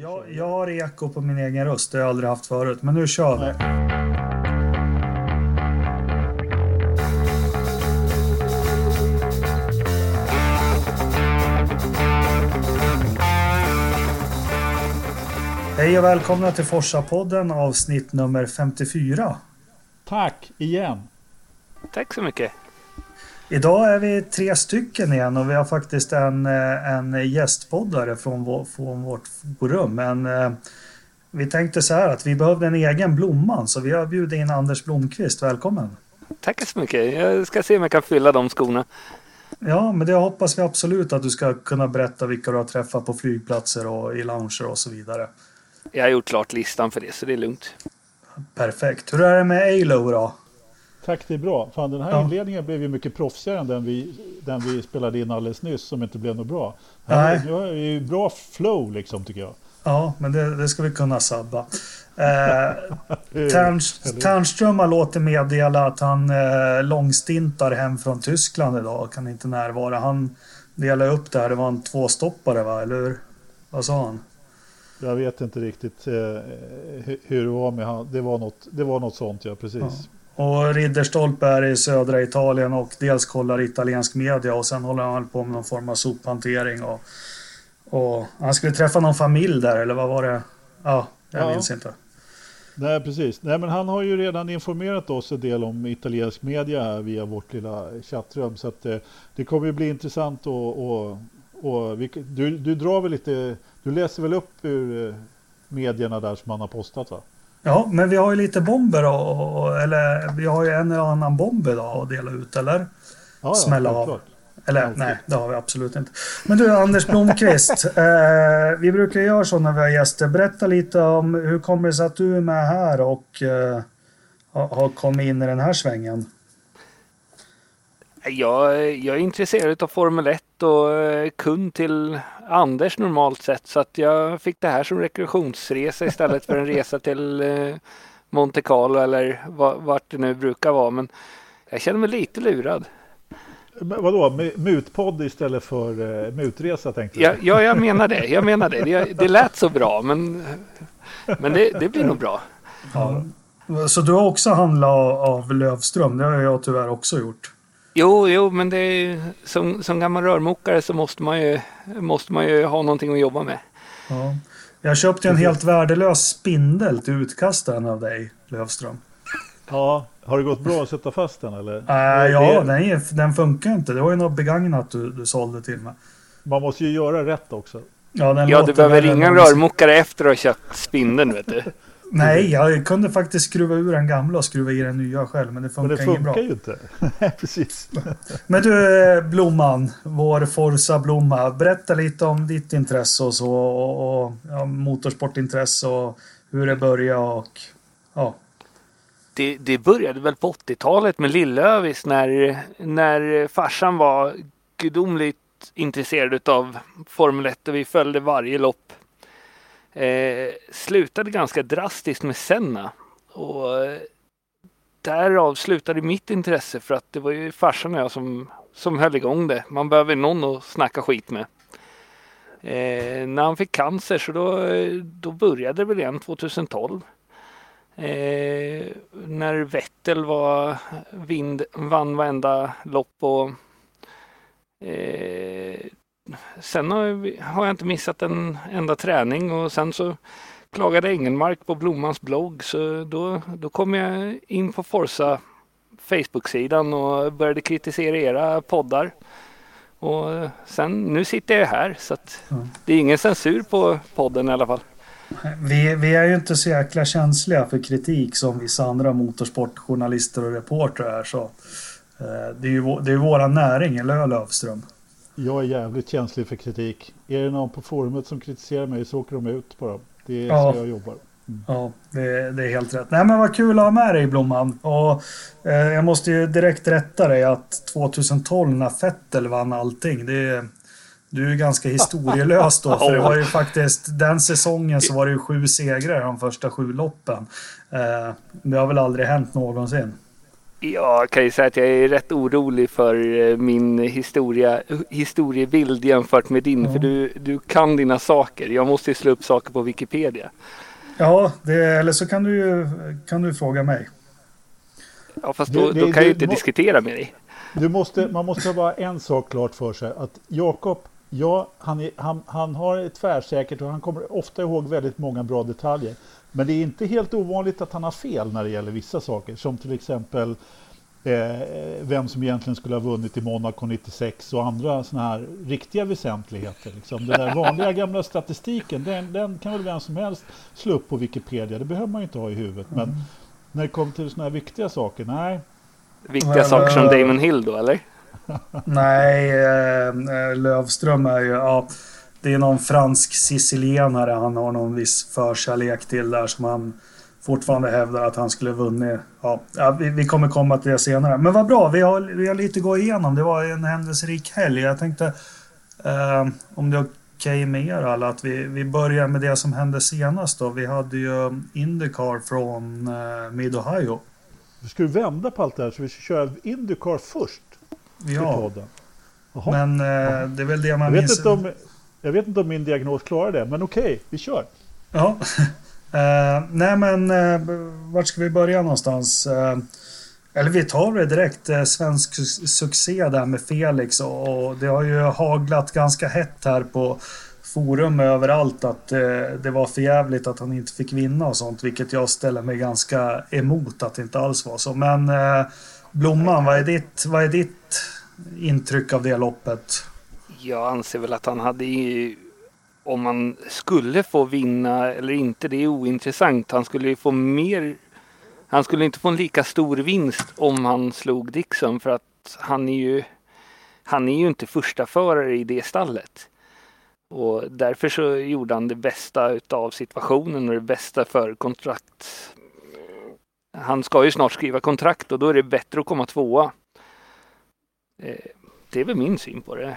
Jag, jag har eko på min egen röst, det har jag aldrig haft förut. Men nu kör vi. Hej och välkomna till Forsa-podden avsnitt nummer 54. Tack igen. Tack så mycket. Idag är vi tre stycken igen och vi har faktiskt en, eh, en gästpoddare från, vår, från vårt forum. Men eh, vi tänkte så här att vi behövde en egen Blomman så vi har bjudit in Anders Blomqvist. Välkommen! Tack så mycket. Jag ska se om jag kan fylla de skorna. Ja, men det hoppas vi absolut att du ska kunna berätta vilka du har träffat på flygplatser och i lounger och så vidare. Jag har gjort klart listan för det så det är lugnt. Perfekt. Hur är det med Alo då? Tack, det är bra. Fan, den här Ja. inledningen blev ju mycket proffsigare än den vi, den vi spelade in alldeles nyss som inte blev något bra. Nej. Nu har ju bra flow liksom tycker jag. Ja, men det, det ska vi kunna sabba. Eh? Tärnström har låtit meddela att han eh, långstintar hem från Tyskland idag och kan inte närvara. Han delade upp det här. Det var en tvåstoppare va, eller hur? Vad sa han? Jag vet inte riktigt eh, hu- hur det var med han. Det var något, det var något sånt ja, precis. Ja. Och Ridderstolpe är i södra Italien och dels kollar italiensk media och sen håller han på med någon form av sophantering. Och, och han skulle träffa någon familj där eller vad var det? Ja, jag Ja. minns inte. Nej, precis. Nej, men han har ju redan informerat oss en del om italiensk media här via vårt lilla chattrum. Så att, eh, det kommer ju bli intressant och, och, och vi, du, du drar väl lite, du läser väl upp ur eh, medierna där som han har postat va? Ja, men vi har ju lite bomber och, och eller vi har ju en och annan bomb idag att dela ut eller? Ja, Smälla av. Eller Ja, okej. nej, det har vi absolut inte. Men du Anders Blomqvist, eh, vi brukar göra så när vi har gäster. Berätta lite om hur kommer det sig att du är med här och eh, har, har kommit in i den här svängen? Jag, jag är intresserad av Formel 1 och eh, kund till Anders normalt sett så att jag fick det här som rekreationsresa istället för en resa till eh, Monte Carlo eller va- vart det nu brukar vara. Men jag känner mig lite lurad. Men vadå, mu- mutpodd istället för uh, mutresa tänkte Ja, du? ja, jag menar det. Jag menar det. Det, det lät så bra men, men det, det blir nog bra. Ja. Så du har också handlat av, av Lövström? Det har jag tyvärr också gjort. Jo, jo, men det är, ju- som, som gammal rörmokare så måste man, ju, måste man ju ha någonting att jobba med. Ja. Jag köpte en helt värdelös spindel till utkastaren av dig, Lövström. Ja, har det gått bra att sätta fast den eller? Äh, ja, Det- den, är, den funkar inte. Det var ju något begagnat du, du sålde till mig. Man måste ju göra rätt också. Ja, den Ja, du behöver ringa en rörmokare efter att ha köpt spindeln, vet du. Nej, jag kunde faktiskt skruva ur den gamla och skruva i den nya själv, men det Men funkar det inget bra. funkar ju inte. Nej, precis. Men du, Blomman, vår Forza-blomma. Berätta lite om ditt intresse och så, och, och ja, motorsportintresse och hur det började och ja. Det, det började väl på 80-talet med Lillövis när, när farsan var gudomligt intresserad av Formel 1 och vi följde varje lopp. Eh, slutade ganska drastiskt med Senna. Och eh, därav slutade mitt intresse för att det var ju farsan och jag som, som höll igång det. Man behöver någon att snacka skit med. Eh, när han fick cancer så då, då började det väl igen 2012. Eh, när Vettel var vind, vann varenda lopp och eh, sen har, har jag inte missat en enda träning och sen så klagade Engelmark på Blommans blogg så då, då kom jag in på Forza Facebook-sidan och började kritisera era poddar. Och sen, nu sitter jag här så att det är ingen censur på podden i alla fall. Vi, vi är ju inte så jäkla känsliga för kritik som vissa andra motorsportjournalister och reportrar är. Så, eh, det är ju vå- det är våran näring, eller hur Lövström? Jag är jävligt känslig för kritik. Är det någon på forumet som kritiserar mig så åker de ut bara. Det är Ja. så jag jobbar. Ja, det, det är helt rätt. Nej men vad kul att ha med dig Blomman. Och eh, jag måste ju direkt rätta dig att 2012 när Fettel vann allting. Det, du är ju ganska historielös då. För det var ju faktiskt den säsongen så var det ju sju segrar de första sju loppen. Eh, det har väl aldrig hänt någonsin. Jag kan ju säga att jag är rätt orolig för eh, min historia, historiebild jämfört med din. Mm. För du, du kan dina saker. Jag måste ju slå upp saker på Wikipedia. Ja, det, eller så kan du ju kan du fråga mig. Ja, fast då, det, det, då kan jag ju inte diskutera med dig. Du måste, man måste ha bara en sak klart för sig. Att Jakob, ja, han, är, han, han har ett tvärsäkert och han kommer ofta ihåg väldigt många bra detaljer. Men det är inte helt ovanligt att han har fel när det gäller vissa saker. Som till exempel eh, vem som egentligen skulle ha vunnit i Monaco 96 och andra sådana här riktiga väsentligheter. Liksom. Den där vanliga gamla statistiken, den, den, kan väl vem som helst slå upp på Wikipedia. Det behöver man ju inte ha i huvudet. Men mm. när det kommer till sådana här viktiga saker, nej. Viktiga men, saker som äh, Damon Hill då, eller? nej, äh, Lövström är ju... Ja det är någon fransk sicilienare han har någon viss förkärlek till där som han fortfarande hävdar att han skulle vunnit. Ja, vi, vi, kommer komma till det senare. Men vad bra, vi har, vi har lite att gå igenom. Det var en händelserik helg. Jag tänkte eh, om det är okej okay med er alla att vi, vi börjar med det som hände senast då. Vi hade ju Indycar från eh, Mid-Ohio. Ska du vända på allt det här så vi ska köra Indycar först? Ja. Men eh, det är väl det man jag minns. Vet inte om, jag vet inte om min diagnos klarar det, men okej, okay, vi kör. Ja. Uh, nej men, uh, vart ska vi börja någonstans? Uh, eller vi tar det direkt. Uh, svensk succé där med Felix och, och, det har ju haglat ganska hett här på forum överallt att det var för jävligt att han inte fick vinna och sånt. Vilket jag ställer mig ganska emot att det inte alls var så. Men Blomman, vad är ditt, vad är ditt intryck av det loppet? Jag anser väl att han hade ju, om han skulle få vinna eller inte, det är ointressant. Han skulle ju få mer, han skulle inte få en lika stor vinst om han slog Dixon för att han är ju, han är ju inte första förare i det stallet. Och därför så gjorde han det bästa utav situationen och det bästa för kontrakt. Han ska ju snart skriva kontrakt och då är det bättre att komma tvåa. Eh, det är väl min syn på det.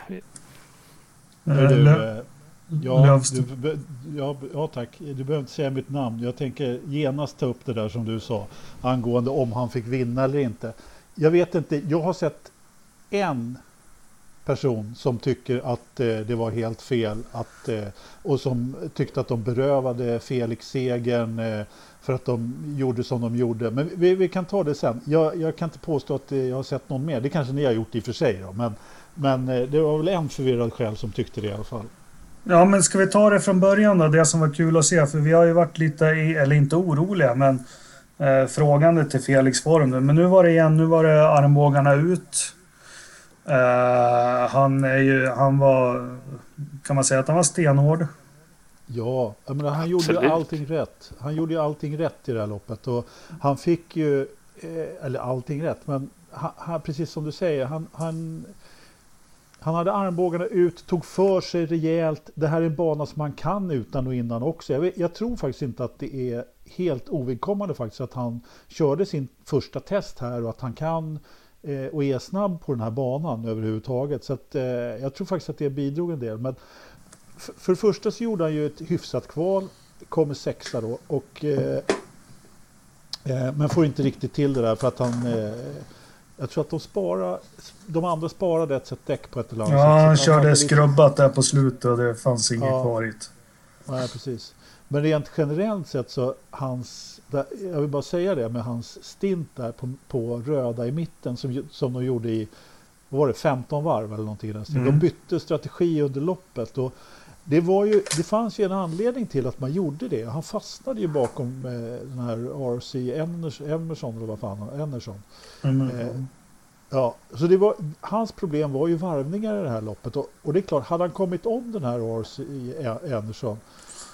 Du, eh, ja, du, ja, ja, tack. Du behöver inte säga mitt namn. Jag tänker genast ta upp det där som du sa angående om han fick vinna eller inte. Jag vet inte. Jag har sett en person som tycker att eh, det var helt fel att, eh, och som tyckte att de berövade Felix segern eh, för att de gjorde som de gjorde. Men vi, vi kan ta det sen. Jag, jag, kan inte påstå att jag har sett någon mer. Det kanske ni har gjort i och för sig. Då, men men eh, det var väl en förvirrad själ som tyckte det i alla fall. Ja, men ska vi ta det från början då? Det som var kul att se. För vi har ju varit lite, i, eller inte oroliga, men eh, frågande till Felix form. Men nu var det igen, nu var det armbågarna ut. Eh, han är ju, han var, kan man säga att han var stenhård? Ja, jag menar, han gjorde ju allting rätt. Han gjorde ju allting rätt i det här loppet. Och han fick ju, eh, eller allting rätt, men han, precis som du säger, han, han han hade armbågarna ut, tog för sig rejält. Det här är en bana som han kan utan och innan också. Jag, vet, jag tror faktiskt inte att det är helt ovidkommande faktiskt att han körde sin första test här och att han kan eh, och är snabb på den här banan överhuvudtaget. Så att, eh, jag tror faktiskt att det bidrog en del. Men för det första så gjorde han ju ett hyfsat kval, kommer sexa då och eh, eh men får inte riktigt till det där för att han eh, jag tror att de sparar, de andra sparade ett set däck på ett eller annat ja, sätt. Ja, han körde skrubbat lite... där på slutet och det fanns inget ja. kvar i Nej, precis. Men rent generellt sett så hans, jag vill bara säga det med hans stint där på, på röda i mitten som, som de gjorde i, vad var det, 15 varv eller någonting. Mm. De bytte strategi under loppet och det, var ju, det fanns ju en anledning till att man gjorde det. Han fastnade ju bakom eh, den här RC Emerson, eller vad fan, Emerson. Mm. Eh, ja, så det var, hans problem var ju varvningar i det här loppet. Och, och det är klart, hade han kommit om den här RC Emerson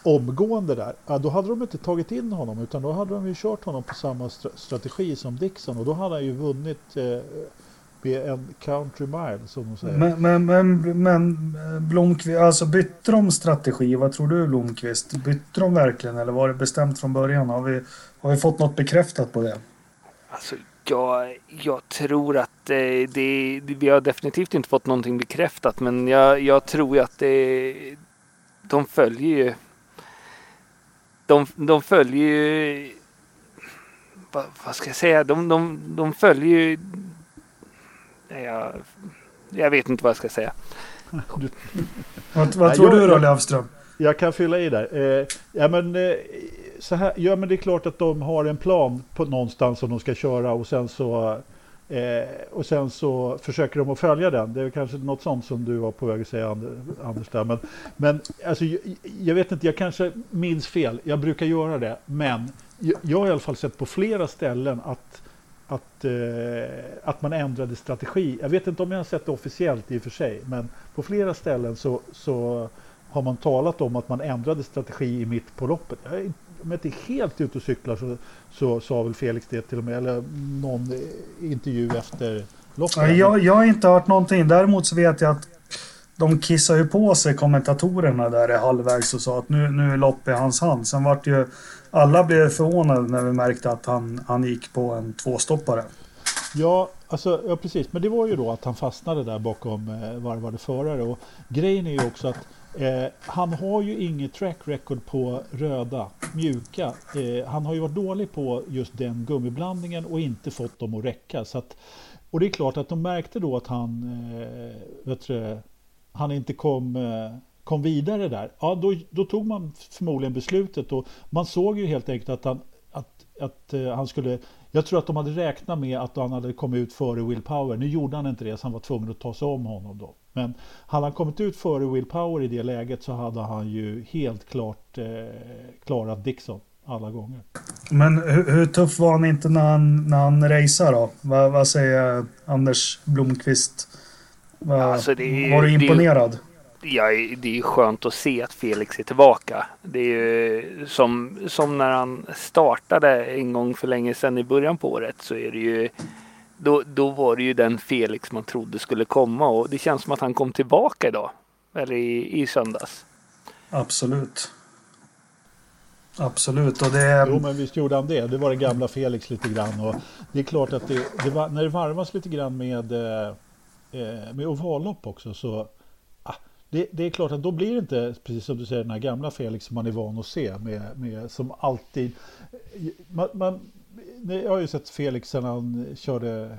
omgående där, ja, då hade de inte tagit in honom utan då hade de ju kört honom på samma strategi som Dixon och då hade han ju vunnit eh, med en country mile som de säger. Men, men, men, men Blomqvist, alltså bytte de strategi? Vad tror du Blomqvist? Bytte de verkligen eller var det bestämt från början? Har vi, har vi fått något bekräftat på det? Alltså, jag, jag tror att det, det, vi har definitivt inte fått någonting bekräftat men jag, jag tror att det, de följer ju de, de följer ju vad, vad ska jag säga? De, de, de följer ju... Jag, jag vet inte vad jag ska säga. Du... vad, vad tror jag, du då Löfström? Jag kan fylla i där. Eh, ja, men, eh, så här, ja men det är klart att de har en plan på någonstans som de ska köra och sen så Eh, och sen så försöker de att följa den. Det är kanske något sånt som du var på väg att säga Anders där. Men, men alltså, jag, jag vet inte, jag kanske minns fel. Jag brukar göra det. Men jag, jag har i alla fall sett på flera ställen att, att, eh, att man ändrade strategi. Jag vet inte om jag har sett det officiellt i och för sig. Men på flera ställen så, så har man talat om att man ändrade strategi i mitt på loppet. Jag är om jag inte är helt ute och cyklar så, så sa väl Felix det till och med, eller någon intervju efter loppet. Jag, jag har inte hört någonting. Däremot så vet jag att de kissade ju på sig kommentatorerna där i halvvägs och sa att nu, nu är lopp i hans hand. Sen vart ju alla blev förvånade när vi märkte att han, han gick på en tvåstoppare. Ja, alltså, ja, precis. Men det var ju då att han fastnade där bakom eh, varvade förare. Och grejen är ju också att Eh, han har ju inget track record på röda, mjuka. Eh, han har ju varit dålig på just den gummiblandningen och inte fått dem att räcka. Så att, och det är klart att de märkte då att han, eh, vet du, han inte kom, eh, kom vidare där. Ja, då, då, tog man förmodligen beslutet och man såg ju helt enkelt att han, att, att eh, han skulle jag tror att de hade räknat med att han hade kommit ut före Will Power. Nu gjorde han inte det, så han var tvungen att ta sig om honom då. Men hade han kommit ut före Will Power i det läget så hade han ju helt klart eh, klarat Dixon alla gånger. Men hur, hur, tuff var han inte när han, när han racear då? Va, vad säger Anders Blomqvist? Va, alltså är, var du imponerad? Det ja, det är ju skönt att se att Felix är tillbaka. Det är ju som, som när han startade en gång för länge sedan i början på året så är det ju då, då var det ju den Felix man trodde skulle komma och det känns som att han kom tillbaka idag. Eller i, i söndags. Absolut. Absolut. Och det... Jo, men visst gjorde han det. Det var det gamla Felix lite grann. Och det är klart att det, det var, när det varvas lite grann med, eh, eh med ovallopp också så det, det, är klart att då blir det inte, precis som du säger, den här gamla Felix som man är van att se. Med, med, som alltid... Man, man, jag har ju sett Felix sen han körde,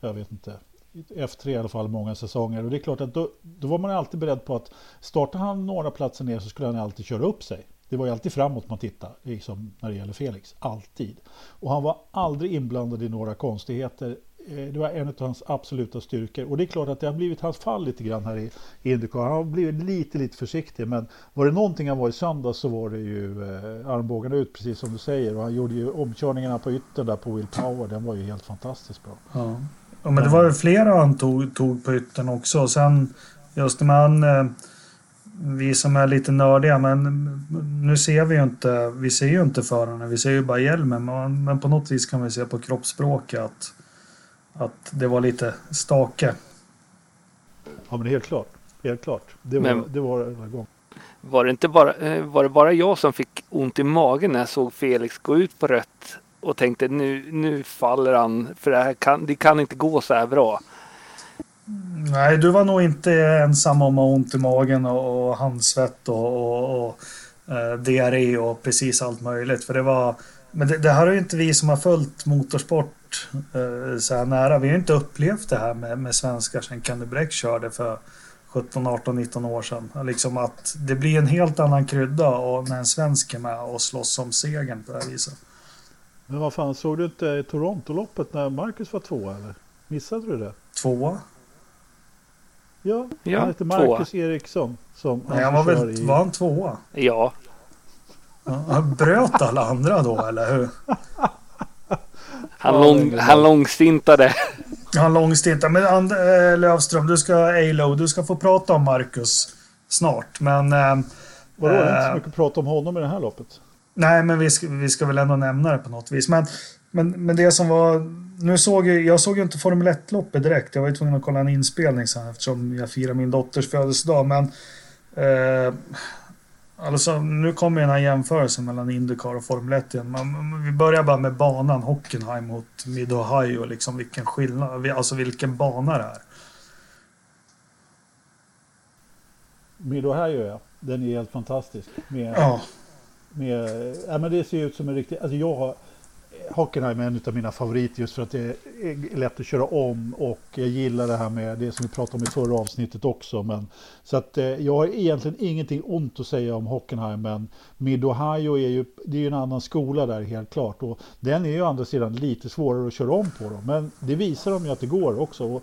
jag vet inte, F3 i alla fall många säsonger. Och det är klart att då, då var man alltid beredd på att startar han några platser ner så skulle han alltid köra upp sig. Det var ju alltid framåt man tittade, liksom när det gäller Felix. Alltid. Och han var aldrig inblandad i några konstigheter. Eh, det var en av hans absoluta styrkor. Och det är klart att det har blivit hans fall lite grann här i Indycar. Han har blivit lite, lite försiktig. Men var det någonting han var i söndag så var det ju eh, armbågarna ut, precis som du säger. Och han gjorde ju omkörningarna på yttern där på Will Power. Den var ju helt fantastiskt bra. Ja, ja men det var ju flera han tog, tog på yttern också. Och sen just när man... Eh, vi som är lite nördiga, men nu ser vi ju inte, vi ser ju inte förarna, vi ser ju bara hjälmen. Men, men på något vis kan vi se på kroppsspråket att att det var lite stake. Ja men helt klart. Helt klart. Det var, men, det var en gång. Var det, inte bara, eh, var det bara jag som fick ont i magen när jag såg Felix gå ut på rött och tänkte nu, nu faller han för det, här kan, det kan inte gå så här bra. Nej, du var nog inte ensam om att ha ont i magen och, och handsvett och, och, och eh, diarré och precis allt möjligt. För det var, men det, det här är ju inte vi som har följt motorsport eh, så här nära. Vi har inte upplevt det här med, med svenskar sen Kenny Bräck körde för 17, 18, 19 år sedan. Liksom att det blir en helt annan krydda och när en svensk är med och slåss om segern på det här viset. Men vad fan, såg du inte Toronto-loppet när Marcus var tvåa eller? Missade du det? Tvåa? Ja, ja han heter Marcus tvåa. Eriksson. Som Nej, han var väl i... var han tvåa? Ja. ja. Bröt alla andra då eller hur? Han, lång, han långstintade. Han långstintade. Men And äh, Lövström, du ska, Alo, du ska få prata om Marcus snart. Men... Äh, Vadå, det är inte så eh, mycket att prata om honom i det här loppet. Nej, men vi ska, vi ska väl ändå nämna det på något vis. Men, men, men det som var... Nu såg jag, jag såg ju inte Formel 1-loppet direkt. Jag var ju tvungen att kolla en inspelning sen eftersom jag firar min dotters födelsedag. Men... Eh, Alltså, nu kommer den här jämförelsen mellan Indycar och Formel 1 igen. Man, vi börjar bara med banan Hockenheim mot Mid-Ohio. Liksom vilken skillnad, alltså vilken bana det är. Mid-Ohio ja, den är helt fantastisk. Med, ja. Med, ja, men det ser ut som en riktig, alltså jag har, Hockenheim är en av mina favoriter just för att det är lätt att köra om och jag gillar det här med det som vi pratade om i förra avsnittet också. Men, så att eh, jag har egentligen ingenting ont att säga om Hockenheim men Mid-Ohio är ju, det är ju en annan skola där helt klart och den är ju å andra sidan lite svårare att köra om på då. Men det visar de ju att det går också. Och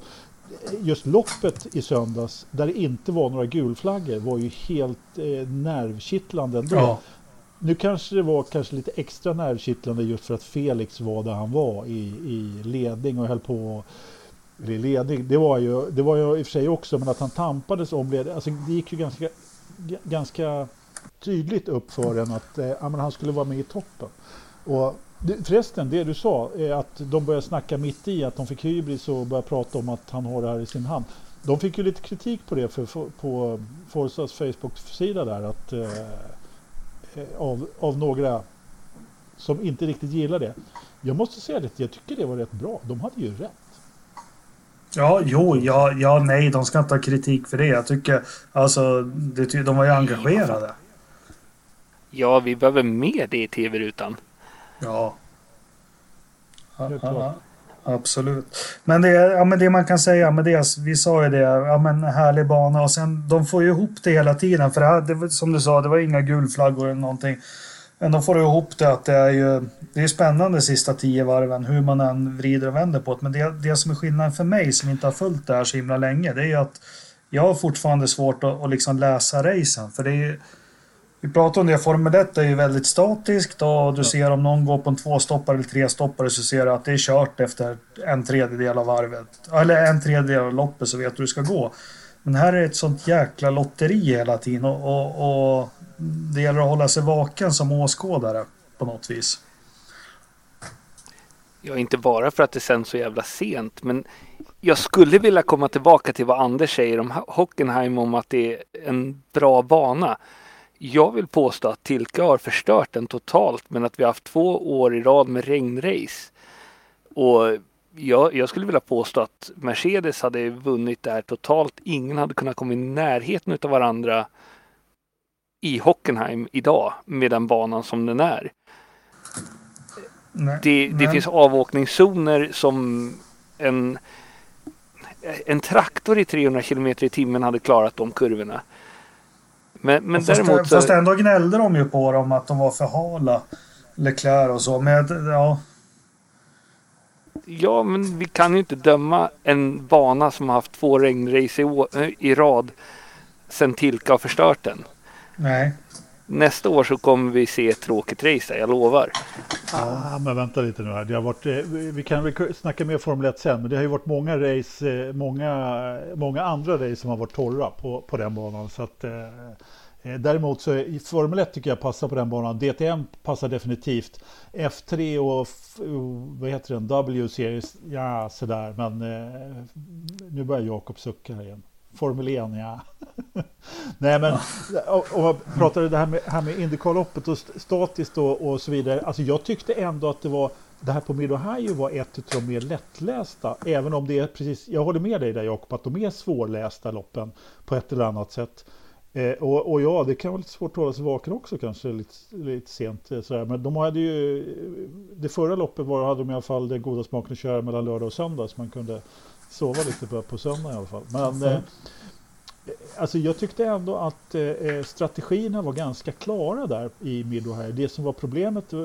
just loppet i söndags där det inte var några gulflaggor var ju helt eh, nervkittlande ändå. Ja. Nu kanske det var kanske lite extra nervkittlande just för att Felix var där han var i, i ledning och höll på Eller ledning. Det var ju, det var ju i och för sig också, men att han tampades om ledning. Alltså det gick ju ganska, ganska tydligt upp för en att eh, han skulle vara med i toppen. Och Förresten, det du sa, är att de började snacka mitt i, att de fick hybris och började prata om att han har det här i sin hand. De fick ju lite kritik på det för, för, på Forsas Facebook-sida där, att, eh, av, av några som inte riktigt gillar det. Jag måste säga det, jag tycker det var rätt bra. De hade ju rätt. Ja, jo, ja, ja, nej, de ska inte ha kritik för det. Jag tycker, alltså, det, de var ju engagerade. Ja, vi behöver mer det i tv-rutan. Ja. ja, absolut. Men det, ja, men det man kan säga med det, vi sa ju det, ja men härlig bana och sen de får ju ihop det hela tiden. För det, här, det som du sa, det var inga gulflaggor eller någonting. Men de får ihop det att det är ju det är spännande sista tio varven hur man än vrider och vänder på det. Men det, det som är skillnaden för mig som inte har följt det här så himla länge det är ju att jag har fortfarande svårt att, att liksom läsa racen. För det är vi pratar om det, Formel 1 är ju väldigt statiskt och du ser om någon går på en tvåstoppare eller trestoppare så ser du att det är kört efter en tredjedel av varvet. Eller en tredjedel av loppet så vet du hur det ska gå. Men här är ett sånt jäkla lotteri hela tiden och, och, och det gäller att hålla sig vaken som åskådare på något vis. Ja, inte bara för att det sänds så jävla sent, men jag skulle vilja komma tillbaka till vad Anders säger om Hockenheim om att det är en bra bana. Jag vill påstå att Tilka har förstört den totalt men att vi har haft två år i rad med regnrace. Och jag, jag skulle vilja påstå att Mercedes hade vunnit där totalt. Ingen hade kunnat komma i närheten av varandra i Hockenheim idag med den banan som den är. Nej, det, det finns avåkningszoner som en, en traktor i 300 km i timmen hade klarat de kurvorna. Men, men fast, däremot så... fast ändå gnällde de ju på dem att de var för hala. Leclerc och så. Men ja. Ja, men vi kan ju inte döma en bana som har haft två regnrace i, eh, i rad sen Tilka har förstört den. Nej. Nästa år så kommer vi se ett tråkigt race, jag lovar. Ja, men vänta lite nu här. Det har varit, eh, vi kan snacka mer Formel 1 sen, men det har ju varit många race, eh, många, många andra race som har varit torra på, på den banan. Så att, eh, eh däremot så i Formel 1 tycker jag passar på den banan. DTM passar definitivt. F3 och oh, vad heter den? W-series, ja sådär. Men eh, nu börjar Jakob sucka här igen. Formel 1, ja. Nej, men om man pratar det här med, här med Indycarloppet och statiskt och, och, så vidare. Alltså jag tyckte ändå att det var det här på Mid-Ohio var ett av de mer lättlästa. Även om det är precis, jag håller med dig där Jakob, att de är svårlästa loppen på ett eller annat sätt. Eh, och, och, ja, det kan vara lite svårt att hålla sig vaken också kanske lite, lite sent. Eh, sådär. Men de hade ju, det förra loppet var, hade de i alla fall den goda smaken att köra mellan lördag och söndag så man kunde sova lite på, på söndag i alla fall. Men eh, alltså jag tyckte ändå att eh, eh, strategierna var ganska klara där i här. Det som var problemet eh,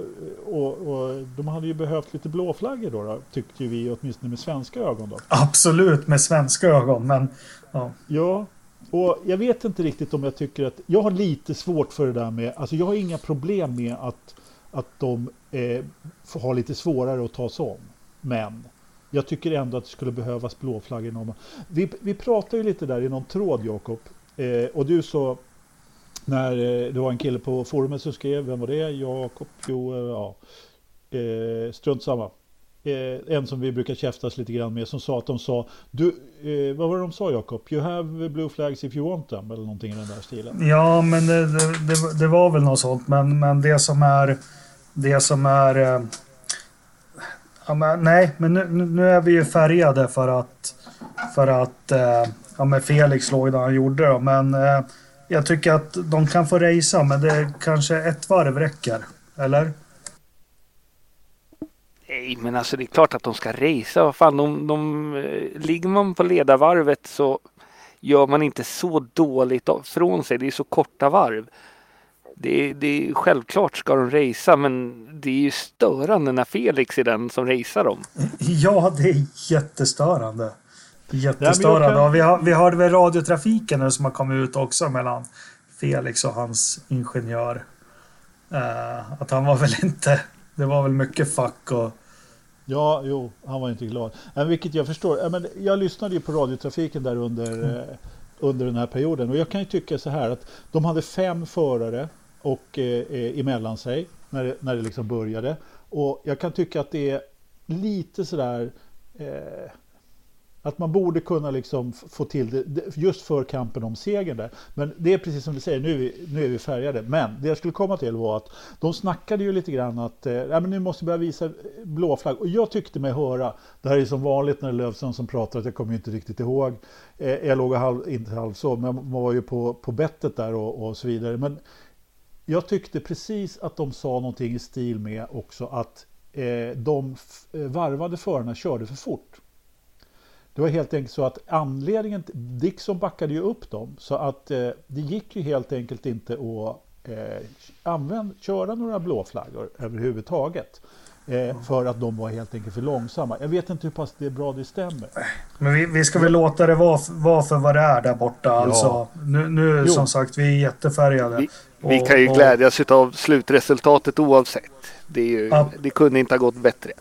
och, och, de hade ju behövt lite blåflaggor då, då tyckte vi åtminstone med svenska ögon då. Absolut med svenska ögon men ja. Ja, och jag vet inte riktigt om jag tycker att jag har lite svårt för det där med, alltså jag har inga problem med att, att de eh, har lite svårare att ta sig om. Men jag tycker ändå att det skulle behövas blåflaggor. Vi, vi pratade ju lite där i någon tråd, Jakob. Eh, och du sa, när eh, det var en kille på forumet som skrev, vem var det? Jakob? Jo, eh, ja. Eh, strunt samma. Eh, en som vi brukar käftas lite grann med som sa att de sa du, eh, vad var det de sa Jakob? You have blue flags if you want them eller någonting i den där stilen. Ja men det, det, det, det var väl något sånt men, men det som är det som är eh, Ja, men, nej, men nu, nu är vi ju färgade för att, för att eh, ja, men Felix låg där han gjorde det. Men eh, jag tycker att de kan få racea, men det kanske ett varv räcker. Eller? Nej, men alltså det är klart att de ska racea. Vad fan, de, de, eh, ligger man på ledarvarvet så gör man inte så dåligt från sig. Det är så korta varv. Det är, det är, självklart ska de racea men det är ju störande när Felix är den som racear dem. Ja, det är jättestörande. Jättestörande. Kan... vi, har, vi hörde väl radiotrafiken nu som har kommit ut också mellan Felix och hans ingenjör. Uh, att han var väl inte... Det var väl mycket fuck och... Ja, jo, han var inte glad. Men vilket jag förstår. Men jag lyssnade ju på radiotrafiken där under, mm. eh, under den här perioden och jag kan ju tycka så här att de hade fem förare och eh, eh, emellan sig när det, när det liksom började. Och jag kan tycka att det är lite sådär eh, att man borde kunna liksom få till det just för kampen om segern där. Men det är precis som du säger, nu är, vi, nu är vi färgade. Men det jag skulle komma till var att de snackade ju lite grann att eh, men nu måste vi börja visa eh, blå flagg. Och jag tyckte mig höra, det här är som vanligt när det är som pratar, att jag kommer inte riktigt ihåg. Eh, jag låg halv, inte halv så, men man var ju på, på bettet där och, och så vidare. Men jag tyckte precis att de sa någonting i stil med också att eh, de eh, varvade förarna körde för fort. Det var helt enkelt så att anledningen, Dixon backade ju upp dem, så att eh, det gick ju helt enkelt inte att eh, använd, köra några blåflaggor överhuvudtaget. Eh, för att de var helt enkelt för långsamma. Jag vet inte hur pass det är bra det stämmer. Men vi, vi ska väl låta det vara, vara för vad det är där borta. Ja. Alltså, nu nu som sagt, vi är jättefärgade. Vi, och, vi kan ju och, glädjas av slutresultatet oavsett. Det, är ju, ja. det kunde inte ha gått bättre.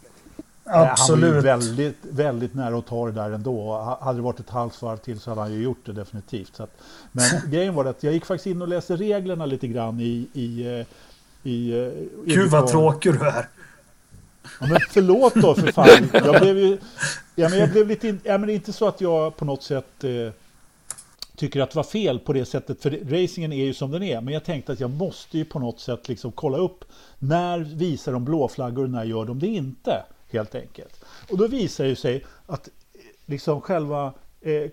Absolut. Han var väldigt, väldigt nära att ta det där ändå. Hade det varit ett halvt varv till så hade han ju gjort det definitivt. Så att, men grejen var att jag gick faktiskt in och läste reglerna lite grann i... i, eh, i, i eh, Gud vad tråkig du är. Ja, men förlåt då för fan. Jag blev ju... Ja, men jag blev lite... In, ja, men inte så att jag på något sätt eh, tycker att det var fel på det sättet. För racingen är ju som den är. Men jag tänkte att jag måste ju på något sätt liksom kolla upp. När visar de blåflaggor och när gör de det inte? Helt enkelt. Och då visar det sig att eh, liksom själva eh,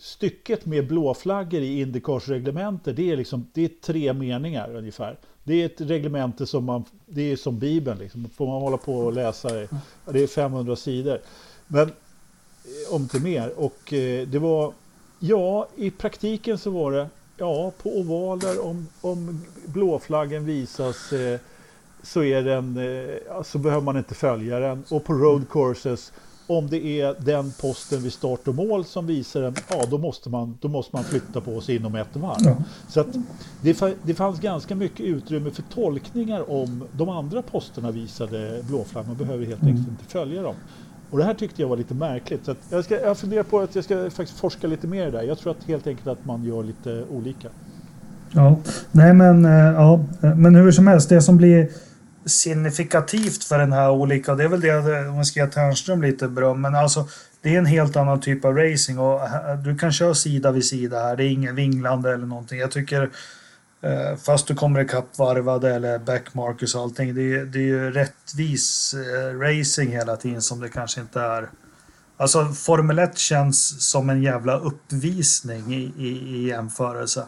stycket med blåflaggor i Indycars reglementer, det är, liksom, det är tre meningar ungefär. Det är ett reglemente som man, det är som Bibeln, liksom. får man hålla på och läsa det. Det är 500 sidor. Men eh, om till mer. Och eh, det var, ja, i praktiken så var det, ja, på ovaler om, om blåflaggen visas eh, så, är den, eh, så behöver man inte följa den. Och på road courses, om det är den posten vid start och mål som visar den, ja då måste man, då måste man flytta på sig inom ett varv. Ja. Så det, det fanns ganska mycket utrymme för tolkningar om de andra posterna visade blåflagg. Man behöver helt enkelt mm. inte följa dem. Och det här tyckte jag var lite märkligt. Så jag, ska, jag funderar på att jag ska faktiskt forska lite mer där. Jag tror att helt enkelt att man gör lite olika. Ja, nej men, eh, ja, men hur som helst, det som blir signifikativt för den här olika. Det är väl det om man ska ge Ternström lite beröm. Men alltså det är en helt annan typ av racing och du kan köra sida vid sida här. Det är ingen vinglande eller någonting. Jag tycker eh, fast du kommer ikapp varvade eller backmarkers och allting. Det är, det är ju rättvis eh, racing hela tiden som det kanske inte är. Alltså Formel 1 känns som en jävla uppvisning i, i, i jämförelse.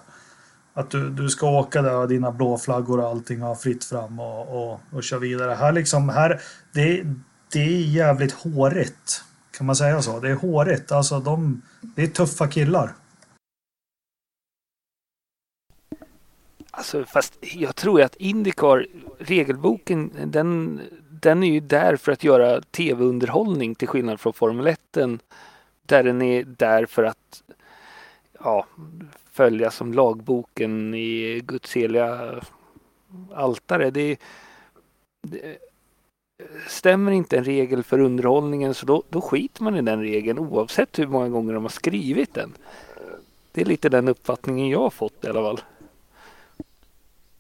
Att du, du ska åka där och dina blåflaggor och allting och ha fritt fram och, och, och köra vidare. Här liksom, här, det, det är jävligt hårigt. Kan man säga så? Det är hårigt. Alltså de, det är tuffa killar. Alltså, fast jag tror att Indycar, regelboken, den, den är ju där för att göra tv-underhållning till skillnad från Formel 1. Där den är där för att ja, följa som lagboken i Guds heliga altare. Det, det, stämmer inte en regel för underhållningen så då, då skiter man i den regeln oavsett hur många gånger de har skrivit den. Det är lite den uppfattningen jag har fått i alla fall.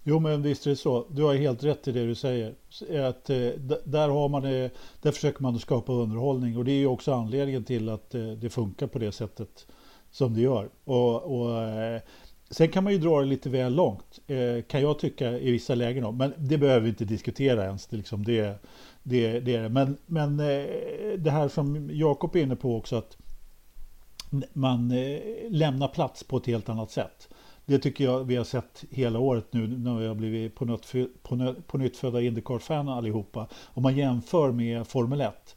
Jo men visst är det så. Du har helt rätt i det du säger. Att, eh, där, har man, eh, där försöker man skapa underhållning och det är ju också anledningen till att eh, det funkar på det sättet som det gör. Och, och eh, sen kan man ju dra det lite väl långt, eh, kan jag tycka i vissa lägen. Men det behöver vi inte diskutera ens. Det, liksom, det, det, det är det. Men, men eh, det här som Jakob är inne på också, att man lämnar plats på ett helt annat sätt. Det tycker jag vi har sett hela året nu när vi har blivit på, nytt, på, på nytt födda Indycar-fan allihopa. Om man jämför med Formel 1.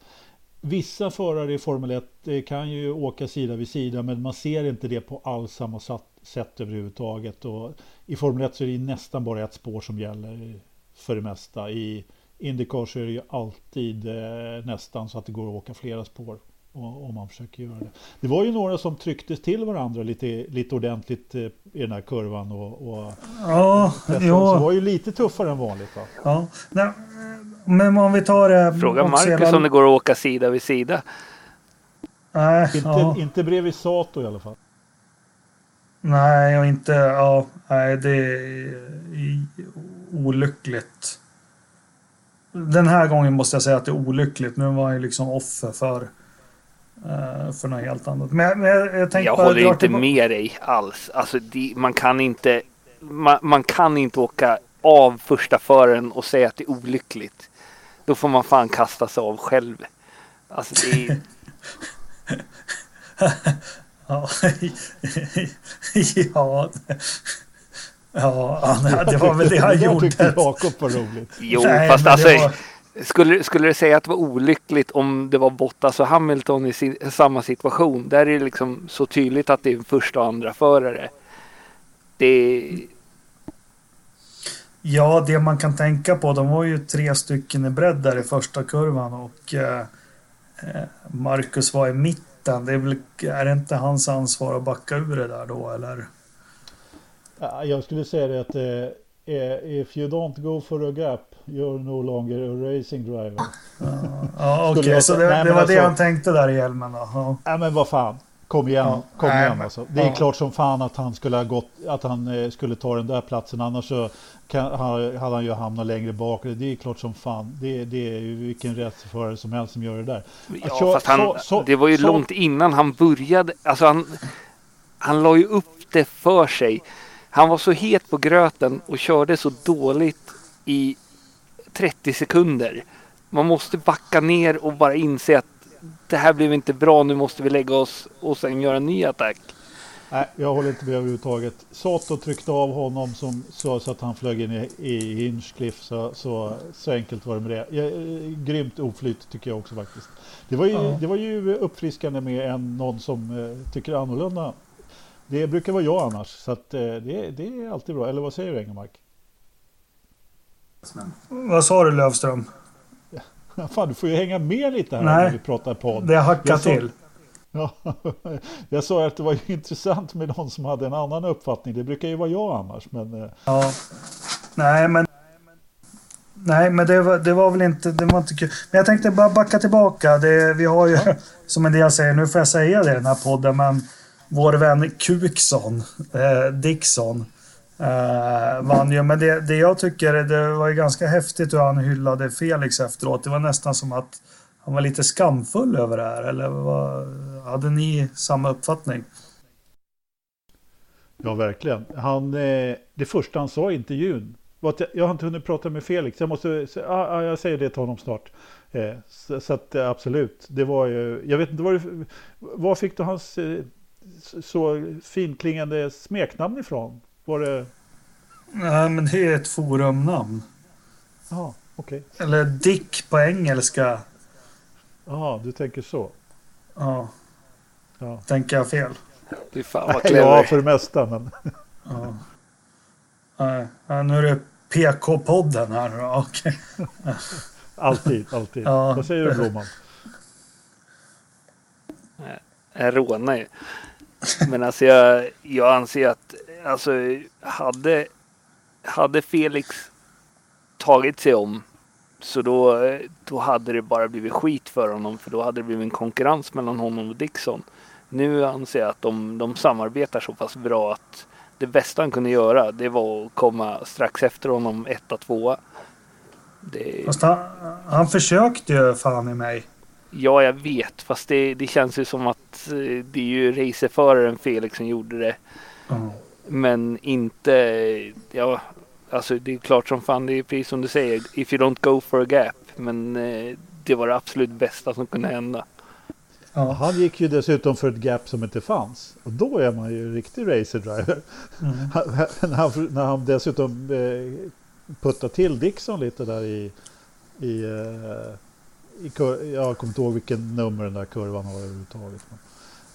Vissa förare i Formel 1 eh, kan ju åka sida vid sida men man ser inte det på alls samma sätt överhuvudtaget. Och I Formel 1 så är det nästan bara ett spår som gäller för det mesta. I Indycar så är det ju alltid eh, nästan så att det går att åka flera spår om man försöker göra det. Det var ju några som trycktes till varandra lite, lite ordentligt eh, i den här kurvan. Och, och ja, ja. det var ju lite tuffare än vanligt. Va? Ja, Nej, men om vi tar det. Fråga Marcus hela... om det går att åka sida vid sida. Nej, inte, ja. inte bredvid Sato i alla fall. Nej, och inte... Ja, nej, det är olyckligt. Den här gången måste jag säga att det är olyckligt. Nu var han ju liksom offer för, för något helt annat. Men, men jag, jag, jag håller inte med dig alls. Alltså, det, man kan inte... Man, man, kan inte åka av första föraren och säga att det är olyckligt. Då får man fan kasta sig av själv. Alltså det är... ja. ja. Ja, det var väl det han gjorde. Det Jakob var roligt. Jo, Nej, fast alltså. Var... Skulle, skulle det säga att det var olyckligt om det var Bottas och Hamilton i sin, samma situation? Där är det liksom så tydligt att det är första och andra förare. Det... Ja, det man kan tänka på, de var ju tre stycken i bredd där i första kurvan och eh, eh Marcus var i mitten. Det är, väl, är det inte hans ansvar att backa ur det där då, eller? Jag skulle säga det att uh, if you don't go for a gap you're no longer a racing driver. Ja, okej, okay. så det, nej, det var alltså, det han tänkte där i hjälmen då? Ja, ja men vad fan. Kom igen, ja, kom nej, igen alltså. Det är ja. klart som fan att han skulle ha gått, att han eh, skulle ta den där platsen. Annars så kan, hade han ju hamnat längre bak. Det är klart som fan. Det, det är ju vilken rättsförare som helst som gör det där. Ja, så, fast han, så, så, det var ju långt innan han började. Alltså han, han la ju upp det för sig. Han var så het på gröten och körde så dåligt i 30 sekunder. Man måste backa ner och bara inse att det här blev inte bra, nu måste vi lägga oss och sen göra en ny attack. Nej, jag håller inte med överhuvudtaget. Sato tryckte av honom som så, så att han flög in i, i Hinchcliffe. Så, så, så enkelt var det med det. Ja, grymt oflyt tycker jag också faktiskt. Det var ju, ja. det var ju uppfriskande med en, någon som eh, tycker annorlunda det brukar vara jag annars, så att, eh, det, det är alltid bra. Eller vad säger du Engelmark? Vad sa du Lövström? Ja, fan, du får ju hänga med lite här Nej, när vi pratar podd. det hackar till. Ja, jag sa att det var intressant med någon som hade en annan uppfattning. Det brukar ju vara jag annars. Men... Eh. Ja. Nej, men Nej, men det var, det var väl inte, det var inte kul. Men jag tänkte bara backa tillbaka. Det, vi har ju, ja. som en del säger, nu får jag säga det i den här podden, men vår vän Kukson, eh, Dixon, eh, Eh, vann ju. Men det, det jag tycker, det var ju ganska häftigt hur han hyllade Felix efteråt. Det var nästan som att han var lite skamfull över det här. Eller vad, hade ni samma uppfattning? Ja, verkligen. Han, eh, det första han sa i intervjun var att jag har inte hunnit prata med Felix. Jag, måste, ah, ah, jag säger det till honom snart. Eh, så, så, att eh, absolut, det var ju, jag vet inte, var, var fick du hans eh, så finklingande smeknamn ifrån? Var det... Nej, men det är ett forumnamn. Ja, okej. Okay. Eller Dick på engelska. Ja, du tänker så. Ja. ja. Tänker jag fel? Fy fan vad clever. Ja, för det mesta, men... ja. Nej, nu är det PK-podden här då. Okay. alltid, alltid. Ja. Vad säger du, Blomman? Jag rånar ju. Men alltså jag, jag anser att alltså, hade, hade Felix tagit sig om så då, då hade det bara blivit skit för honom för då hade det blivit en konkurrens mellan honom och Dixon. Nu anser jag att de, de samarbetar så pass bra att det bästa han kunde göra det var att komma strax efter honom etta, tvåa. Det... Fast han, han försökte ju fan i mig. Ja, jag vet. Fast det, det känns ju som att eh, det är ju racerföraren Felix som gjorde det. Mm. Men inte, ja, alltså det är klart som fan, det är precis som du säger. If you don't go for a gap. Men eh, det var det absolut bästa som kunde hända. Ja. Han gick ju dessutom för ett gap som inte fanns. Och då är man ju en riktig racerdriver. Mm. när, han, när han dessutom eh, puttar till Dixon lite där i... i, eh, i jag kommer inte ihåg vilken nummer den där kurvan har överhuvudtaget. Men,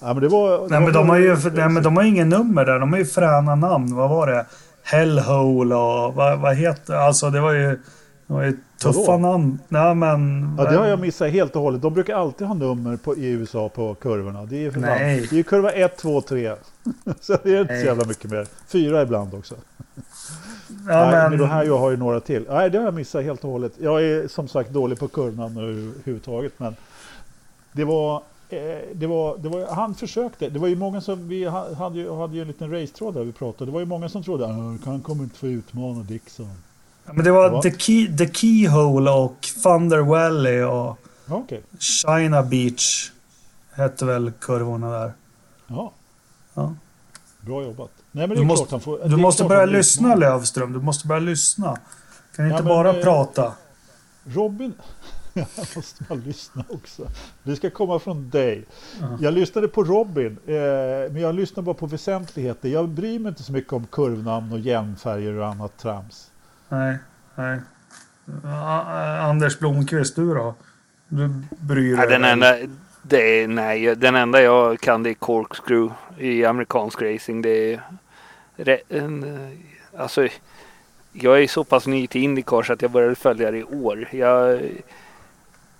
ja, men det var, det nej, men de har ju, nej, men de har ingen nummer där. De har ju fräna namn. Vad var det? Hellhole och vad, vad heter... Alltså det var ju... Det var ju tuffa namn. Nej, men, ja, det har jag missat helt och hållet. De brukar alltid ha nummer på, i USA på kurvorna. Det är, för Nej. det är kurva 1, 2, 3. så det är inte Nej. så jävla mycket mer. Fyra ibland också. Ja, Nej, men... men här jag har ju några till. Nej, det har jag missat helt och hållet. Jag är som sagt dålig på kurvan överhuvudtaget. Men det var, det var, det var, han försökte. Det var ju många som, vi hade ju, hade ju en liten racetråd där vi pratade. Det var ju många som trodde att han kommer inte få utmana Dixon. Men det var The, Key, The Keyhole och Thunder Valley och okay. China Beach hette väl kurvorna där. Ja. ja. Bra jobbat. Nej, men du måste, får, du måste börja lyssna Lövström. Du måste börja lyssna. Kan inte ja, bara eh, prata. Robin... Jag måste bara lyssna också. Det ska komma från dig. Uh Jag lyssnade på Robin, eh, men jag lyssnar bara på väsentligheter. Jag bryr mig inte så mycket om kurvnamn och jämnfärger och annat trams. Nej, nej. Anders Blomqvist, du då? Du bryr dig? Ja, den, enda, det är, nej, den enda jag kan det är corkscrew i amerikansk racing. Det är en, alltså, jag är så pass ny till Indycar så att jag började följa det i år. Jag,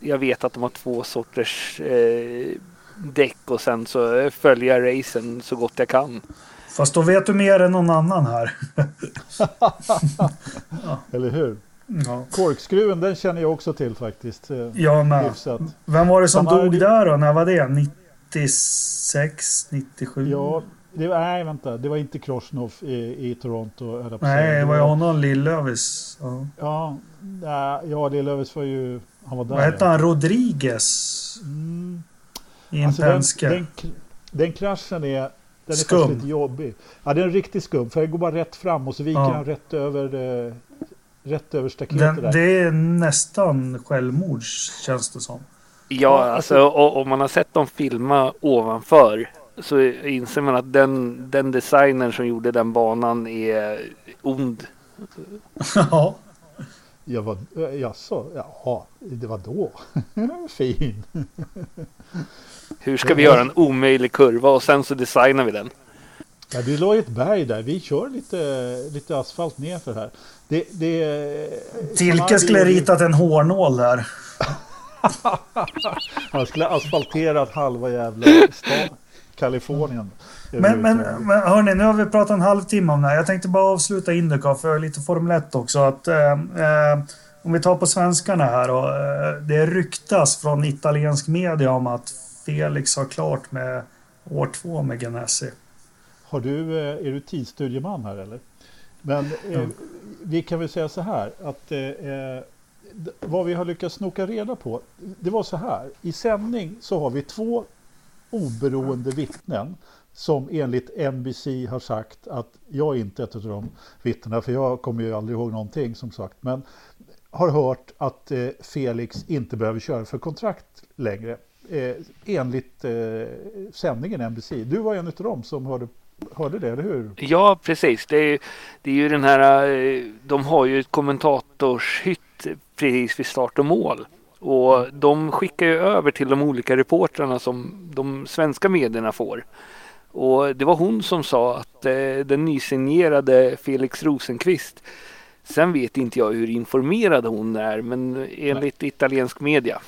jag vet att de har två sorters eh, däck och sen så följer jag racen så gott jag kan. Fast då vet du mer än någon annan här. ja. Eller hur? Ja. Korkskruven den känner jag också till faktiskt. Eh, ja, men. Vem var det som Samma dog där då? När var det? 96? 97? Ja, det var, nej vänta. Det var inte Krosnov i, i Toronto. Nej, det var ju honom Lill-Lövis. Ja, ja, ja Lill-Lövis var ju... Han var där. Vad hette han? Rodriguez? Mm. I en alltså Penske. Den, den, den kraschen är den är skum. lite jobbig. Ja, den är riktigt skum. För jag går bara rätt fram och så viker ja. han rätt över, eh, rätt över staketet där. Det är nästan självmord känns det som. Ja, alltså om man har sett dem filma ovanför så inser man att den, den designern som gjorde den banan är ond. Ja. Jag var, jaså, jaha, det var då. fin. Hur ska vi göra en omöjlig kurva och sen så designar vi den? Ja, det låg ett berg där. Vi kör lite, lite asfalt nerför här. Det, det, Tilke skulle ritat en hårnål där. Han skulle asfalterat halva jävla stan, Kalifornien. Men, men, men hörni, nu har vi pratat en halvtimme om det här. Jag tänkte bara avsluta Indycar för lite Formel 1 också. Att, eh, eh, om vi tar på svenskarna här och eh, det ryktas från italiensk media om att Felix har klart med år två med Ganassi. Har du, eh, är du tidsstudieman här eller? Men eh, vi kan väl säga så här att eh vad vi har lyckats snoka reda på, det var så här. I sändning så har vi två oberoende vittnen som enligt NBC har sagt att jag är inte ett av de vittnena, för jag kommer ju aldrig ihåg någonting som sagt, men har hört att eh, Felix inte behöver köra för kontrakt längre eh, enligt eh, sändningen NBC. Du var en av dem som hörde, hörde det, eller hur? Ja, precis. Det är, det är ju den här, eh, de har ju ett kommentatorshytt precis vid start och mål. Och de skickar ju över till de olika reportrarna som de svenska medierna får. Och det var hon som sa att eh, den nysignerade Felix Rosenqvist Sen vet inte jag hur informerad hon är men enligt Nej. italiensk media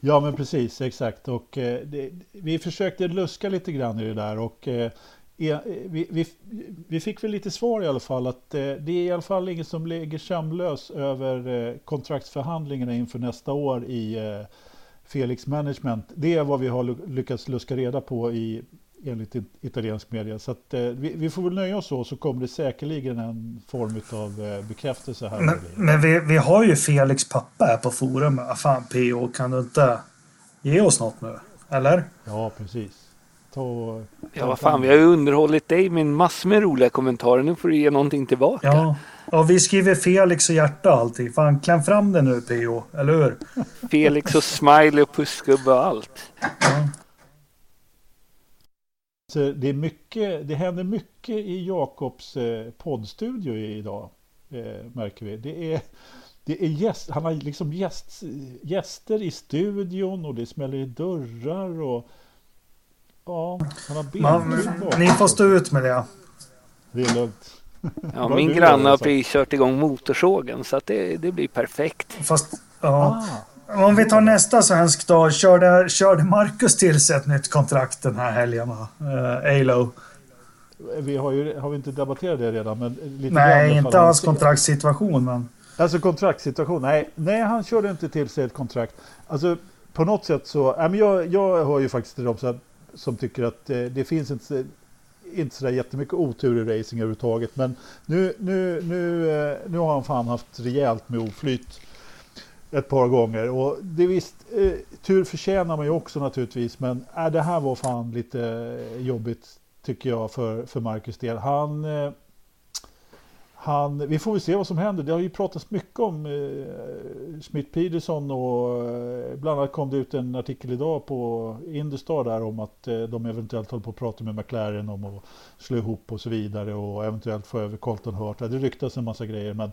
Ja men precis, exakt. Och, eh, det, vi försökte luska lite grann i det där och eh, vi, vi, vi, fick väl lite svar i alla fall att eh, det är i alla fall ingen som ligger sömnlös över eh, kontraktsförhandlingarna inför nästa år i eh, Felix Management. Det är vad vi har lyckats luska reda på i enligt italiensk media. Så att, eh, vi, vi, får väl nöja oss så, så kommer det säkerligen en form av eh, bekräftelse här. Men, men vi, vi, har ju Felix pappa här på forum. Fan PO, kan du inte ge oss något nu? Eller? Ja, precis. Ta, ta ja, vad fan, vi har ju underhållit dig med massor med roliga kommentarer. Nu får du ge någonting tillbaka. Ja, Ja, vi skriver Felix och hjärta och allting. Fan, kläm fram det nu PO, eller hur? Felix och smiley och pussgubbe och allt. Ja. Så det, är mycket, det händer mycket i Jakobs eh, poddstudio idag, eh, märker vi. Det är, det är gäst, han har liksom gäst, gäster i studion och det smäller i dörrar och ja, han har Man, bilder ni får stå ut med det. Det är lugnt. Ja, min granne har precis kört igång motorsågen så att det, det blir perfekt. Fast, ja. Ah, Om vi tar nästa svensk då. Körde, körde Marcus till sig ett nytt kontrakt den här helgen? Eh, Alo. vi har ju har vi inte debatterat det redan, men lite Nej, inte hans kontraktssituation, men... Alltså kontraktssituation, nej, nej han körde inte till sig ett kontrakt. Alltså på något sätt så, nej, men jag, jag hör ju faktiskt till dem som, som tycker att eh, det finns inte, inte sådär jättemycket otur i racing överhuvudtaget. Men nu, nu, nu, eh, nu har han fan haft rejält med oflyt ett par gånger. Och det visst, eh, tur förtjänar man ju också naturligtvis. Men äh, det här var fan lite jobbigt tycker jag för, för Marcus del. Han, eh, han, vi får väl se vad som händer. Det har ju pratats mycket om eh, Smith Peterson och eh, bland annat kom det ut en artikel idag på Industar där om att eh, de eventuellt håller på att prata med McLaren om att slå ihop och så vidare och eventuellt få över Colton Hurt. Det ryktas en massa grejer men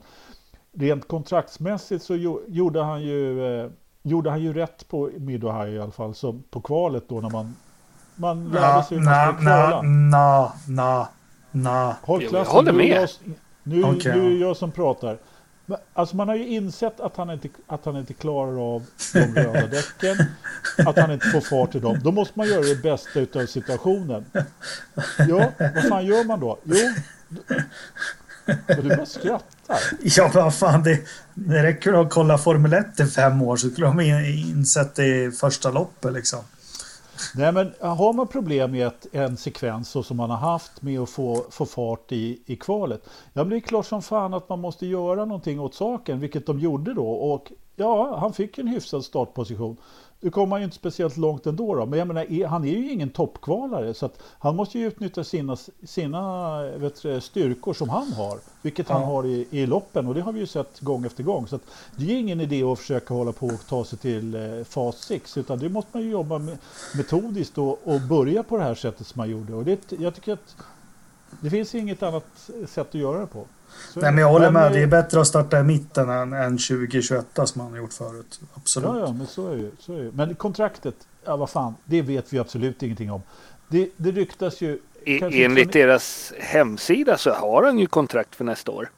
rent kontraktsmässigt så jo, gjorde han ju eh, gjorde han ju rätt på Mid i alla fall så på kvalet då när man man lärde sig hur man na, skulle kvala. na, na, na. Håll Jo, jag klassen, håller nu är med. jag- Nu, Okej, nu är ja. jag som pratar. Men, Alltså man har ju insett att han inte, att han inte klarar av de röda däcken. Att han inte får fart i dem. Då måste man göra det bästa utav situationen. Ja, vad fan gör man då? Jo, men du bara skrattar. Ja, vad fan, det, det räcker att kolla Formel 1 i fem år så skulle de in- insett det i första loppet liksom. Nej, men har man problem med ett, en sekvens så som man har haft med att få, få fart i, i kvalet. Ja, det är klart som fan att man måste göra någonting åt saken, vilket de gjorde då. Och ja, han fick en hyfsad startposition. Nu kom han ju inte speciellt långt ändå då, men jag menar, han är ju ingen toppkvalare så han måste ju utnyttja sina, sina du, styrkor som han har, vilket han Ja. har i, i loppen och det har vi ju sett gång efter gång. Så det är ingen idé att försöka hålla på och ta sig till eh, fas 6 utan det måste man ju jobba med, metodiskt och, och börja på det här sättet som man gjorde. Och det, jag tycker att det finns inget annat sätt att göra det på. Så Nej, men jag håller med. Det är bättre att starta i mitten än, än 2021 som han har gjort förut. Absolut. Ja, ja, men så är det ju. Så är det. ju. Men kontraktet, ja vad fan, det vet vi absolut ingenting om. Det, det ryktas ju... I, kanske enligt inte deras hemsida så har han ju kontrakt för nästa år.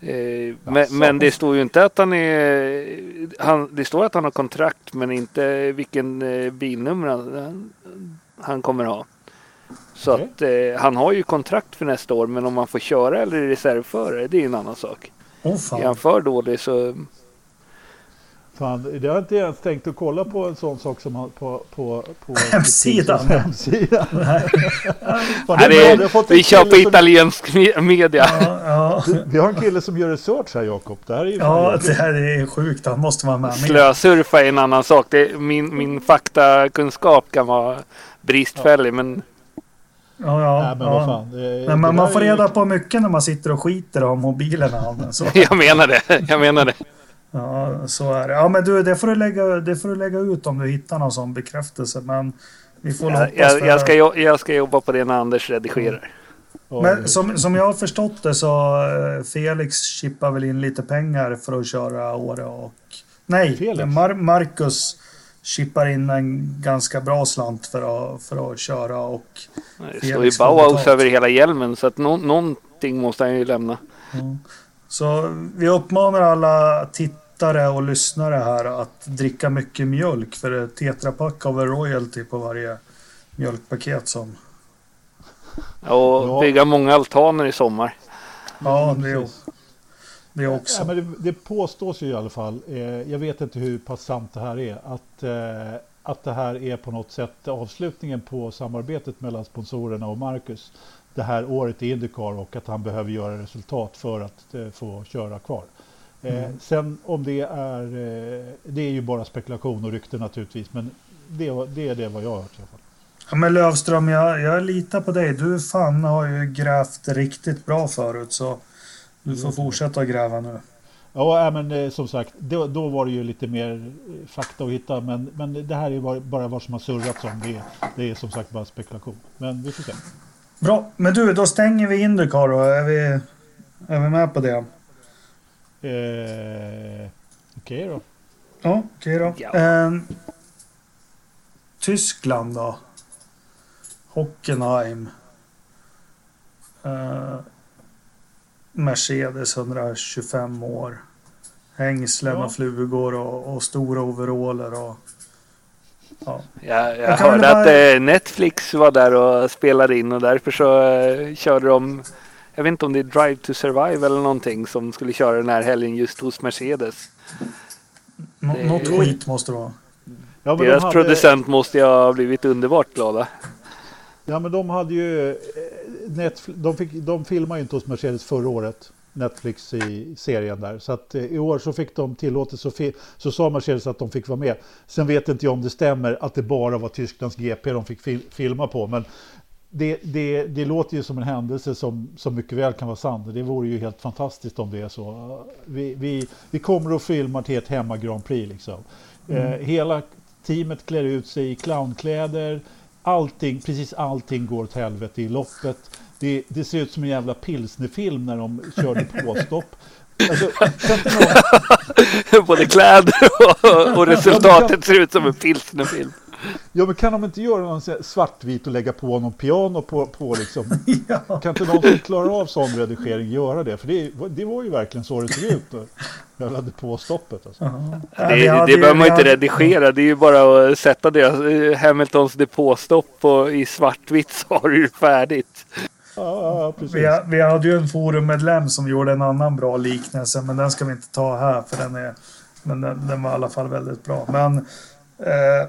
Eh, men, men det står ju inte att han är... Han, det står att han har kontrakt men inte vilken eh, bilnummer han, han kommer ha. Så Okej. att eh, han har ju kontrakt för nästa år men om han får köra eller är reservförare det är en annan sak. Är fan. han för dålig så Fan, det har jag inte ens tänkt att kolla på en sån sak som på, på, på Hemsidan. på hemsida. Nej. Fan, Nej, det är bra, vi vi kör på som- italiensk me- media. Ja, ja. Vi har en kille som gör research här Jakob. Det här är ju ja, det här är sjukt. Han måste vara med. Slösurfa är en annan sak. Det, min, min faktakunskap kan vara bristfällig men Ja, ja. Nej, men vad ja. fan. Det, Nej, det men man får reda på mycket när man sitter och skiter av mobilerna. Så, jag menar det. Jag menar det. ja, så är det. Ja, men du, det får du, lägga, det får du lägga ut om du hittar någon sån bekräftelse. Men vi får Jag, hoppas jag, jag, ska, jo- jag ska jobba på det när Anders redigerar. Ja, Men som, som jag har förstått det så eh, Felix chippar väl in lite pengar för att köra Åre och... Nej, Felix? Mar Marcus chippar in en ganska bra slant för att, för att köra och... Det står ju Bauhaus över hela hjälmen så att nå, någonting måste han ju lämna. Ja. Så vi uppmanar alla tittare och lyssnare här att dricka mycket mjölk för det tetrapack av en royalty på varje mjölkpaket som... Och Ja. bygga många altaner i sommar. Ja, det är. Det också. Ja, men det, det påstås ju i alla fall, eh, jag vet inte hur pass sant det här är, att, eh, att det här är på något sätt avslutningen på samarbetet mellan sponsorerna och Marcus det här året i Indycar och att han behöver göra resultat för att eh, få köra kvar. Eh, Mm. Sen om det är, eh, det är ju bara spekulation och rykte naturligtvis, men det, det är det vad jag har hört i alla fall. Ja, men Lövström, jag, jag litar på dig. Du fan har ju grävt riktigt bra förut. Så Du får fortsätta att gräva nu. Ja, men eh, som sagt, då, då, var det ju lite mer eh, fakta att hitta. Men, men det här är bara, bara vad som har surrats om. Det, det är som sagt bara spekulation. Men vi får se. Bra, men du, då stänger vi Indycar då. Är vi, är vi med på det? Eh, okej okay då. Ja, okej okay då. Ja. Eh, Tyskland då? Hockenheim. Eh, Mercedes 125 år. Hängslen ja. och flugor och, och stora overaller. Och, ja. Jag, jag hörde bara... att eh, Netflix var där och spelade in och därför så eh, körde de jag vet inte om det är Drive to Survive eller någonting som skulle köra den här helgen just hos Mercedes. Nå det... Något skit måste det vara. Ja, Deras de hade... producent måste ju ha blivit underbart glada. Ja men de hade ju Netflix, de, fick, de filmade ju inte hos Mercedes förra året. Netflix i serien där. Så att eh, i år så fick de tillåtelse så, så sa Mercedes att de fick vara med. Sen vet inte jag om det stämmer att det bara var Tysklands GP de fick fil filma på. Men det, det, det låter ju som en händelse som, som mycket väl kan vara sann. Det vore ju helt fantastiskt om det är så. Vi, vi, vi kommer att filma till ett hemma Grand Prix liksom. Mm. Eh, hela teamet klär ut sig i clownkläder allting, precis allting går åt helvete i loppet. Det, det ser ut som en jävla pilsnerfilm när de körde påstopp. Alltså, någon... Både kläder och, och resultatet ser ut som en pilsnerfilm. Ja, men kan de inte göra någon svartvit och lägga på någon piano på, på liksom? ja. Kan inte någon som klarar av sån redigering göra det? För det, det var ju verkligen så det såg ut när jag hade på stoppet. Alltså. Uh -huh. Det, det, det behöver man inte redigera. Det är ju bara att sätta deras Hamiltons depåstopp på, i svartvitt så har du färdigt. Ja, precis. Vi, vi hade ju en forummedlem som gjorde en annan bra liknelse, men den ska vi inte ta här för den är men den, den var i alla fall väldigt bra. Men eh,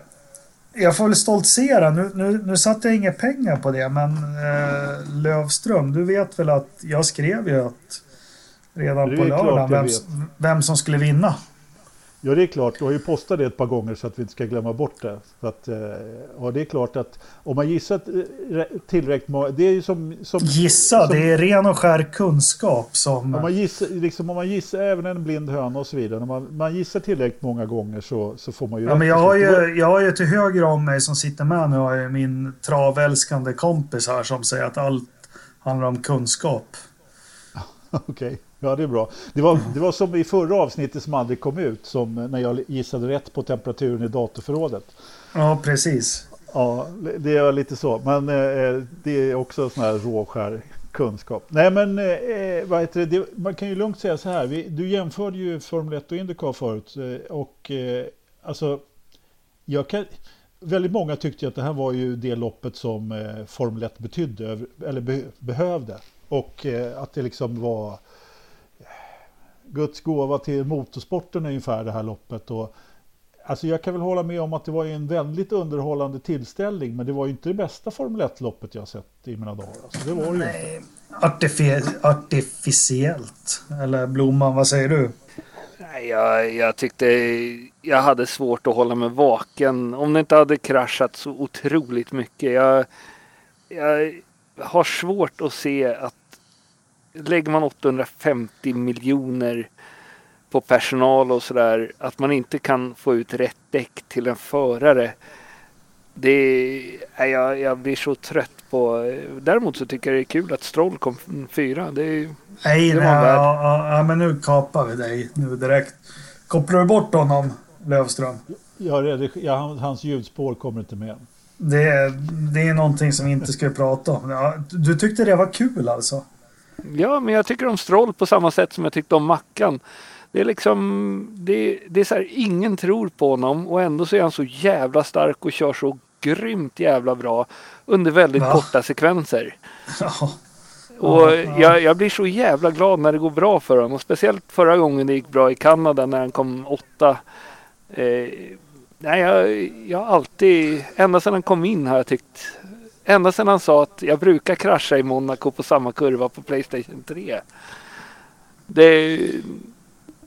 jag får väl stoltsera. Nu, nu, nu satte jag inga pengar på det, men eh, Lövström, du vet väl att jag skrev ju att redan på lördagen vem, vem som skulle vinna. Ja, det är klart. Du har ju postat det ett par gånger så att vi inte ska glömma bort det. Så att, eh, ja, det är klart att om man gissar eh, tillräckligt många... Det är ju som... som Gissa, som, det är ren och skär kunskap som... Om man gissar, liksom, om man gissar även en blind höna och så vidare. Om man, man gissar tillräckligt många gånger så, så får man ju... Ja, men jag, har ju jag har ju till höger om mig som sitter med nu har jag min travälskande kompis här som säger att allt handlar om kunskap. Okej. Okay. Ja, det är bra. Det var, det var som i förra avsnittet som aldrig kom ut, som när jag gissade rätt på temperaturen i datorförrådet. Ja, precis. Ja, det är lite så. Men eh, det är också sån här råskär kunskap. Nej, men eh, vad heter det? Man kan ju lugnt säga så här. Vi, du jämförde ju Formel 1 och Indycar förut. Eh, och eh, alltså, jag kan, väldigt många tyckte att det här var ju det loppet som eh, Formel 1 betydde, eller be, behövde. Och eh, att det liksom var Guds gåva till motorsporten ungefär det här loppet. Och, alltså jag kan väl hålla med om att det var en väldigt underhållande tillställning men det var ju inte det bästa Formel 1-loppet jag sett i mina dagar. Alltså, det var det Nej, artifi artificiellt. Eller Blomman, vad säger du? Jag, jag tyckte jag hade svårt att hålla mig vaken om det inte hade kraschat så otroligt mycket. Jag, jag har svårt att se att lägger man 850 miljoner på personal och sådär, att man inte kan få ut rätt däck till en förare. Det är, jag, jag blir så trött på. Däremot så tycker jag det är kul att Stroll kom fyra. Det, nej, det nej, ja, ja, men nu kapar vi dig nu direkt. Kopplar du bort honom, Lövström? Ja, ja hans ljudspår kommer inte med. Det, det är någonting som vi inte ska prata om. Ja, du tyckte det var kul alltså? Ja, men jag tycker om Stroll på samma sätt som jag tyckte om Mackan. Det är liksom, det, det är så här, ingen tror på honom och ändå så är han så jävla stark och kör så grymt jävla bra under väldigt Va? korta sekvenser. Ja. Och jag, jag, blir så jävla glad när det går bra för honom. Och speciellt förra gången det gick bra i Kanada när han kom åtta. Eh, nej, jag, jag har alltid, ända sedan han kom in har jag tyckt Ända sedan han sa att jag brukar krascha i Monaco på samma kurva på Playstation 3. Det,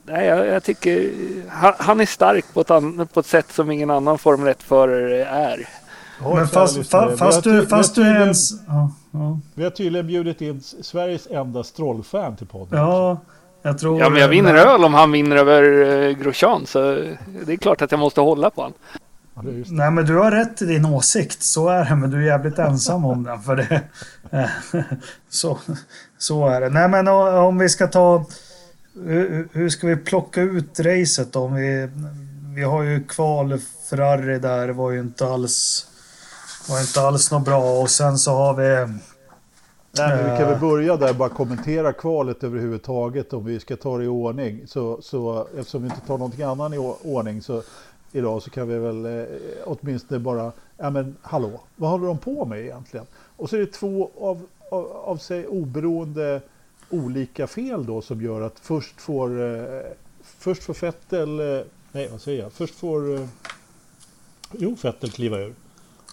nej, jag, jag tycker han, han, är stark på ett, an, på ett sätt som ingen annan Formel 1-förare är. Men fast, fast, fast, du, fast du ens... Ja, Ja, Vi har tydligen bjudit in Sveriges enda strollfan till podden. ja jag tror... Ja, men jag vinner öl om han vinner över eh, Grosjean. Så det är klart att jag måste hålla på honom. Ja, det är just det. Nej, men du har rätt i din åsikt. Så är det, men du är jävligt ensam om den. För det. Eh, så, så är det. Nej, men om vi ska ta... Hur, hur ska vi plocka ut racet då? Om vi, vi har ju kval Ferrari där. Det var ju inte alls... var inte alls något bra. Och sen så har vi... Nej, men vi kan väl Eh. börja där bara kommentera kvalet överhuvudtaget om vi ska ta det i ordning. Så, så eftersom vi inte tar någonting annat i ordning så idag så kan vi väl eh, åtminstone bara, ja men hallå, vad håller de på med egentligen? Och så är det två av, av, av sig oberoende olika fel då som gör att först får, eh, först får Fettel, eh, nej vad säger jag, först får, eh, jo Fettel kliva ur.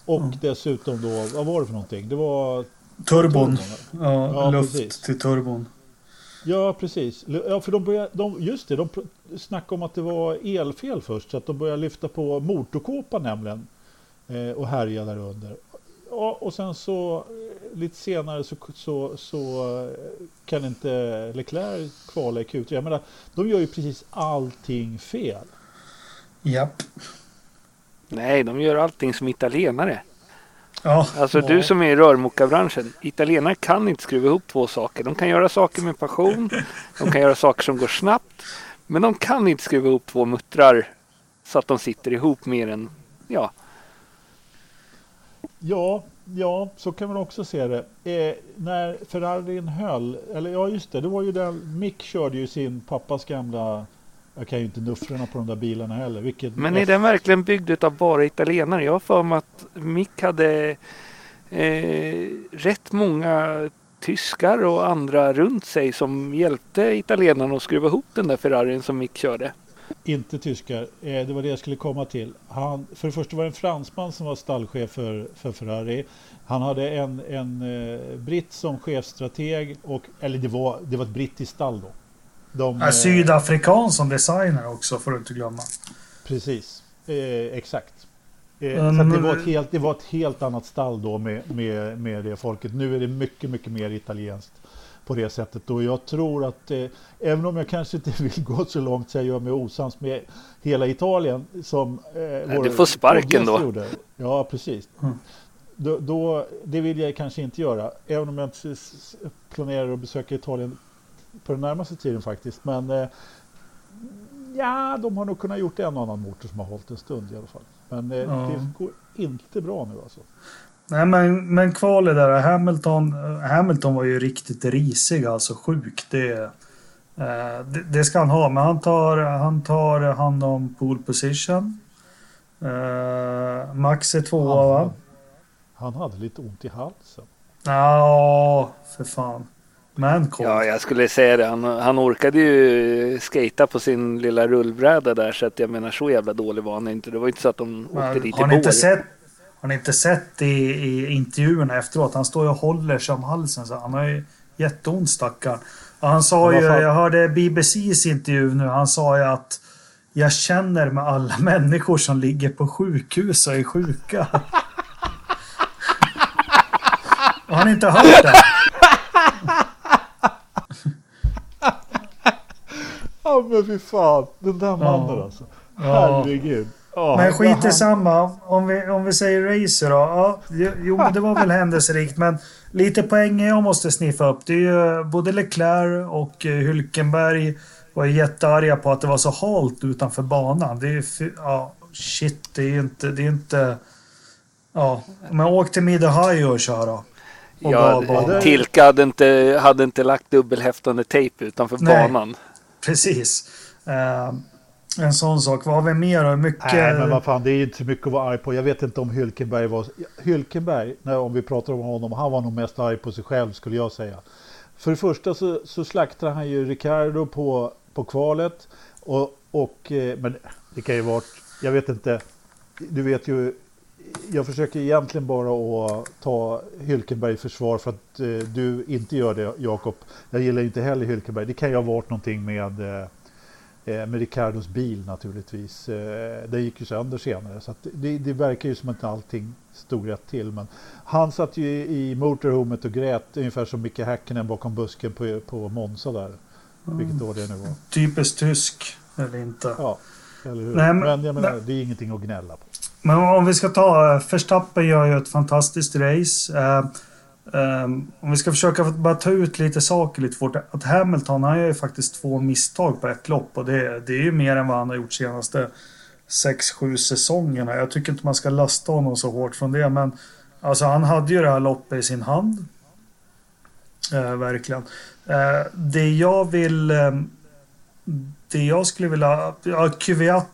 Och Mm. dessutom då, vad var det för någonting? Det var Turbon. Turbon, Ja, Ja, luft precis. till turbon. Ja, precis. Ja, för de började, de, just det, de snackade om att det var elfel först, så att de började lyfta på motorkåpan nämligen eh, och härja där under. Ja, och sen så eh, lite senare så, så, så eh, kan inte Leclerc kvala i Q3. Jag menar, de gör ju precis allting fel. Japp. Nej, de gör allting som italienare. Ja, Alltså Ja. du som är i rörmokarbranschen. Italienare kan inte skruva ihop två saker. De kan göra saker med passion. De kan göra saker som går snabbt. Men de kan inte skruva ihop två muttrar så att de sitter ihop mer än, ja, Ja, ja, så kan man också se det. Eh, när Ferrarin höll, eller ja just det, det var ju den, Mick körde ju sin pappas gamla, jag kan ju inte nuffrorna på de där bilarna heller. Vilket Men är den verkligen byggd av bara italienare? Jag har för mig att Mick hade eh, rätt många tyskar och andra runt sig som hjälpte italienarna att skruva ihop den där Ferrarin som Mick körde. Inte tyskar, eh, det var det jag skulle komma till. Han, för det första var det en fransman som var stallchef för, för Ferrari. Han hade en, en eh, britt som chefstrateg, och, eller det var, det var ett brittiskt stall då. De, Ja, eh, Sydafrikan som designer också får du inte glömma. Precis, eh, exakt. Mm. så det, var ett helt, det var ett helt annat stall då med, med, med det folket. Nu är det mycket, mycket mer italienskt på det sättet. Och jag tror att, eh, även om jag kanske inte vill gå så långt så jag gör mig osams med hela Italien som eh, vår du får sparken då. Gjorde. Ja, precis. Mm. Då, då, det vill jag kanske inte göra, även om jag inte planerar att besöka Italien på den närmaste tiden faktiskt. Men eh, ja, de har nog kunnat gjort en och annan motor som har hållit en stund i alla fall. Men eh, Ja. det går inte bra nu alltså. Nej, men, men kvalet där. Hamilton, Hamilton var ju riktigt risig, alltså sjuk. Det, eh, det, det ska han ha, men han tar, han tar hand om pole position. Eh, Max är tvåa, Han, va? han hade lite ont i halsen. Ja, för fan. Kom. Ja, jag skulle säga det. Han, han orkade ju skata på sin lilla rullbräda där så att jag menar så jävla dålig var han inte. Det var inte så att de åkte Men dit i har, ni inte bår. sett, har ni inte sett i, i intervjuerna efteråt? Han står ju och håller sig om halsen. Så han har ju jätteont stackarn. Han sa ju, jag hörde BBCs intervju nu. Han sa ju att jag känner med alla människor som ligger på sjukhus och är sjuka. har ni inte hört det? Men fy fan, den där mannen Ja. alltså. Ja. Herregud. Ja, Men skit i samma. Om vi, om vi säger racer då. Ja, jo, det var väl händelserikt. Men lite poäng jag måste sniffa upp. Det är ju både Leclerc och eh, Hülkenberg var jättearga på att det var så halt utanför banan. Det är ju... Ja, shit. Det är ju inte... Det är inte... Ja, men åk till Mid-Ohio och kör då. Och Ja, bana. Tilka hade inte, hade inte lagt dubbelhäftande tejp utanför Nej. banan. Precis. Eh, en sån sak. Vad har vi mer? Mycket... Nej men vad fan, det är inte så mycket att vara arg på. Jag vet inte om Hylkenberg var... Hylkenberg, när, om vi pratar om honom, han var nog mest arg på sig själv skulle jag säga. För det första så, så slaktade han ju Ricardo på, på kvalet. Och, och, eh, men det kan ju varit, jag vet inte, du vet ju, jag försöker egentligen bara att ta Hülkenberg i försvar för att eh, du inte gör det Jakob. Jag gillar inte heller Hülkenberg. Det kan ju ha varit någonting med, eh, Eh, med Ricardos bil naturligtvis. Eh, det gick ju sönder senare så det, det, verkar ju som att allting stod rätt till. Men han satt ju i motorhomet och grät ungefär som Micke Häkkinen bakom busken på, på Monza där. Mm. Vilket år det nu var. Typiskt tysk, eller inte. Ja, eller hur? Nej, men, men jag menar, det är ingenting att gnälla på. Men om vi ska ta, Verstappen gör ju ett fantastiskt race. Eh, Um, om vi ska försöka bara ta ut lite saker lite fort. Att Hamilton, han gör ju faktiskt två misstag på ett lopp och det, det är ju mer än vad han har gjort senaste 6-7 säsongerna. Jag tycker inte man ska lasta honom så hårt från det, men alltså han hade ju det här loppet i sin hand. Uh, verkligen. Uh, det jag vill... Um, det jag skulle vilja... Ja, Kvyat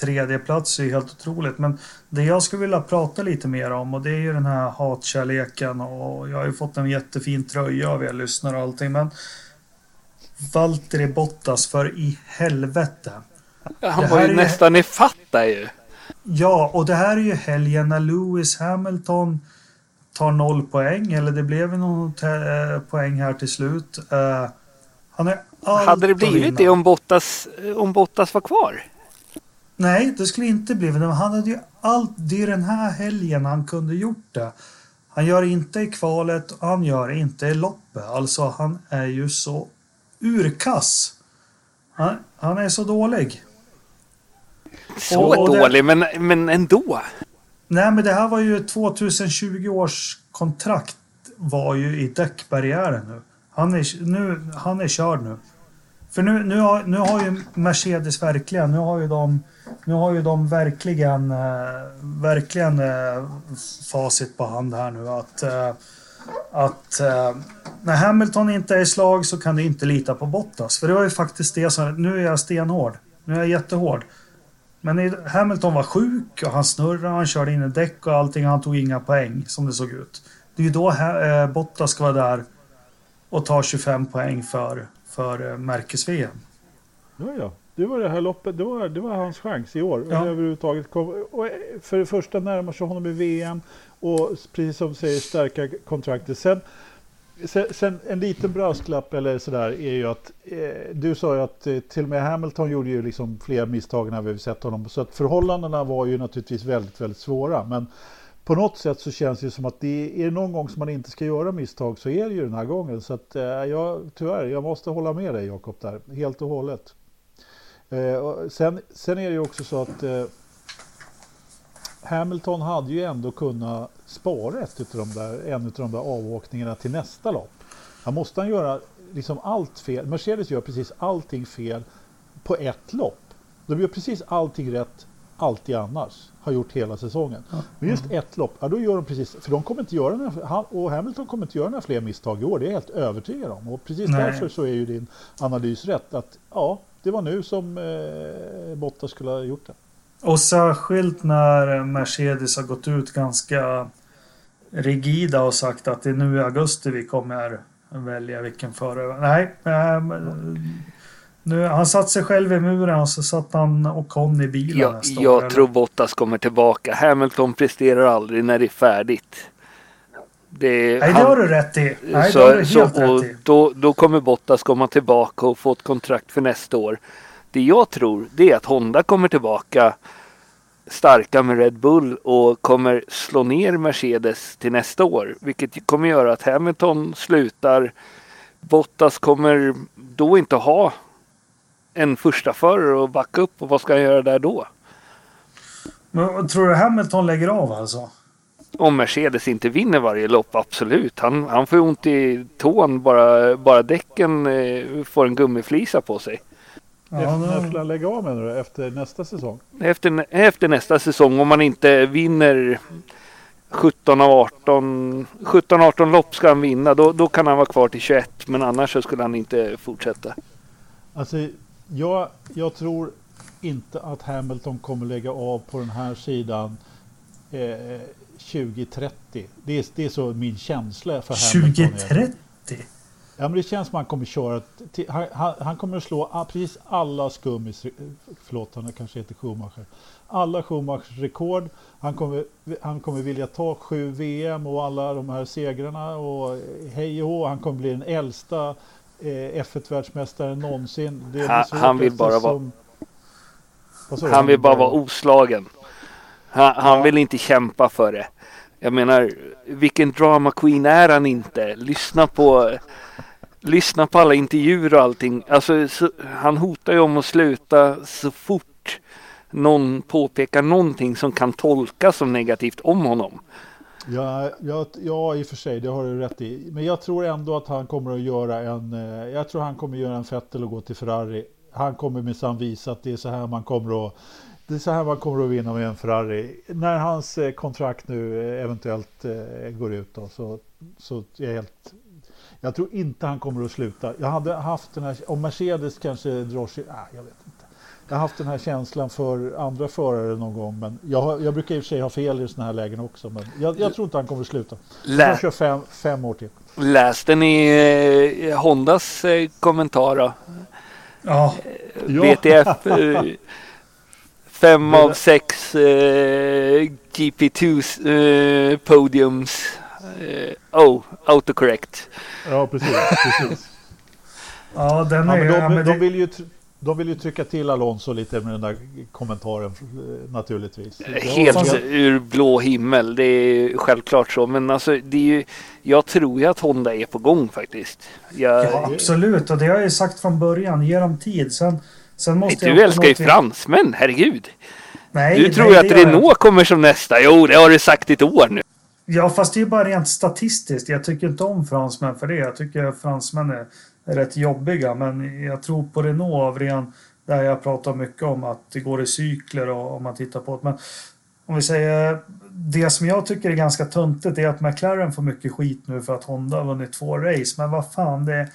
tredje plats är helt otroligt. Men det jag skulle vilja prata lite mer om och det är ju den här hatkärleken och jag har ju fått en jättefin tröja av er lyssnare och allting. Men Valtteri Bottas för i helvete. Han var ju nästan i fatta ju. Ja, och det här är ju helgen när Lewis Hamilton tar noll poäng. Eller det blev någon eh, poäng här till slut. Uh, han är Hade det blivit det om Bottas, om Bottas var kvar? Nej, det skulle inte bli. Men han hade ju allt. Det är den här helgen han kunde gjort det. Han gör inte i kvalet och han gör inte i loppet. Alltså han är ju så urkass. Han, han är så dålig. Så och, och dålig, det, men, men ändå. Nej, men det här var ju 2020 års kontrakt var ju i däckbarriären nu. Han är, nu, han är körd nu. För nu, nu, har, nu har ju Mercedes verkligen, nu har ju de, nu har ju de verkligen, eh, verkligen eh, facit på hand här nu att, eh, att eh, när Hamilton inte är i slag så kan du inte lita på Bottas. För det var ju faktiskt det som, nu är jag stenhård, nu är jag jättehård. Men Hamilton var sjuk och han snurrade, han körde in i däck och allting, han tog inga poäng som det såg ut. Det är ju då eh, Bottas ska vara där och ta 25 poäng för för eh, märkes-VM. Ja, ja. Det var det här loppet, det var, det var hans chans i år. Ja. Överhuvudtaget kom, och eh, för det första närmar sig honom i VM och precis som du säger stärka kontraktet. Sen, sen, sen, en liten brasklapp eller sådär är ju att eh, du sa ju att eh, till och med Hamilton gjorde ju liksom fler misstag när vi sett honom. Så att förhållandena var ju naturligtvis väldigt, väldigt svåra. Men på något sätt så känns det som att det är någon gång som man inte ska göra misstag så är det ju den här gången. Så att eh, jag, tyvärr, jag måste hålla med dig Jakob där, helt och hållet. Eh, och sen, sen är det ju också så att eh, Hamilton hade ju ändå kunnat spara ett utav de där, en av de där avåkningarna till nästa lopp. Han måste han göra liksom allt fel. Mercedes gör precis allting fel på ett lopp. De gör precis allting rätt alltid annars har gjort hela säsongen. Ja. Men just ett lopp, ja, då gör de precis, för de kommer inte göra några, och Hamilton kommer inte göra några fler misstag i år, det är jag helt övertygad om. Och precis Nej. därför så är ju din analys rätt, att ja, det var nu som eh, Bottas skulle ha gjort det. Och särskilt när Mercedes har gått ut ganska rigida och sagt att det är nu i augusti vi kommer välja vilken förare. Nej, äh, nu, han satt sig själv i muren och så satt han och Conny i bilen Jag, nästa jag år, tror Bottas kommer tillbaka. Hamilton presterar aldrig när det är färdigt. Det, Nej, han, det har du rätt i. Nej, så, det har du helt så, rätt i. Då, då kommer Bottas komma tillbaka och få ett kontrakt för nästa år. Det jag tror det är att Honda kommer tillbaka starka med Red Bull och kommer slå ner Mercedes till nästa år. Vilket kommer göra att Hamilton slutar. Bottas kommer då inte ha en första förare och backa upp och vad ska han göra där då? Men tror du Hamilton lägger av alltså? Om Mercedes inte vinner varje lopp, absolut. Han, han får ont i tån bara, bara däcken eh, får en gummiflisa på sig. Ja, när skulle han lägga av menar du? Efter nästa säsong? Efter, efter nästa säsong om man inte vinner 17 av 18, 17 18 lopp ska han vinna. Då, då kan han vara kvar till 21 men annars så skulle han inte fortsätta. Alltså jag, jag tror inte att Hamilton kommer lägga av på den här sidan eh, 2030. Det är, det är så min känsla för Hamilton. 2030? Ja, men det känns som att han kommer köra. Till, han, han, kommer att slå precis alla skummis... Förlåt, han kanske heter Schumacher. Alla Schumachers rekord. Han kommer, han kommer vilja ta sju VM och alla de här segrarna och hej och. Han kommer bli den äldsta F1-världsmästare någonsin. Han- han vill bara vara- som-? Han vill bara vara oslagen. Han, han vill inte kämpa för det. Jag menar, vilken drama queen är han inte? Lyssna på, lyssna på alla intervjuer och allting. Alltså, så, han hotar ju om att sluta så fort någon påpekar någonting som kan tolkas som negativt om honom. Ja, ja, ja, i och för sig, det har du rätt i. Men jag tror ändå att han kommer att göra en... Eh, jag tror han kommer att göra en Vettel och gå till Ferrari. Han kommer minsann visa att det är så här man kommer att... Det är så här man kommer att vinna med en Ferrari. När hans eh, kontrakt nu eh, eventuellt går ut då, så, så är jag helt... Jag tror inte han kommer att sluta. Jag hade haft den här... Om Mercedes kanske drar sig... Ah, jag vet inte. Jag har haft den här känslan för andra förare någon gång. Men jag, har, jag brukar i och för sig ha fel i sådana här lägen också. Men jag, jag tror inte han kommer att sluta. Lä, Jag kör fem, fem år till. läste ni eh, Hondas eh, kommentar då? Ja. VTF. Eh, fem av sex eh, GP2 eh, podiums. Eh, oh, autocorrect. Ja, precis. precis. ja den Ja, är de, ja, men de, det- vill ju, de vill ju trycka till Alonso lite med den där kommentaren eh, naturligtvis. Jag Helt hoppas- ur blå himmel. Det är självklart så. Men alltså, det är ju, jag tror ju att Honda är på gång faktiskt. Jag, Ja, absolut. Och det har jag ju sagt från början. Ge dem tid. Sen, sen måste jag du älskar ju fransmän, herregud. Nej, Du tror nej, ju att det gör jag. Renault kommer som nästa. Jo, det har du sagt i ett år nu. Ja, fast det är ju bara rent statistiskt. Jag tycker inte om fransmän för det. Jag tycker fransmän är rätt jobbiga. Men jag tror på Renault av ren... Där jag pratar mycket om att det går i cykler och om man tittar på det. Men om vi säger... Det som jag tycker är ganska töntigt är att McLaren får mycket skit nu för att Honda har vunnit två race. Men vad fan, det är...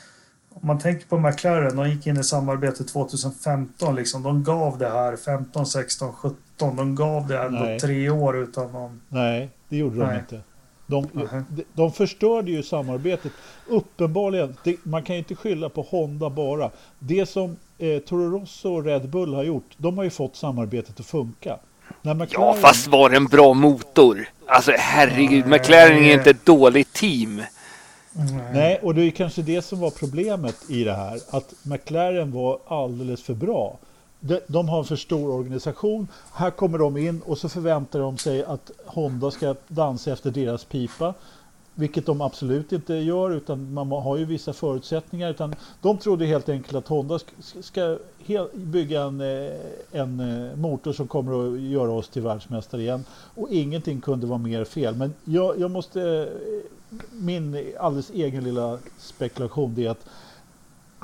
Om man tänker på McLaren, de gick in i samarbetet 2015 liksom. De gav det här 15, 16, 17. De gav det här Nej. på tre år utan någon... Nej, det gjorde de Nej. inte. De, Nej. de, de förstörde ju samarbetet. Uppenbarligen, det, man kan ju inte skylla på Honda bara. Det som eh, Toro Rosso och Red Bull har gjort, de har ju fått samarbetet att funka. När Ja, McLaren, fast var det en bra motor? Alltså herregud, Nej. McLaren är inte ett dåligt team. Nej, och det är kanske det som var problemet i det här. Att McLaren var alldeles för bra. De, de har en för stor organisation. Här kommer de in och så förväntar de sig att Honda ska dansa efter deras pipa. Vilket de absolut inte gör, utan man har ju vissa förutsättningar. Utan de trodde helt enkelt att Honda ska bygga en, eh, en eh, motor som kommer att göra oss till världsmästare igen. Och ingenting kunde vara mer fel. Men jag, jag måste... Eh, min alldeles egen lilla spekulation det är att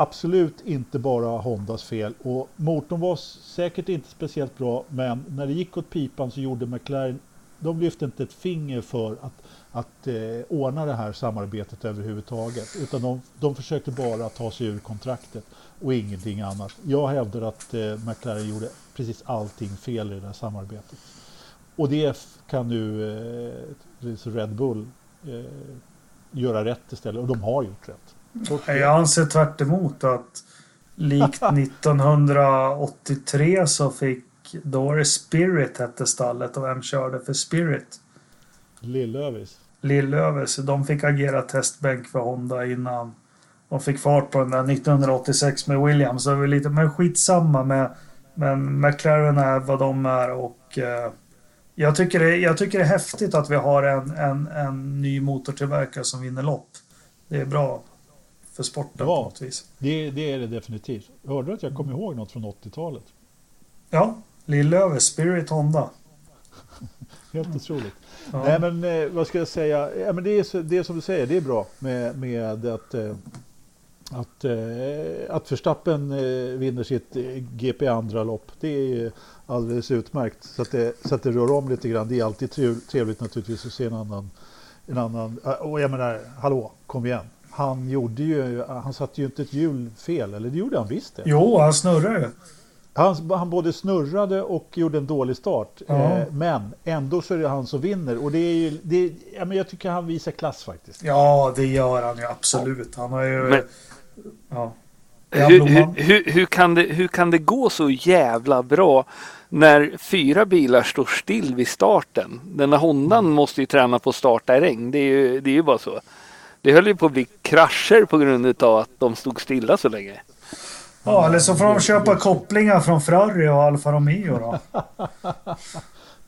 absolut inte bara Hondas fel. Och motorn var säkert inte speciellt bra, men när det gick åt pipan så gjorde McLaren de lyfte inte ett finger för att, att eh, ordna det här samarbetet överhuvudtaget. Utan de, de försökte bara ta sig ur kontraktet och ingenting annat. Jag hävdar att eh, McLaren gjorde precis allting fel i det här samarbetet. Och det kan nu eh, Red Bull eh, göra rätt istället. Och de har gjort rätt. Jag anser tvärt emot att likt 1983 så fick då var det Spirit hette stallet och vem körde för Spirit? Lillövis. Lillövis. De fick agera testbänk för Honda innan de fick fart på den där 1986 med Williams. Så det var lite, men skitsamma med men McLaren är vad de är och eh, jag, tycker det, jag tycker det är häftigt att vi har en, en, en ny motortillverkare som vinner lopp. Det är bra för sporten Ja. på något vis. Det, det är det definitivt. Hörde du att jag kom ihåg något från 80-talet? Ja, Lillövis, Spirit Honda. Helt otroligt. Ja. Nej men eh, vad ska jag säga? Ja, men det, är, så- det är som du säger, det är bra med, med att, eh, att, eh, att Verstappen vinner sitt GP andra lopp. Det är alldeles utmärkt. Så att, det, så att det rör om lite grann. Det är alltid trev- trevligt naturligtvis att se en annan. En annan och jag menar, hallå, kom igen. Han gjorde ju, han satte ju inte ett hjul fel, eller det gjorde han visst det. Jo, han snurrar ju. Han, han både snurrade och gjorde en dålig start. Ja. Eh, men ändå så är det han som vinner. Och det är ju, det, ja, men jag tycker han visar klass faktiskt. Ja, det gör han ju absolut. Han har ju... Men- ja. Hur, hur, hur, hur, kan det, hur kan det gå så jävla bra när fyra bilar står still vid starten? Den här Hondan måste ju träna på att starta i regn. Det är ju, det är ju bara så. Det höll ju på att bli krascher på grund av att de stod stilla så länge. Ja, eller så får de köpa kopplingar från Ferrari och Alfa Romeo då.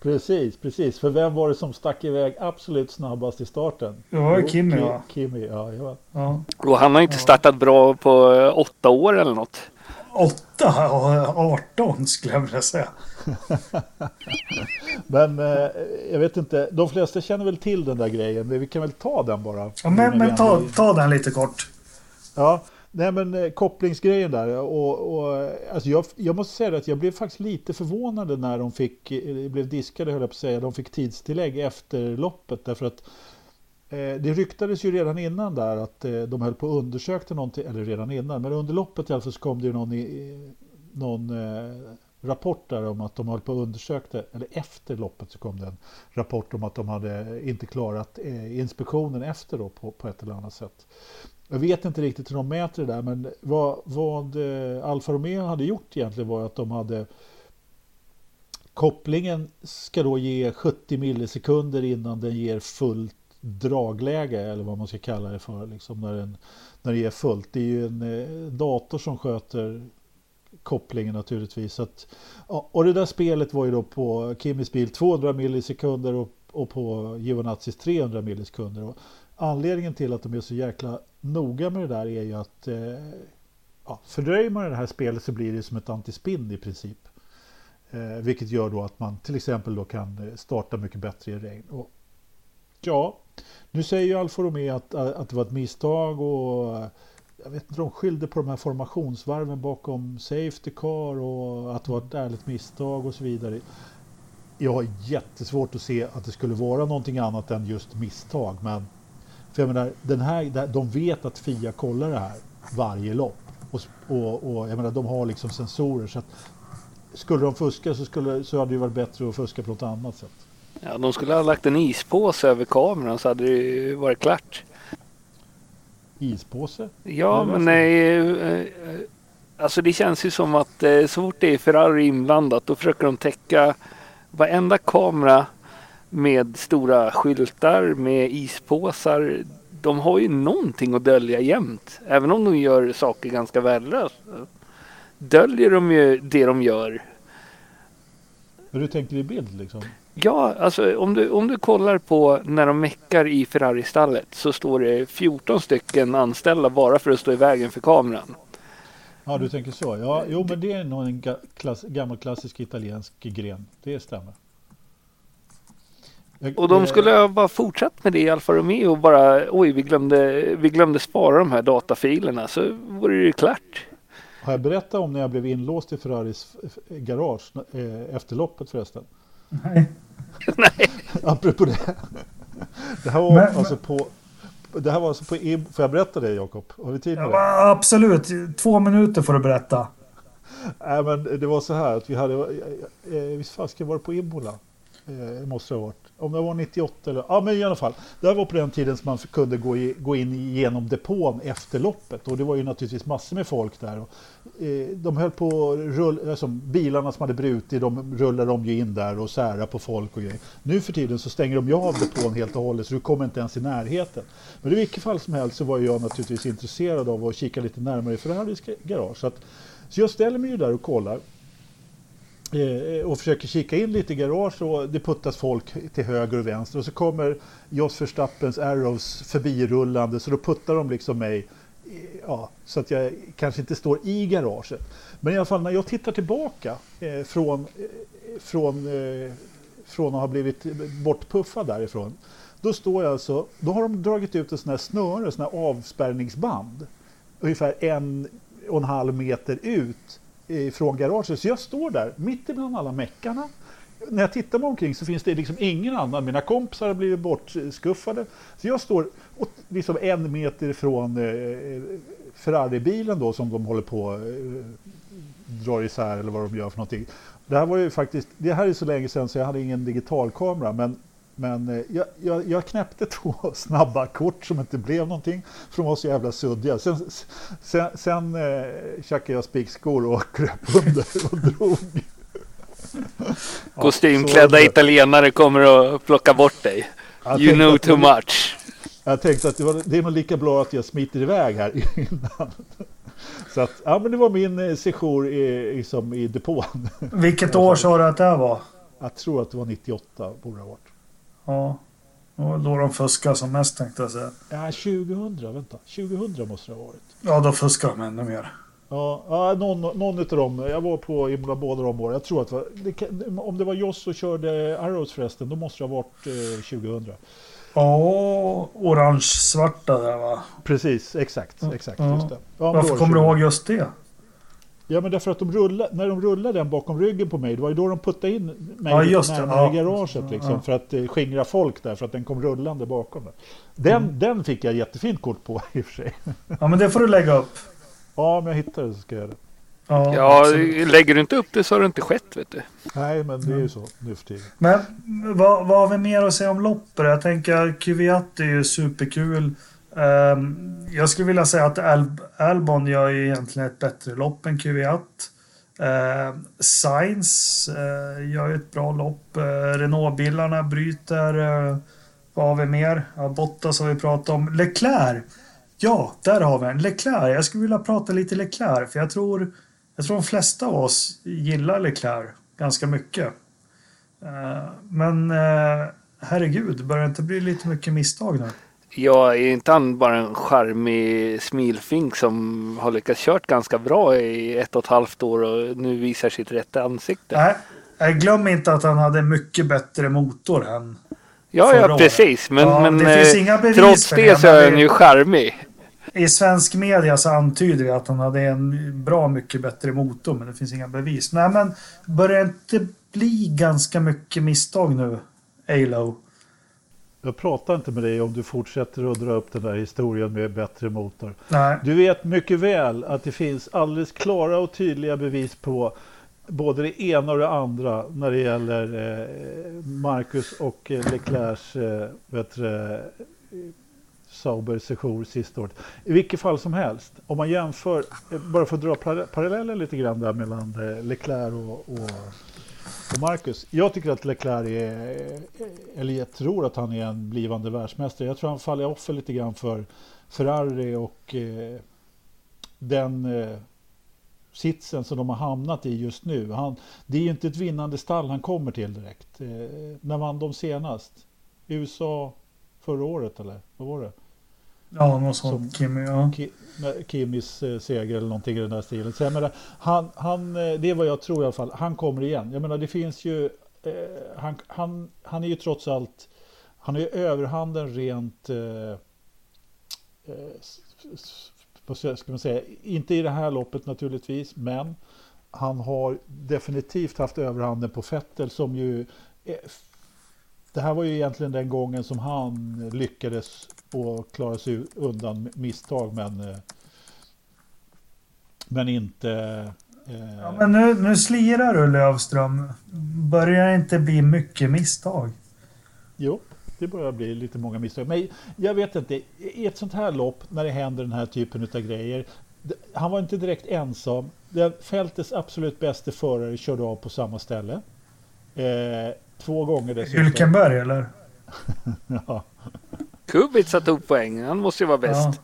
Precis, precis. För vem var det som stack iväg absolut snabbast i starten? Det var ju Kimi Ki- va? Kimi, ja. ja. Ja. Och han har inte startat bra på eh, åtta år eller något. 8 och 18 skulle jag vilja säga. Men eh, jag vet inte, de flesta känner väl till den där grejen. Vi kan väl ta den bara. Ja, men men ta, ta den lite kort. Ja, nej men eh, kopplingsgrejen där. Och, och, alltså jag, jag måste säga att jag blev faktiskt lite förvånad när de fick, eh, blev diskade höll jag på att säga, de fick tidstillägg efter loppet. Därför att Eh, det ryktades ju redan innan där att eh, de höll på och undersökte någonting, eller redan innan, men under loppet i alla fall så kom det ju någon, i, någon eh, rapport där om att de höll på och undersökte, eller efter loppet så kom det en rapport om att de hade inte klarat inspektionen efter då på, på ett eller annat sätt. Jag vet inte riktigt hur de mäter det där, men vad, vad Alfa Romeo hade gjort egentligen var att de hade kopplingen ska då ge 70 millisekunder innan den ger fullt dragläge eller vad man ska kalla det för, liksom när, den, när det är fullt. Det är ju en eh, dator som sköter kopplingen naturligtvis. Så att, ja, och det där spelet var ju då på Kimis bil 200 millisekunder och, och på Giovanazis 300 millisekunder. Och anledningen till att de är så jäkla noga med det där är ju att eh, ja, fördröjer man det här spelet så blir det som ett antispinn i princip. Eh, vilket gör då att man till exempel då kan eh, starta mycket bättre i regn. Och, ja, nu säger ju Alfa Romeo att, att det var ett misstag och jag vet inte, de skyllde på de här formationsvarven bakom Safety Car och att det var ett ärligt misstag och så vidare. Jag har jättesvårt att se att det skulle vara någonting annat än just misstag. Men för jag menar, den här, de vet att Fia kollar det här varje lopp. Och, och, och jag menar, de har liksom sensorer. Så att skulle de fuska så, skulle, så hade det varit bättre att fuska på något annat sätt. Ja, de skulle ha lagt en ispåse över kameran så hade det ju varit klart. Ispåse? Ja, men nej. eh, Alltså det känns ju som att eh, så fort det är Ferrari inblandat då försöker de täcka varenda kamera med stora skyltar med ispåsar. De har ju någonting att dölja jämt. Även om de gör saker ganska värdelöst. Döljer de ju det de gör. Men du tänker i bild liksom? Ja, alltså om du, om du kollar på när de meckar i Ferrari-stallet så står det 14 stycken anställda bara för att stå i vägen för kameran. Ja, du tänker så. Ja, jo, men det är nog en ga klass, gammal klassisk italiensk gren. Det stämmer. Jag, Och de eh, skulle ha bara fortsatt med det i Alfa Romeo och bara oj, vi glömde, vi glömde spara de här datafilerna så vore det ju klart. Har jag berättat om när jag blev inlåst i Ferraris garage eh, efter loppet förresten? Nej. Nej, Apropå det. Det här var Men- alltså på... Det här var alltså på... Im- Får jag berätta det Jakob? Har vi tid med Ja, absolut. Två minuter får du berätta. Nej men det var så här att vi hade... Eh, eh, visst fasken var det på? Eh, det måste det ha varit. Om det var 98 eller... Ja men i alla fall. Det här var på den tiden som man kunde gå, i, gå in genom depån efter loppet. Och det var ju naturligtvis massor med folk där. Och, eh, de höll på rull, alltså, bilarna som hade brutit, de rullade de ju in där och sära på folk och grejer. Nu för tiden så stänger de ju av depån helt och hållet så du kommer inte ens i närheten. Men i vilket fall som helst så var jag naturligtvis intresserad av att kika lite närmare i Ferraris garage. Så, att, så jag ställer mig ju där och kollar Eh, och försöker kika in lite i garage och det puttas folk till höger och vänster och så kommer Jos Verstappens Arrows förbirullande så då puttar de liksom mig eh, ja, så att jag kanske inte står i garaget. Men i alla fall när jag tittar tillbaka eh, från, eh, från, eh, från att ha blivit bortpuffad därifrån då står jag alltså, då har de dragit ut en sån här snöre, sån här avspärrningsband ungefär en och en halv meter ut eh, från garaget. Så jag står där mitt ibland alla meckarna. När jag tittar mig omkring så finns det liksom ingen annan. Mina kompisar har blivit bortskuffade. Så jag står liksom en meter ifrån eh, eh, Ferrari-bilen då som de håller på eh, drar isär eller vad de gör för någonting. Det här var ju faktiskt, det här är så länge sedan så jag hade ingen digitalkamera men men eh, jag, jag, jag knäppte två snabba kort som inte blev någonting för de var så jävla suddiga. Sen, sen, sen eh, käkade jag spikskor och kröp under och drog. kostymklädda så- italienare kommer att plocka bort dig. Jag You know too much. Jag tänkte att det, var, det är nog lika bra att jag smiter iväg här innan. Så att, ja men det var min eh, sejour i, liksom i depån. Vilket år sa du att det var? Jag tror att det var 98 borde det ha varit. Ja. Det var då de fuskade som mest tänkte jag säga. Ja, 2000, vänta. 2000 måste det ha varit. Ja, då fuskar de ännu mer. Ja, ja någon, någon av dem. Jag var på Imola båda de åren. Jag tror att det var, det, om det var Joss och körde Arrows förresten, då måste det ha varit eh, 2000. Ja, orange-svarta där va? Precis, exakt. exakt Ja. just det. Ja, Varför kommer du 2000. ihåg just det? Ja, men därför att de rullade, när de rullade den bakom ryggen på mig, det var ju då de puttade in mig Ja, just det. närmare Ja. garaget liksom, Ja. för att eh, skingra folk där, för att den kom rullande bakom. Den, den, Mm. den fick jag jättefint kort på i och för sig. Ja, men det får du lägga upp. Ja, om jag hittar det så ska jag göra det. Ja, Ja, lägger du inte upp det så har det inte skett vet du. Nej, men det är ju så nu för tiden. Men vad, vad har vi mer att säga om loppet? Jag tänker Kvyat är ju superkul. Ehm, jag skulle vilja säga att Al Albon gör ju egentligen ett bättre lopp än Kvyat. Uh, ehm, Sainz eh, gör ju ett bra lopp. Uh, Renault-bilarna bryter. Uh, vad har vi mer? Ja, Bottas har vi pratat om. Leclerc. Ja, där har vi en. Leclerc. Jag skulle vilja prata lite Leclerc. För jag tror, jag tror de flesta av oss gillar Leclerc ganska mycket. Eh, men herregud, börjar det inte bli lite mycket misstag nu? Jag är inte han bara en charmig smilfink som har lyckats kört ganska bra i ett och ett halvt år och nu visar sitt rätta ansikte? Nej, jag glöm inte att han hade mycket bättre motor än... ja, ja precis. Men, Ja, men det finns eh, inga bevis trots det det, så är han ju charmig. I svensk media så antyder det att han hade en bra mycket bättre motor, men det finns inga bevis. Nej, men börjar inte bli ganska mycket misstag nu, Alo? Jag pratar inte med dig om du fortsätter att dra upp den där historien med bättre motor. Nej. Du vet mycket väl att det finns alldeles klara och tydliga bevis på både det ena och det andra när det gäller eh, Marcus och eh, Leclercs eh, Sauber sejour sista året. I vilket fall som helst, om man jämför, eh, bara för att dra par- paralleller lite grann där mellan Leclerc och, och, på Marcus. Jag tycker att Leclerc är, eh, eller jag tror att han är en blivande världsmästare. Jag tror han faller offer lite grann för Ferrari och eh, den eh, sitsen som de har hamnat i just nu. Han, det är ju inte ett vinnande stall han kommer till direkt. Eh, när vann de senast? USA förra året eller vad var det? Ja, någon sån Som- Kim, ja. Kimis eh, seger eller någonting i den där stilen. Så jag menar, han, han, eh, det är vad jag tror i alla fall. Han kommer igen. Jag menar det finns ju, eh, han, han, han är ju trots allt, han är ju överhanden rent, eh, eh, vad ska man säga, inte i det här loppet naturligtvis, men han har definitivt haft överhanden på Fettel som ju eh, det här var ju egentligen den gången som han lyckades och klara sig undan misstag men eh, men inte eh, ja men nu, nu slirar du Lövström. Börjar inte bli mycket misstag? Jo, det börjar bli lite många misstag. Men jag vet inte, i ett sånt här lopp när det händer den här typen av grejer. Han var inte direkt ensam. Fältets absolut bästa förare körde av på samma ställe. Eh, två gånger dessutom. Hylkenberg eller? Ja. Kubica tog poäng. Han måste ju vara bäst.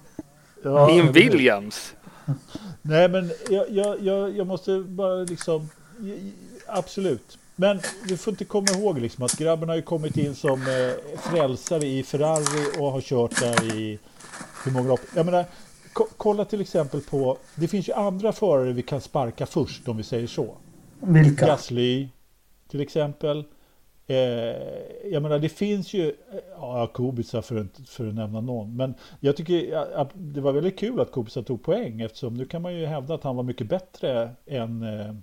Ja, I en eller hur? Williams. Nej, men jag, jag, jag, jag måste bara liksom... Absolut. Men vi får inte komma ihåg liksom att grabben har ju kommit in som eh, frälsare i Ferrari och har kört där i hur många lopp? Jag menar, ko- kolla till exempel på... Det finns ju andra förare vi kan sparka först om vi säger så. Vilka? Gasly till exempel. Eh, jag menar det finns ju, eh, ja Kubica för, att- för att nämna någon. Men jag tycker att det var väldigt kul att Kubica tog poäng eftersom nu kan man ju hävda att han var mycket bättre än, eh,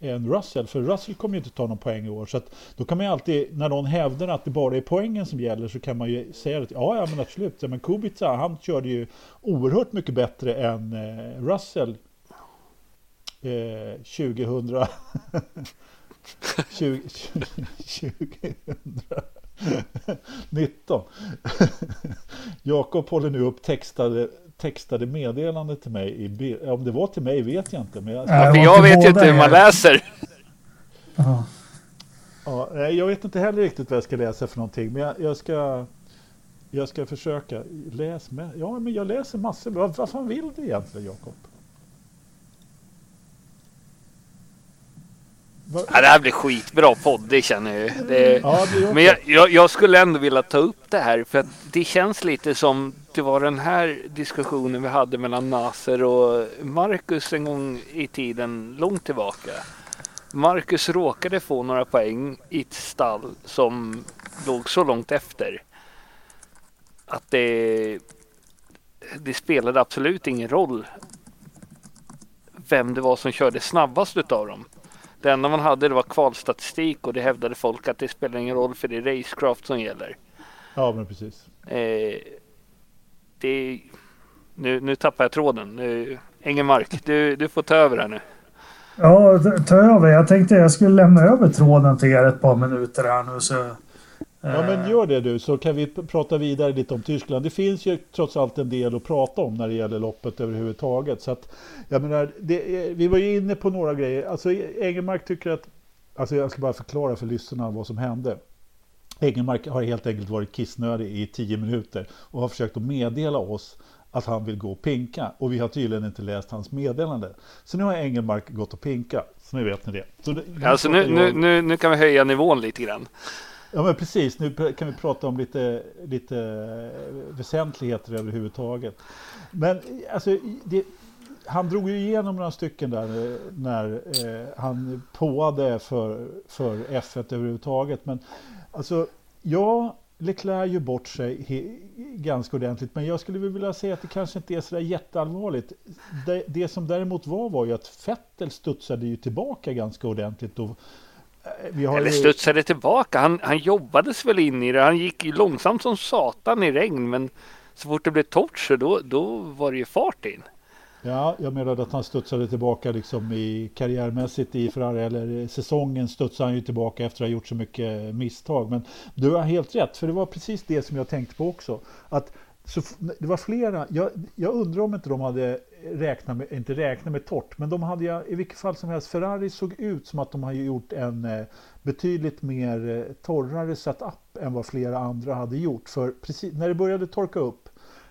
än Russell. För Russell kommer ju inte ta någon poäng i år. Så att då kan man ju alltid, när någon hävdar att det bara är poängen som gäller så kan man ju säga att ja, ja men absolut. Ja, men Kubica han körde ju oerhört mycket bättre än eh, Russell eh, 2000 20, 2019. Jakob håller nu upp textade, textade meddelande till mig. I, om det var till mig vet jag inte. Men jag, Nej. För jag vet ju inte hur man er. läser. Ja. ja, jag vet inte heller riktigt vad jag ska läsa för någonting. Men jag, jag ska... Jag ska försöka. Läs med. Ja, men jag läser massor. Vad, vad fan vill du egentligen, Jakob? Ja, det här blir skitbra podd, det känner jag. Det... Ja, men jag, jag, jag, skulle ändå vilja ta upp det här för att det känns lite som det var den här diskussionen vi hade mellan Naser och Marcus en gång i tiden, långt tillbaka. Marcus råkade få några poäng i ett stall som låg så långt efter att det, det spelade absolut ingen roll vem det var som körde snabbast utav dem. Det enda man hade det var kvalstatistik och det hävdade folk att det spelar ingen roll för det är racecraft som gäller. Ja, men precis. Eh, det, nu, nu tappar jag tråden. Nu, Engelmark, du, du får ta över här nu. Ja, ta över. Jag tänkte jag skulle lämna över tråden till er ett par minuter här nu. Så Ja men gör det du så kan vi prata vidare lite om Tyskland. Det finns ju trots allt en del att prata om när det gäller loppet överhuvudtaget. Så att, jag menar, det, vi var ju inne på några grejer. Alltså Engelmark tycker att, alltså jag ska bara förklara för lyssnarna vad som hände. Engelmark har helt enkelt varit kissnödig i tio minuter och har försökt att meddela oss att han vill gå och pinka och vi har tydligen inte läst hans meddelande. Så nu har Engelmark gått och pinka, så nu vet ni det. Så det alltså nu, nu, nu, nu kan vi höja nivån lite grann. Ja men precis, nu kan vi prata om lite, lite eh, väsentligheter överhuvudtaget. Men eh, alltså, det, han drog ju igenom några stycken där eh, när eh, han påade för, för F1 överhuvudtaget. Men alltså, ja, Leclerc ju bort sig he, ganska ordentligt, men jag skulle vilja säga att det kanske inte är så där jätteallvarligt. Det, det som däremot var var ju att Vettel studsade ju tillbaka ganska ordentligt och har Eller studsade tillbaka. Han, han jobbades väl in i det. Han gick ju långsamt som satan i regn. Men så fort det blev torrt så då, då var det ju fart in. Ja, jag menade att han studsade tillbaka liksom i karriärmässigt i Ferrari. Eller säsongen studsade han ju tillbaka efter att ha gjort så mycket misstag. Men du har helt rätt, för det var precis det som jag tänkte på också. Att så det var flera, jag, jag undrar om inte de hade räknat med, inte räknat med torrt, men de hade i vilket fall som helst, Ferrari såg ut som att de hade gjort en eh, betydligt mer eh, torrare setup än vad flera andra hade gjort. För precis när det började torka upp,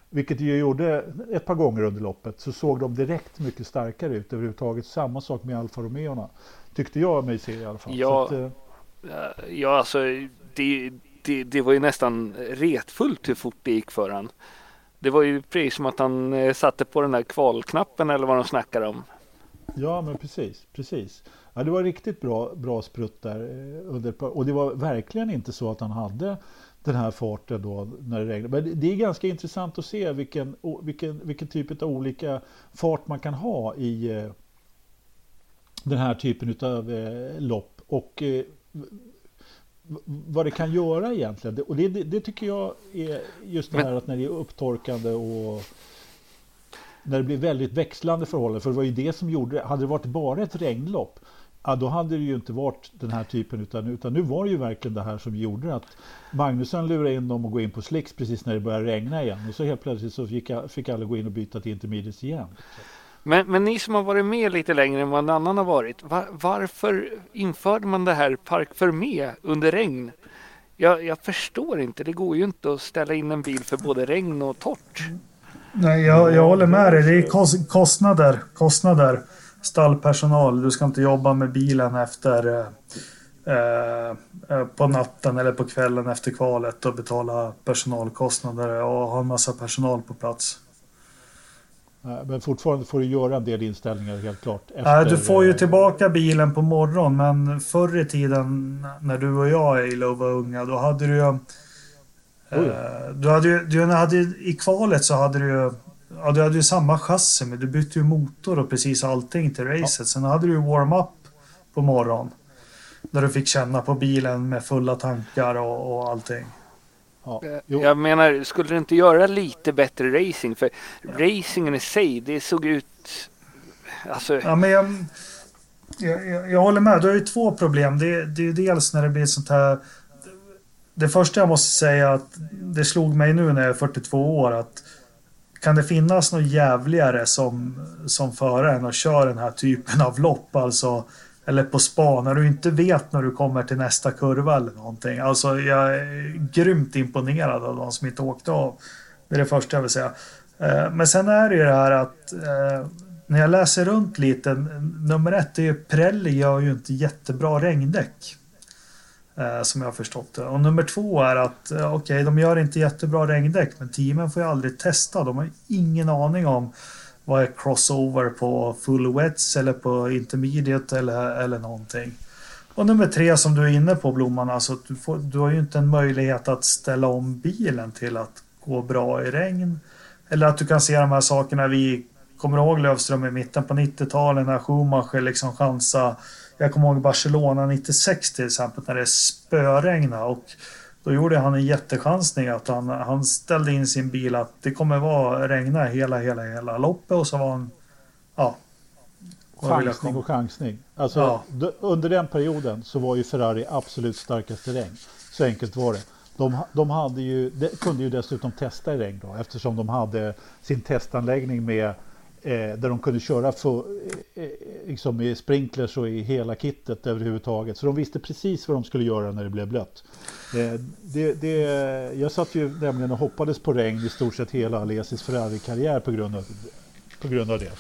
vilket det ju gjorde ett par gånger under loppet, så såg de direkt mycket starkare ut överhuvudtaget. Samma sak med Alfa Romeo, tyckte jag mig se i alla fall. Ja, att, eh, ja alltså det, det, det var ju nästan retfullt hur fort det gick för han. Det var ju precis som att han eh, satte på den där kvalknappen eller vad de snackar om. Ja, men precis, precis. Ja, det var riktigt bra, bra sprutt där. Eh, under, och det var verkligen inte så att han hade den här farten då när det regnade. Men det är ganska intressant att se vilken, vilken, vilken typ av olika fart man kan ha i eh, den här typen av lopp. Och vad det kan göra egentligen. Och det, det, det tycker jag är just det här att när det är upptorkande och när det blir väldigt växlande förhållanden. För det var ju det som gjorde det. Hade det varit bara ett regnlopp, ja, då hade det ju inte varit den här typen. Utan, utan nu var det ju verkligen det här som gjorde att Magnusson lurade in dem att gå in på slicks precis när det började regna igen. Och så helt plötsligt så fick, fick alla gå in och byta till intermediates igen. Men, men ni som har varit med lite längre än vad en annan har varit. Var, varför införde man det här Park för med under regn? Jag, jag, förstår inte. Det går ju inte att ställa in en bil för både regn och torrt. Nej, jag, jag håller med dig. Det är kostnader. Kostnader. Stallpersonal. Du ska inte jobba med bilen efter eh, eh, på natten eller på kvällen efter kvalet och betala personalkostnader och ha en massa personal på plats. Men fortfarande får du göra en del inställningar helt klart. Efter... Du får ju tillbaka bilen på morgonen men förr i tiden när du och jag Eilo var unga då hade du ju... Eh, du hade ju, du hade, I kvalet så hade du ju... Ja, du hade ju samma chassi men du bytte ju motor och precis allting till racet. Ja. Sen hade du ju warm-up på morgonen. Där du fick känna på bilen med fulla tankar och, och allting. Ja. Eh, jag menar, skulle du inte göra lite bättre racing? För racingen i sig, det såg ut... Alltså... Ja, men jag, jag, jag håller med. Du har ju två problem. Det, det är ju dels när det blir sånt här... Det första jag måste säga att det slog mig nu när jag är 42 år att kan det finnas något jävligare som, som förare än att köra den här typen av lopp? Alltså eller på spa när du inte vet när du kommer till nästa kurva eller någonting. Alltså jag är grymt imponerad av de som inte åkte av. Det är det första jag vill säga. Eh, men sen är det ju det här att eh, när jag läser runt lite, nummer ett är ju Prelli gör ju inte jättebra regndäck. Eh, som jag har förstått det. Och nummer två är att okej, okay, de gör inte jättebra regndäck, men teamen får ju aldrig testa. De har ingen aning om vad är crossover på full wets eller på intermediate eller, eller någonting. Och nummer tre som du är inne på Blomman, alltså du, får, du har ju inte en möjlighet att ställa om bilen till att gå bra i regn. Eller att du kan se de här sakerna vi kommer ihåg Löfström i mitten på 90-talet när Schumacher liksom chansade. Jag kommer ihåg Barcelona 96 till exempel när det spöregnade och då gjorde han en jättechansning att han, han ställde in sin bil att det kommer vara regna hela, hela, hela loppet och så var han, ja. Chansning och chansning. Alltså ja. under den perioden så var ju Ferrari absolut starkaste regn. Så enkelt var det. De, de hade ju, de kunde ju dessutom testa i regn då eftersom de hade sin testanläggning med Eh, där de kunde köra för, eh, eh, liksom i sprinklers och i hela kittet överhuvudtaget. Så de visste precis vad de skulle göra när det blev blött. Eh, det, det, jag satt ju nämligen och hoppades på regn i stort sett hela Alesis Ferrari-karriär på grund av, på grund av det.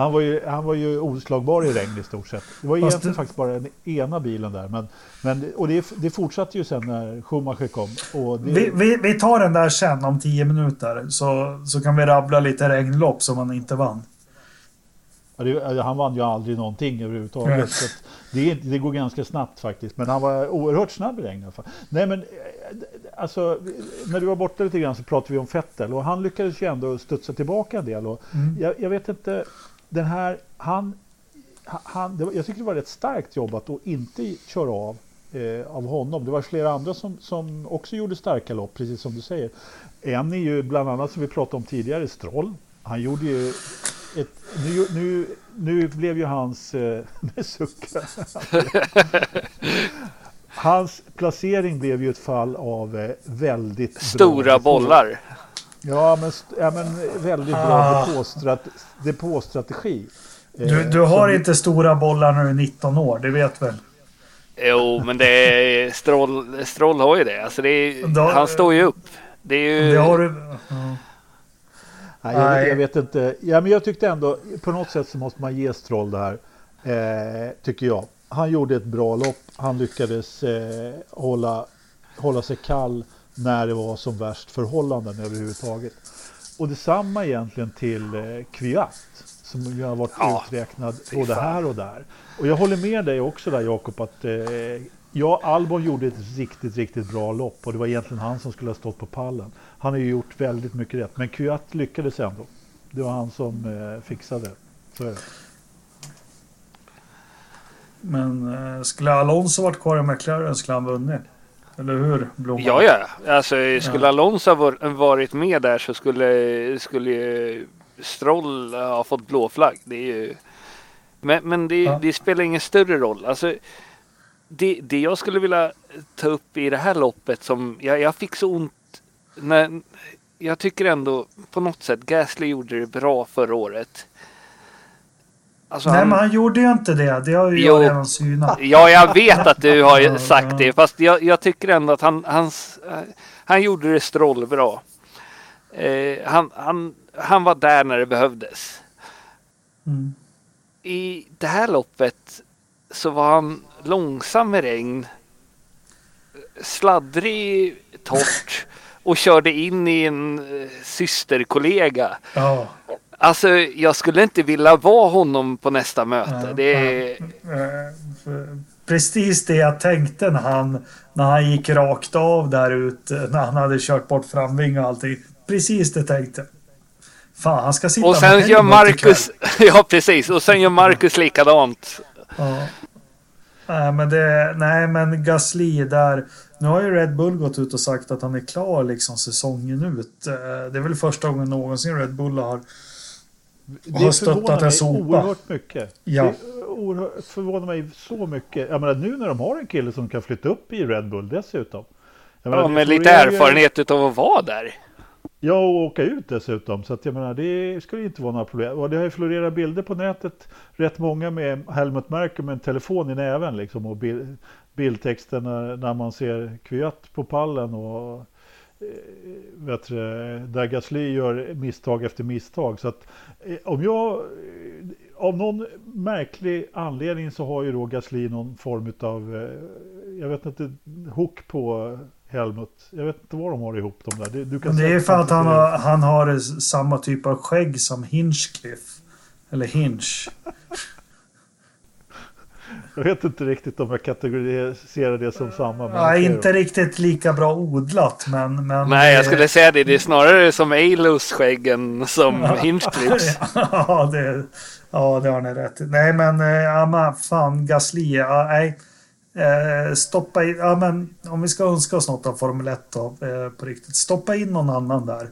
Han var, ju, han var ju oslagbar i regn i stort sett. Det var egentligen det... faktiskt bara den ena bilen där. Men, men, och det, det fortsatte ju sen när Schumacher kom. Det... vi, vi, vi tar den där sen om tio minuter. Så, så kan vi rabbla lite regnlopp som han inte vann. Ja, han vann ju aldrig någonting överhuvudtaget. Så det, det, går ganska snabbt faktiskt. Men han var oerhört snabb i regn. Nej men alltså, när du var borta lite grann så pratade vi om Fettel och han lyckades ju ändå studsa tillbaka en del. Och mm. jag, jag, vet inte, den här, han, han, jag tycker det var rätt starkt jobbat att inte köra av eh, av honom. Det var flera andra som, som också gjorde starka lopp, precis som du säger. En är ju bland annat som vi pratade om tidigare, Stroll. Han gjorde ju ett, nu, nu, nu blev ju hans... Eh, hans placering blev ju ett fall av eh, väldigt Stora bollar. Ja men, ja, men väldigt bra ah. depåstrat, depåstrategi. Du, du har som... inte stora bollar när du är 19 år, det vet väl? Jo, men det är Stroll, Stroll har ju det. Alltså det är, Då, han står ju upp. Det är ju... Det har du... Ja. Nej, jag, jag, vet inte. Ja, men jag tyckte ändå på något sätt så måste man ge Stroll det här. Eh, tycker jag. Han gjorde ett bra lopp. Han lyckades eh, hålla, hålla sig kall när det var som värst förhållanden överhuvudtaget. Och detsamma egentligen till eh, Kviat som ju har varit ja, uträknad både här och där. Och jag håller med dig också där Jakob att eh, ja, Albon gjorde ett riktigt, riktigt bra lopp och det var egentligen han som skulle ha stått på pallen. Han har ju gjort väldigt mycket rätt, men Kviat lyckades ändå. Det var han som eh, fixade. Så är det. Men eh, skulle Alonso varit kvar i McLaren skulle han vunnit. Eller hur Blomman? Ja, ja. Alltså, skulle ja. Alonso varit med där så skulle, skulle Stroll ha fått blå flagg. Det är ju... Men, men det, ja. det, spelar ingen större roll. Alltså, det, det jag skulle vilja ta upp i det här loppet som jag, jag fick så ont när, jag tycker ändå på något sätt Gasly gjorde det bra förra året. Alltså Nej, han... men han gjorde ju inte det. Det har ju jo. jag redan synat. Ja, jag vet att du har sagt det. Fast jag, jag tycker ändå att han, hans, han gjorde det strål bra. Eh, han, han, han var där när det behövdes. Mm. I det här loppet så var han långsam i regn. Sladdrig torrt och körde in i en eh, systerkollega. Ja. Alltså, jag skulle inte vilja vara honom på nästa möte. Ja, det är... Eh, precis det jag tänkte när han, när han gick rakt av där ute. När han hade kört bort framving och allting. Precis det tänkte Fan, han ska sitta Och sen gör Marcus... Ja, precis. Och sen gör Marcus likadant. Ja. Nej, men det... Nej, men Gasly där. Nu har ju Red Bull gått ut och sagt att han är klar liksom säsongen ut. Eh, det är väl första gången någonsin Red Bull har, det har stöttat en sopa. oerhört mycket. Ja. Det oerhört, förvånar mig så mycket. Jag menar, nu när de har en kille som kan flytta upp i Red Bull dessutom. Jag menar, ja, med lite erfarenhet ju... av att vara där. Ja, och åka ut dessutom. Så att jag menar, det skulle inte vara några problem. Och det har ju florerat bilder på nätet, rätt många med Helmut Merkel med en telefon i näven liksom. Och bild, bildtexten när, när man ser Kvyat på pallen och eh, vet du, där Gasly gör misstag efter misstag. Så att om jag, eh, av någon märklig anledning så har ju då Gasly någon form av, jag vet inte, hook på Helmut. Jag vet inte vad de har ihop de där. Du kan det är för att han har, han har samma typ av skägg som Hinchcliffe. Eller Hinch. Jag vet inte riktigt om jag kategoriserar det som samma. Nej, inte riktigt lika bra odlat, men... men Nej, jag skulle säga det. Det är snarare som Eilos skägg än som Hinchcliffes. ja, det, ja, det har ni rätt Nej, men, eh, ja, men fan, Gasly. Ja, nej. Eh, stoppa in, ja men om vi ska önska oss något av Formel 1 då, eh, på riktigt. Stoppa in någon annan där.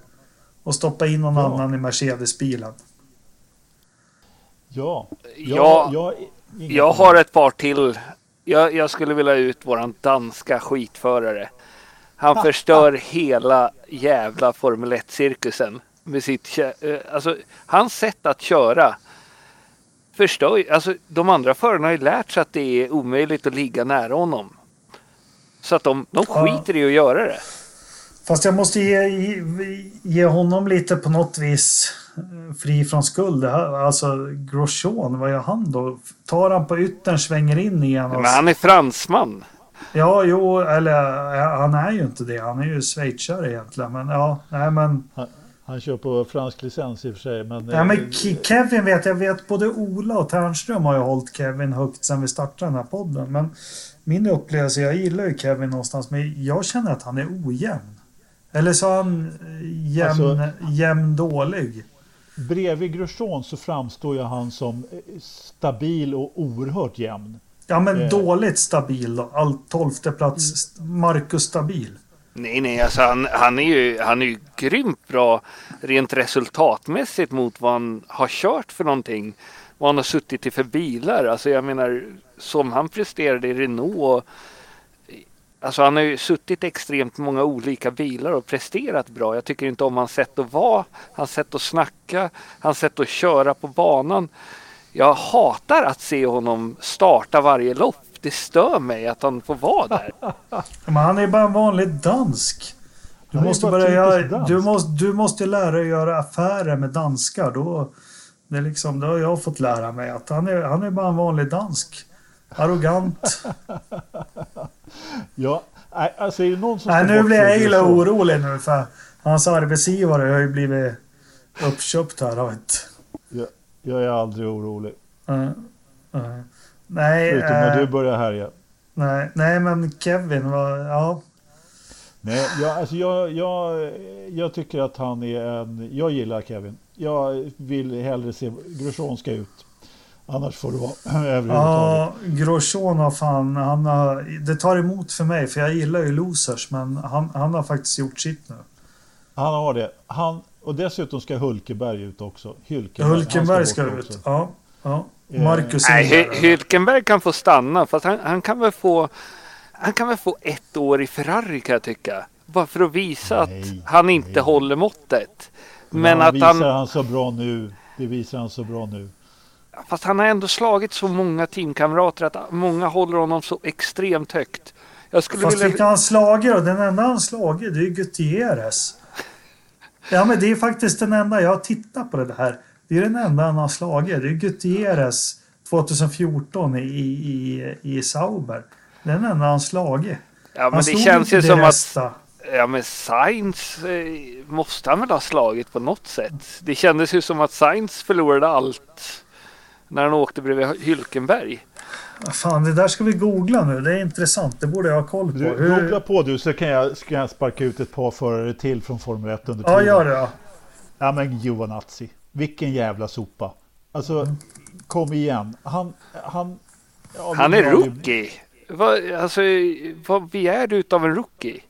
Och stoppa in någon ja. annan i Mercedes-bilen. Ja. Ja, jag, jag, jag har ett par till. Jag, jag skulle vilja ut våran danska skitförare. Han ha, förstör hela jävla Formel 1-cirkusen med sitt... Eh, alltså, hans sätt att köra förstör Alltså de andra förarna har ju lärt sig att det är omöjligt att ligga nära honom. Så att de, de skiter i att göra det. Fast jag måste ge, ge honom lite på något vis eh, fri från skuld. Alltså Grosjean, vad gör han då? Tar han på yttern, svänger in igen? Men han är fransman. Ja, jo, eller han är ju inte det. Han är ju schweizare egentligen. Men ja, nej men. Han kör på fransk licens i och för sig. Men, ja, men Kevin vet jag. vet både Ola och Ternström har ju hållit Kevin högt sedan vi startade den här podden. Men min upplevelse, jag gillar ju Kevin någonstans, men jag känner att han är ojämn. Eller så är han eh, jämn, alltså, jämn dålig. Bredvid Grosjean så framstår ju han som eh, stabil och oerhört jämn. Ja, men eh. dåligt stabil då. All tolfte plats. Marcus Stabil. Nej, nej, alltså han, han, är ju, han är ju grymt bra rent resultatmässigt mot vad han har kört för någonting. Vad han har suttit i för bilar. Alltså jag menar, som han presterade i Renault. Alltså han har ju suttit extremt många olika bilar och presterat bra. Jag tycker inte om hans sätt att vara, hans sätt att snacka, hans sätt att köra på banan. Jag hatar att se honom starta varje lopp det stör mig att han får vara där. Men han är bara en vanlig dansk. Du måste, börja göra, du, måste, du måste lära dig att göra affärer med danskar. Då, det är liksom, det har jag fått lära mig. att Han är, han är bara en vanlig dansk. Arrogant. ja, alltså är det någon som Nej, nu blir jag illa orolig nu för hans arbetsgivare har ju blivit uppköpt här av ett... Jag, jag är aldrig orolig. Uh, uh. Nej. Förutom när du eh, börjar härja. Nej, nej men Kevin var, ja. Nej, jag, alltså jag, jag, jag tycker att han är en, jag gillar Kevin. Jag vill hellre se Grosjean ska ut. Annars får det vara överhuvudtaget. Ja, Grosjean har fan, han har, det tar emot för mig för jag gillar ju losers men han, han har faktiskt gjort sitt nu. Han har det. Han, och dessutom ska Hulkeberg ut också. Hulkenberg, Hulkenberg ska, ska ut, ja. ja. Eh, Marcus Nej, Hülkenberg kan få stanna. Fast han, han, kan väl få han kan väl få ett år i Ferrari kan jag tycka. Bara för att visa nej, att han inte nej. håller måttet. Men ja, att visar han... han så bra nu. Det visar han så bra nu. Fast han har ändå slagit så många teamkamrater att många håller honom så extremt högt. Jag skulle Fast vilja... vilka han slagit då? Den enda han slagit det är Gutierrez. Ja men det är faktiskt den enda. Jag har tittat på det här. Det är den enda han har slagit. Det är Gutierrez 2014 i, i, i Sauber. Den enda han slagit. Ja, men det känns ju som resta. att Ja men Sainz eh, måste han väl ha slagit på något sätt. Det kändes ju som att Sainz förlorade allt när han åkte bredvid Hylkenberg. Fan, det där ska vi googla nu. Det är intressant. Det borde jag ha koll på. Du, Hur... Googla på du så kan jag, ska jag sparka ut ett par förare till från Formel 1 under tiden. Ja, gör det. Ja, ja men Giovanazzi. Vilken jävla sopa. Alltså, mm. kom igen. Han... Han, ja, han är rookie. Vad, alltså, vad begär du av en rookie?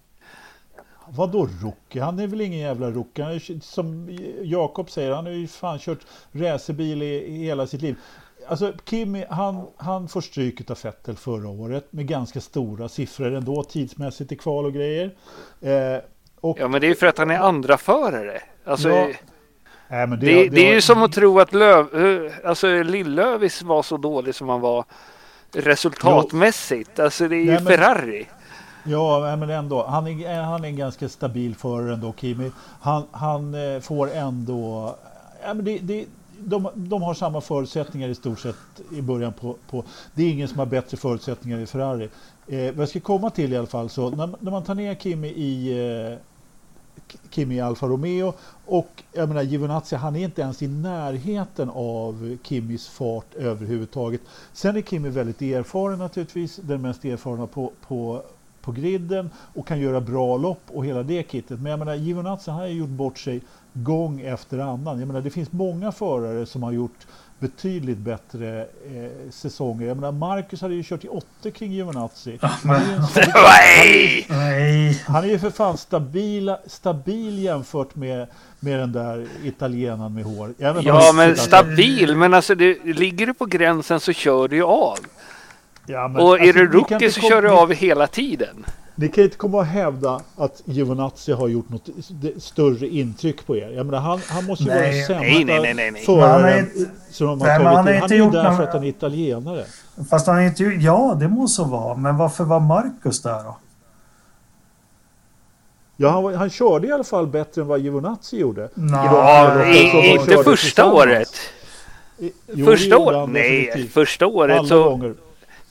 Vadå rookie? Han är väl ingen jävla rookie. Är, som Jakob säger, han har ju fan kört racerbil i, i hela sitt liv. Alltså Kimi, han, han får stryk av Fettel förra året med ganska stora siffror ändå tidsmässigt i kval och grejer. Eh, Och, Ja, men det är för att han är andra förare. Alltså, Ja, nej, men det, det, är har- ju som att tro att Löv, eh, alltså Lill-Lövis var så dålig som han var resultatmässigt. Alltså det är ju Nej, men- Ferrari. Ja, men ändå. Han är, eh, han är en ganska stabil förare ändå, Kimi. Han, han eh, får ändå... Ja, men det, det, de, de har samma förutsättningar i stort sett i början på... på det är ingen som har bättre förutsättningar i Ferrari. Eh, vad jag ska komma till i alla fall, så när, när man tar ner Kimi i... Eh, Kimi i Alfa Romeo och jag menar Giovinazzi han är inte ens i närheten av Kimis fart överhuvudtaget. Sen är Kimi väldigt erfaren naturligtvis, den mest erfarna på, på, på griden och kan göra bra lopp och hela det kittet. Men jag menar Giovinazzi har ju gjort bort sig gång efter annan. Jag menar det finns många förare som har gjort betydligt bättre eh, säsonger. Jag menar Marcus hade ju kört i åtta kring Giovinazzi. Han är en han är ju för fan stabil, stabil jämfört med, med den där italienaren med hår. Ja, men stabil. Men alltså, det, ligger du på gränsen så kör du ju av. Ja, men Och alltså, är du rookie så kör du av hela tiden. Ni kan inte komma och hävda att Giovinazzi har gjort något st- större intryck på er. Jag menar, han, han måste ju Nej, vara den sämsta nej, nej, nej, nej, nej. Men han har föraren inte- som de har Nej, tagit han har in. Han inte är ju gjort där någon- för att han är italienare. fast han är inte... Ja, det må så vara. Men varför var Marcus där då? Ja, han, han körde i alla fall bättre än vad Giovinazzi gjorde. Nå, Ja, i, inte första året. I- jo, Första året? Nej, första året så, gånger.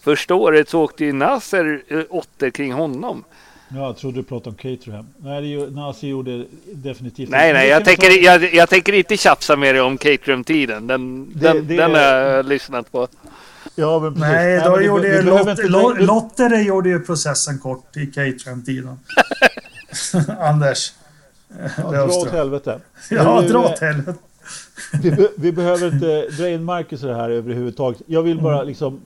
Första året så åkte ju Nasser eh, åttor kring honom. Ja, jag trodde du pratade om Caterham. Nej, det ju- Nazi gjorde definitivt Nej, nej, jag vi ta- tänker, jag, jag tänker inte tjafsa med dig om Caterham-tiden. Den, Det- den, det- den har jag lyssnat på. Ja, men precis. Nej, då det- gjorde vi ju behöver Lot, inte- Lot, du- Lottere gjorde ju processen kort i Caterham-tiden. Anders. Ja, dra åt helvete. Ja, dra åt helvete. Vi, vi behöver inte dra in Marcus i det här överhuvudtaget. Jag vill bara Mm. liksom eh,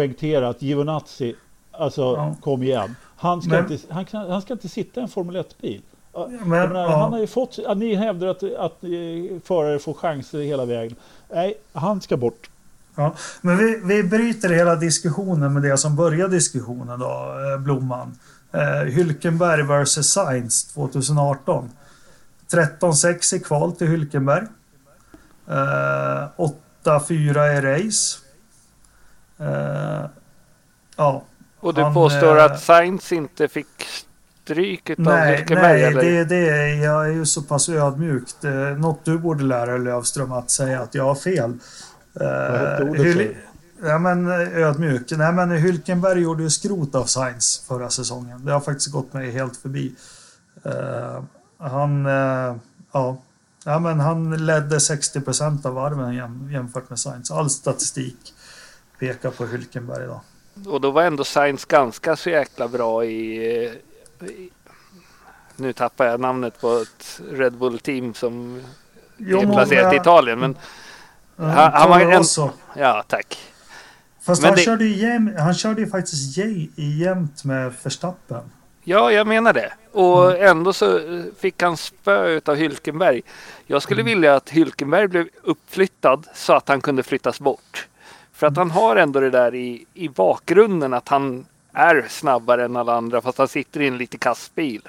poängtera att Giovinazzi, alltså Ja. kom igen. Han ska, Men- inte, han, kan, han ska inte sitta i en Formel 1-bil. Ja, Men, menar, ja. Han har ju fått, ni hävdar att, att eh, förare får chanser hela vägen. Nej, han ska bort. Ja, men vi, vi bryter hela diskussionen med det som började diskussionen då, eh, Blomman. Eh, Hylkenberg vs Sainz 2018. 13-6 i kval till Hylkenberg. Eh, 8-4 i race. Eh, ja, Och du Han, påstår eh, att Sainz inte fick stryk utav nej, nej eller? det, det är, jag är ju så pass ödmjuk. Är något du borde lära dig Lövström att säga att jag har fel. Eh? Hyl-? Ja men eh, ödmjuk. Nej men Hylkenberg gjorde ju skrot av Sainz förra säsongen. Det har faktiskt gått mig helt förbi. Eh, han, eh, ja. ja men han ledde 60% av varven jäm, jämfört med Sainz. All statistik pekar på Hylkenberg då. Och då var ändå Sainz ganska så jäkla bra i, i... Nu tappar jag namnet på ett Red Bull-team som Jo, är placerat i Italien. Men Ja, Han- han var en- ja, tack. Fast men han, det- körde ju jäm, han körde ju faktiskt jäm, jämnt med Verstappen. Ja, jag menar det. Och ändå så fick han spö utav Hylkenberg. Jag skulle vilja att Hylkenberg blev uppflyttad så att han kunde flyttas bort. För att han har ändå det där i, i bakgrunden att han är snabbare än alla andra fast han sitter i en lite kass bil.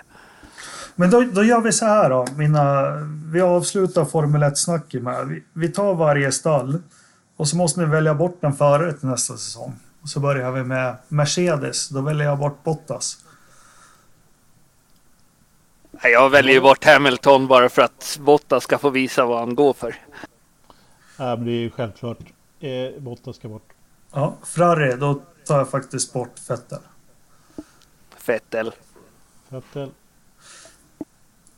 Men då, då gör vi så här då. Mina, vi avslutar Formel 1-snacket med. Vi, vi tar varje stall. Och så måste ni välja bort en förare till nästa säsong. Och så börjar vi med Mercedes. Då väljer jag bort Bottas. Nej, Jag väljer ju bort Hamilton bara för att Bottas ska få visa vad han går för. Nej, men det är ju självklart. Eh, Bottas ska bort. Ja, Ferrari, då tar jag faktiskt bort Vettel. Vettel. Vettel.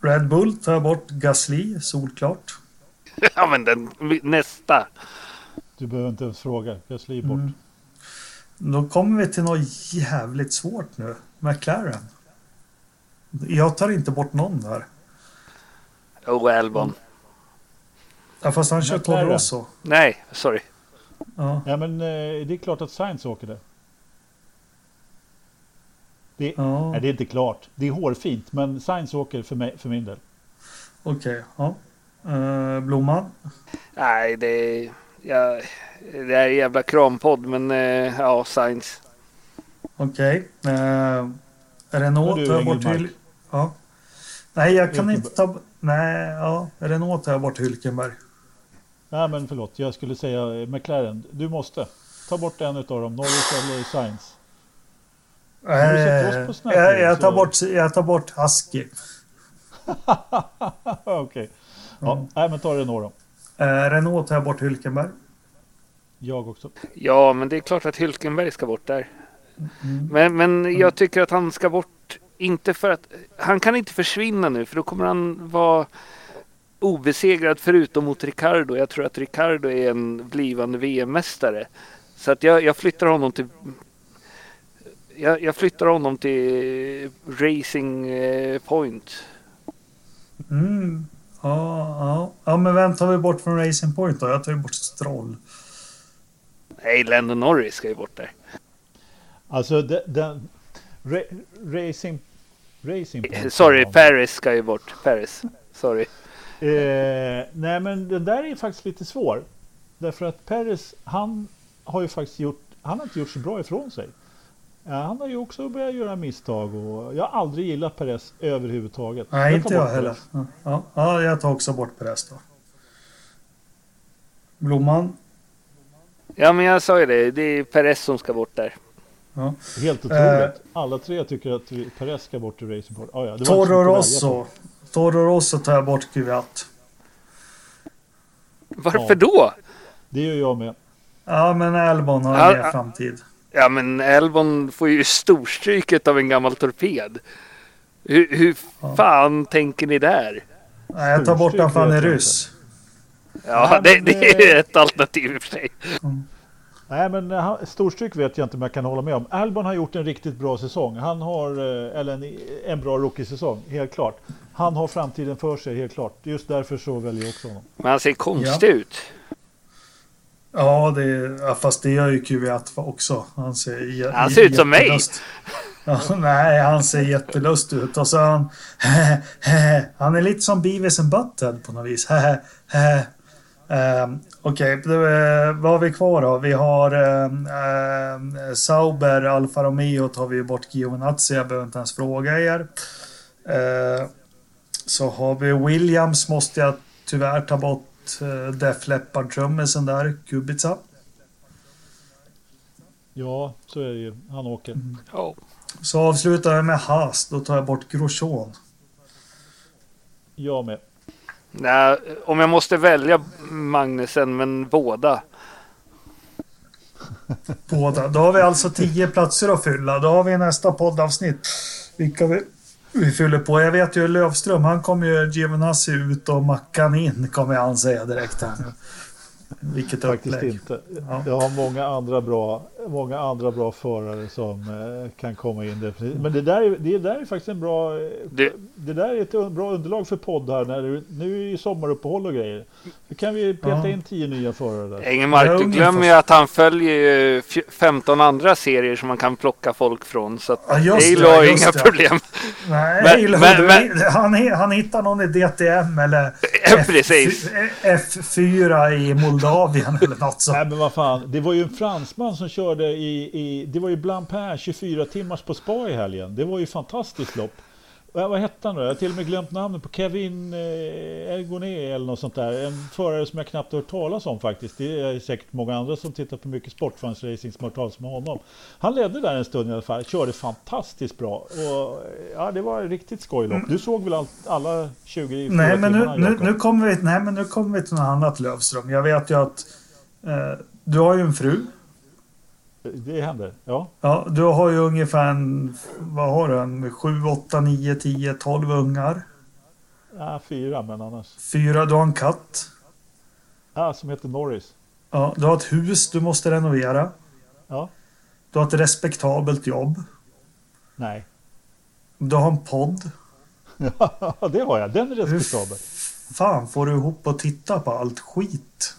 Red Bull tar jag bort Gasly, solklart. Ja men den nästa. Du behöver inte ens fråga. Gasly är bort. Mm. Då kommer vi till något jävligt svårt nu. McLaren. Jag tar inte bort någon där. Oh Albon. Ja, fast han kör. Toro Rosso. Nej, sorry. Ja, Ja, men eh, det är klart att Sainz åker det. Det, ja. Nej, det är inte klart. Det är hårfint, men Sainz åker för, mig, för min del. okej. ja. Eh, Blomman. Nej, det är, ja, det är en jävla krampodd men eh, ja, Sainz. Okej. Eh, Renault Ja, du, tar jag bort till. Ja. Nej, jag kan inte ta... Nej, ja. Renault tar jag bort Hylkenberg. Nej, men förlåt. Jag skulle säga McLaren. Du måste. Ta bort en av dem. Norris eller Sainz. Eh, jag, jag, tar bort, jag tar bort Husky. Okej. Okay. Ja, mm. Nej, men ta Renault då. Eh, Renault tar jag bort Hylkenberg. Jag också. Ja, men det är klart att Hylkenberg ska bort där. Mm. Men, men jag tycker att han ska bort, inte för att, han kan inte försvinna nu för då kommer han vara obesegrad förutom mot Ricardo. Jag tror att Ricardo är en blivande VM-mästare. Så att jag, jag flyttar honom till jag, jag, flyttar honom till Racing eh, Point. Mm. Ja, ja. ja, men vem tar vi bort från Racing Point då? Jag tar ju bort Stroll. Nej, Landon Norris ska ju bort där. Alltså den, den ra, Racing Racing Point. Sorry, Paris ska ju bort. Paris. Sorry. Eh, nej, men den där är faktiskt lite svår. Därför att Paris, han har ju faktiskt gjort, han har inte gjort så bra ifrån sig. Ja, han har ju också börjat göra misstag och jag har aldrig gillat Perez överhuvudtaget. Nej, jag inte jag heller. Ja, ja, jag tar också bort Perez då. Blomman? Ja, men jag sa ju det. Det är Perez som ska bort där. Ja. Helt otroligt. Eh, Alla tre tycker att Perez ska bort ur Racingport. Ah, ja, Toro Rosso. Toro Rosso tar jag bort Kvyat. Varför ja. då? Det gör jag med. Ja, men Albon har ja, mer framtid. Ja men Elbon får ju storstryket av en gammal torped. Hur, hur fan tänker ni där? Nej, jag tar bort den för han är ryss. Ja, det, det, är ett alternativ i och för sig. Mm. Nej, men han, storstryk vet jag inte om jag kan hålla med om. Albon har gjort en riktigt bra säsong. Han har, eh, eller en, en bra rookie-säsong, helt klart. Han har framtiden för sig, helt klart. Just därför så väljer jag också honom. Men han ser konstig ja. ut. Ja, det, fast det gör ju QV1 också. Han ser, han ser ut som mig. Ja, nej, han ser jättelust ut. Och så han, han är lite som Beavis and Butthead på något vis. Um, Okej, okay, vad har vi kvar då? Vi har uh, Sauber, Alfa Romeo tar vi bort Giovinazzi. Jag behöver inte ens fråga er. Uh, så har vi Williams måste jag tyvärr ta bort uh, Def Leppard-trummisen där, Kubica. Ja, så är det ju. Han åker. Mm. Oh. Så avslutar jag med Haas. Då tar jag bort Grosjean. Jag med. Nej, om jag måste välja Magnusen, men båda. Båda. Då har vi alltså tio platser att fylla. Då har vi nästa poddavsnitt. Vilka vi vi fyller på. Jag vet ju Lövström, han kommer ju Giovinazzi ut och Mackan in, kommer han säga direkt här. nu. Vilket Faktiskt upplägg. inte. Ja. Jag har många andra bra, många andra bra förare som eh, kan komma in definitivt. Men det där, är, det där är faktiskt en bra... Det, det där är ett bra underlag för podd här. När det, nu är ju sommaruppehåll och grejer. Nu kan vi peta ja. in tio nya förare där. Engelmark, du glömmer ju att han följer ju 15 andra serier som man kan plocka folk från. Så att ja, Halo har ju inga det. problem. Nej, men, men, men, han, han hittar någon i DTM eller F, F4 i Moldavien eller något sånt. Nej men vad fan, det var ju en fransman som körde i, i det var ju Blancpain 24 timmars på spa i helgen. Det var ju fantastiskt lopp. Vad hette han då? Jag har till och med glömt namnet på Kevin eh, Ergoné eller något sånt där. En förare som jag knappt hört talas om faktiskt. Det är säkert många andra som tittar på mycket sportfansracing som har hört talas om honom. Han ledde där en stund i alla fall. Körde fantastiskt bra. Och, ja, det var riktigt skojlopp. Du såg väl all, alla 20 nej men, nu, nu, nu kommer vi, nej, men nu kommer vi till något annat Lövström. Jag vet ju att eh, du har ju en fru. Det händer, ja. Ja, du har ju ungefär en, vad har du, en 7, 8, 9, 10, 12 ungar. Ja, fyra, men annars. Fyra, du har en katt. Ja, som heter Norris. Ja, du har ett hus du måste renovera. Ja. Du har ett respektabelt jobb. Nej. Du har en podd. Ja, det har jag. Den är respektabel. Hur fan får du ihop och titta på allt skit?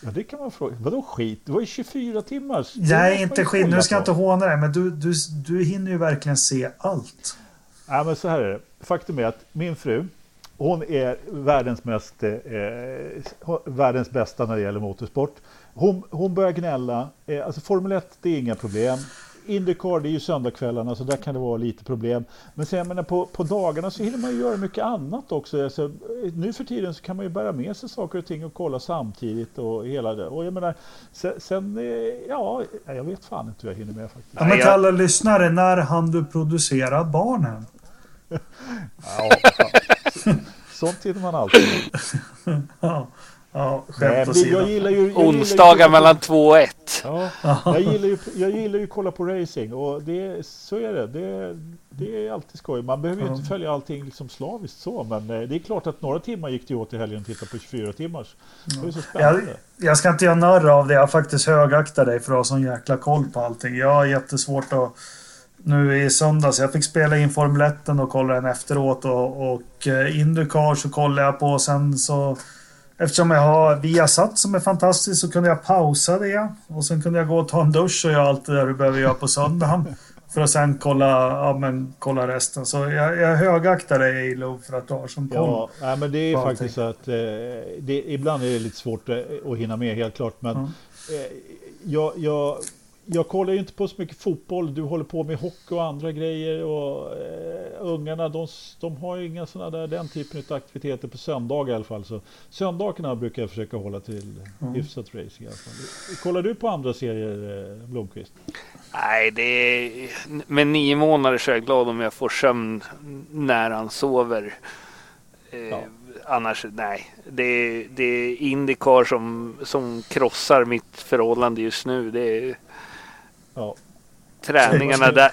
Ja, det kan man fråga. Vadå skit? Det var ju 24 timmar. Nej, inte skit. Nu ska jag inte håna dig, men du, du, du hinner ju verkligen se allt. Ja, men så här är det. Faktum är att min fru, hon är världens, mest, eh, världens bästa när det gäller motorsport. Hon, hon börjar gnälla. Eh, alltså Formel 1, det är inga problem. Indycar det är ju söndagskvällarna så där kan det vara lite problem. Men sen menar, på, på dagarna så hinner man ju göra mycket annat också. Alltså, nu för tiden så kan man ju bära med sig saker och ting och kolla samtidigt och hela det. Och jag menar, sen, sen eh, ja, jag vet fan inte hur jag hinner med faktiskt. Ja, men till alla lyssnare, när hann du producera barnen? ja, sånt hinner man alltid. ja. Ja, Nej, men jag gillar ju, jag Onsdagar gillar ju mellan 2 och 1. Ja, jag, gillar ju, jag gillar ju att kolla på racing och det, så är det. det. Det är alltid skoj. Man behöver ju inte följa allting liksom slaviskt så, men eh, det är klart att några timmar gick det åt i helgen att titta på 24 timmars. Det är så spännande. Jag, jag ska inte göra narr av det. Jag faktiskt högaktar dig för att ha sån jäkla koll på allting. Jag har jättesvårt att nu i söndags. Jag fick spela in Formel 1 och kolla den efteråt och, och eh, Indycar så kollade jag på och sen så Eftersom jag har Viasat som är fantastiskt så kunde jag pausa det. Och sen kunde jag gå och ta en dusch och göra allt det där du behöver göra på söndagen. För att sen kolla, ja, men, kolla resten. Så jag, jag högaktar dig Eilo för att du har som koll. Ja, men det är faktiskt så att eh, det, ibland är det lite svårt eh, att hinna med helt klart. Men mm. eh, jag, jag jag kollar ju inte på så mycket fotboll. Du håller på med hockey och andra grejer. Och eh, ungarna, de, de har ju inga sådana där, den typen av aktiviteter på söndagar i alla fall. Så söndagarna brukar jag försöka hålla till mm. hyfsat racing i alla fall. Kollar du på andra serier, eh, Blomqvist? Nej, det är, med nio månader så är jag glad om jag får sömn när han sover. Eh, ja. Annars, nej. Det är, det är Indycar som, som krossar mitt förhållande just nu. Det är, Ja. Träningarna där.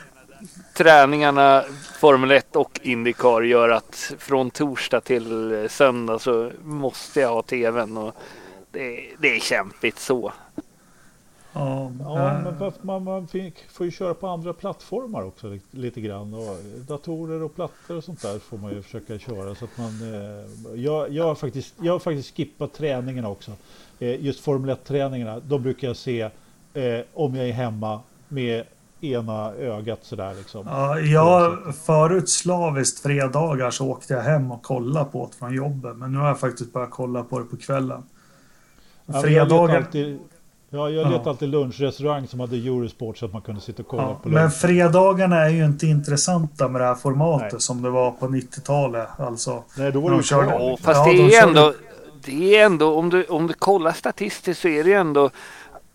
Träningarna Formel 1 och Indycar gör att från torsdag till söndag så måste jag ha tvn och det, det är kämpigt så. Ja, men man, man får ju köra på andra plattformar också lite grann. Och datorer och plattor och sånt där får man ju försöka köra. Så att man, eh, jag, jag, har faktiskt, jag har faktiskt skippat träningarna också. Eh, just Formel 1-träningarna, då brukar jag se eh, om jag är hemma med ena ögat sådär liksom. Ja, jag förut slaviskt fredagar så åkte jag hem och kollade på det från jobbet. Men nu har jag faktiskt börjat kolla på det på kvällen. Ja, fredagar... Jag alltid, ja, jag letade ja. alltid lunchrestaurang som hade Eurosport så att man kunde sitta och kolla ja, på lunch. Men fredagarna är ju inte intressanta med det här formatet Nej. som det var på 90-talet. Alltså, Nej, då var det ju körde... ja, Fast det är de ändå... Det är ändå, om du, om du kollar statistiskt så är det ändå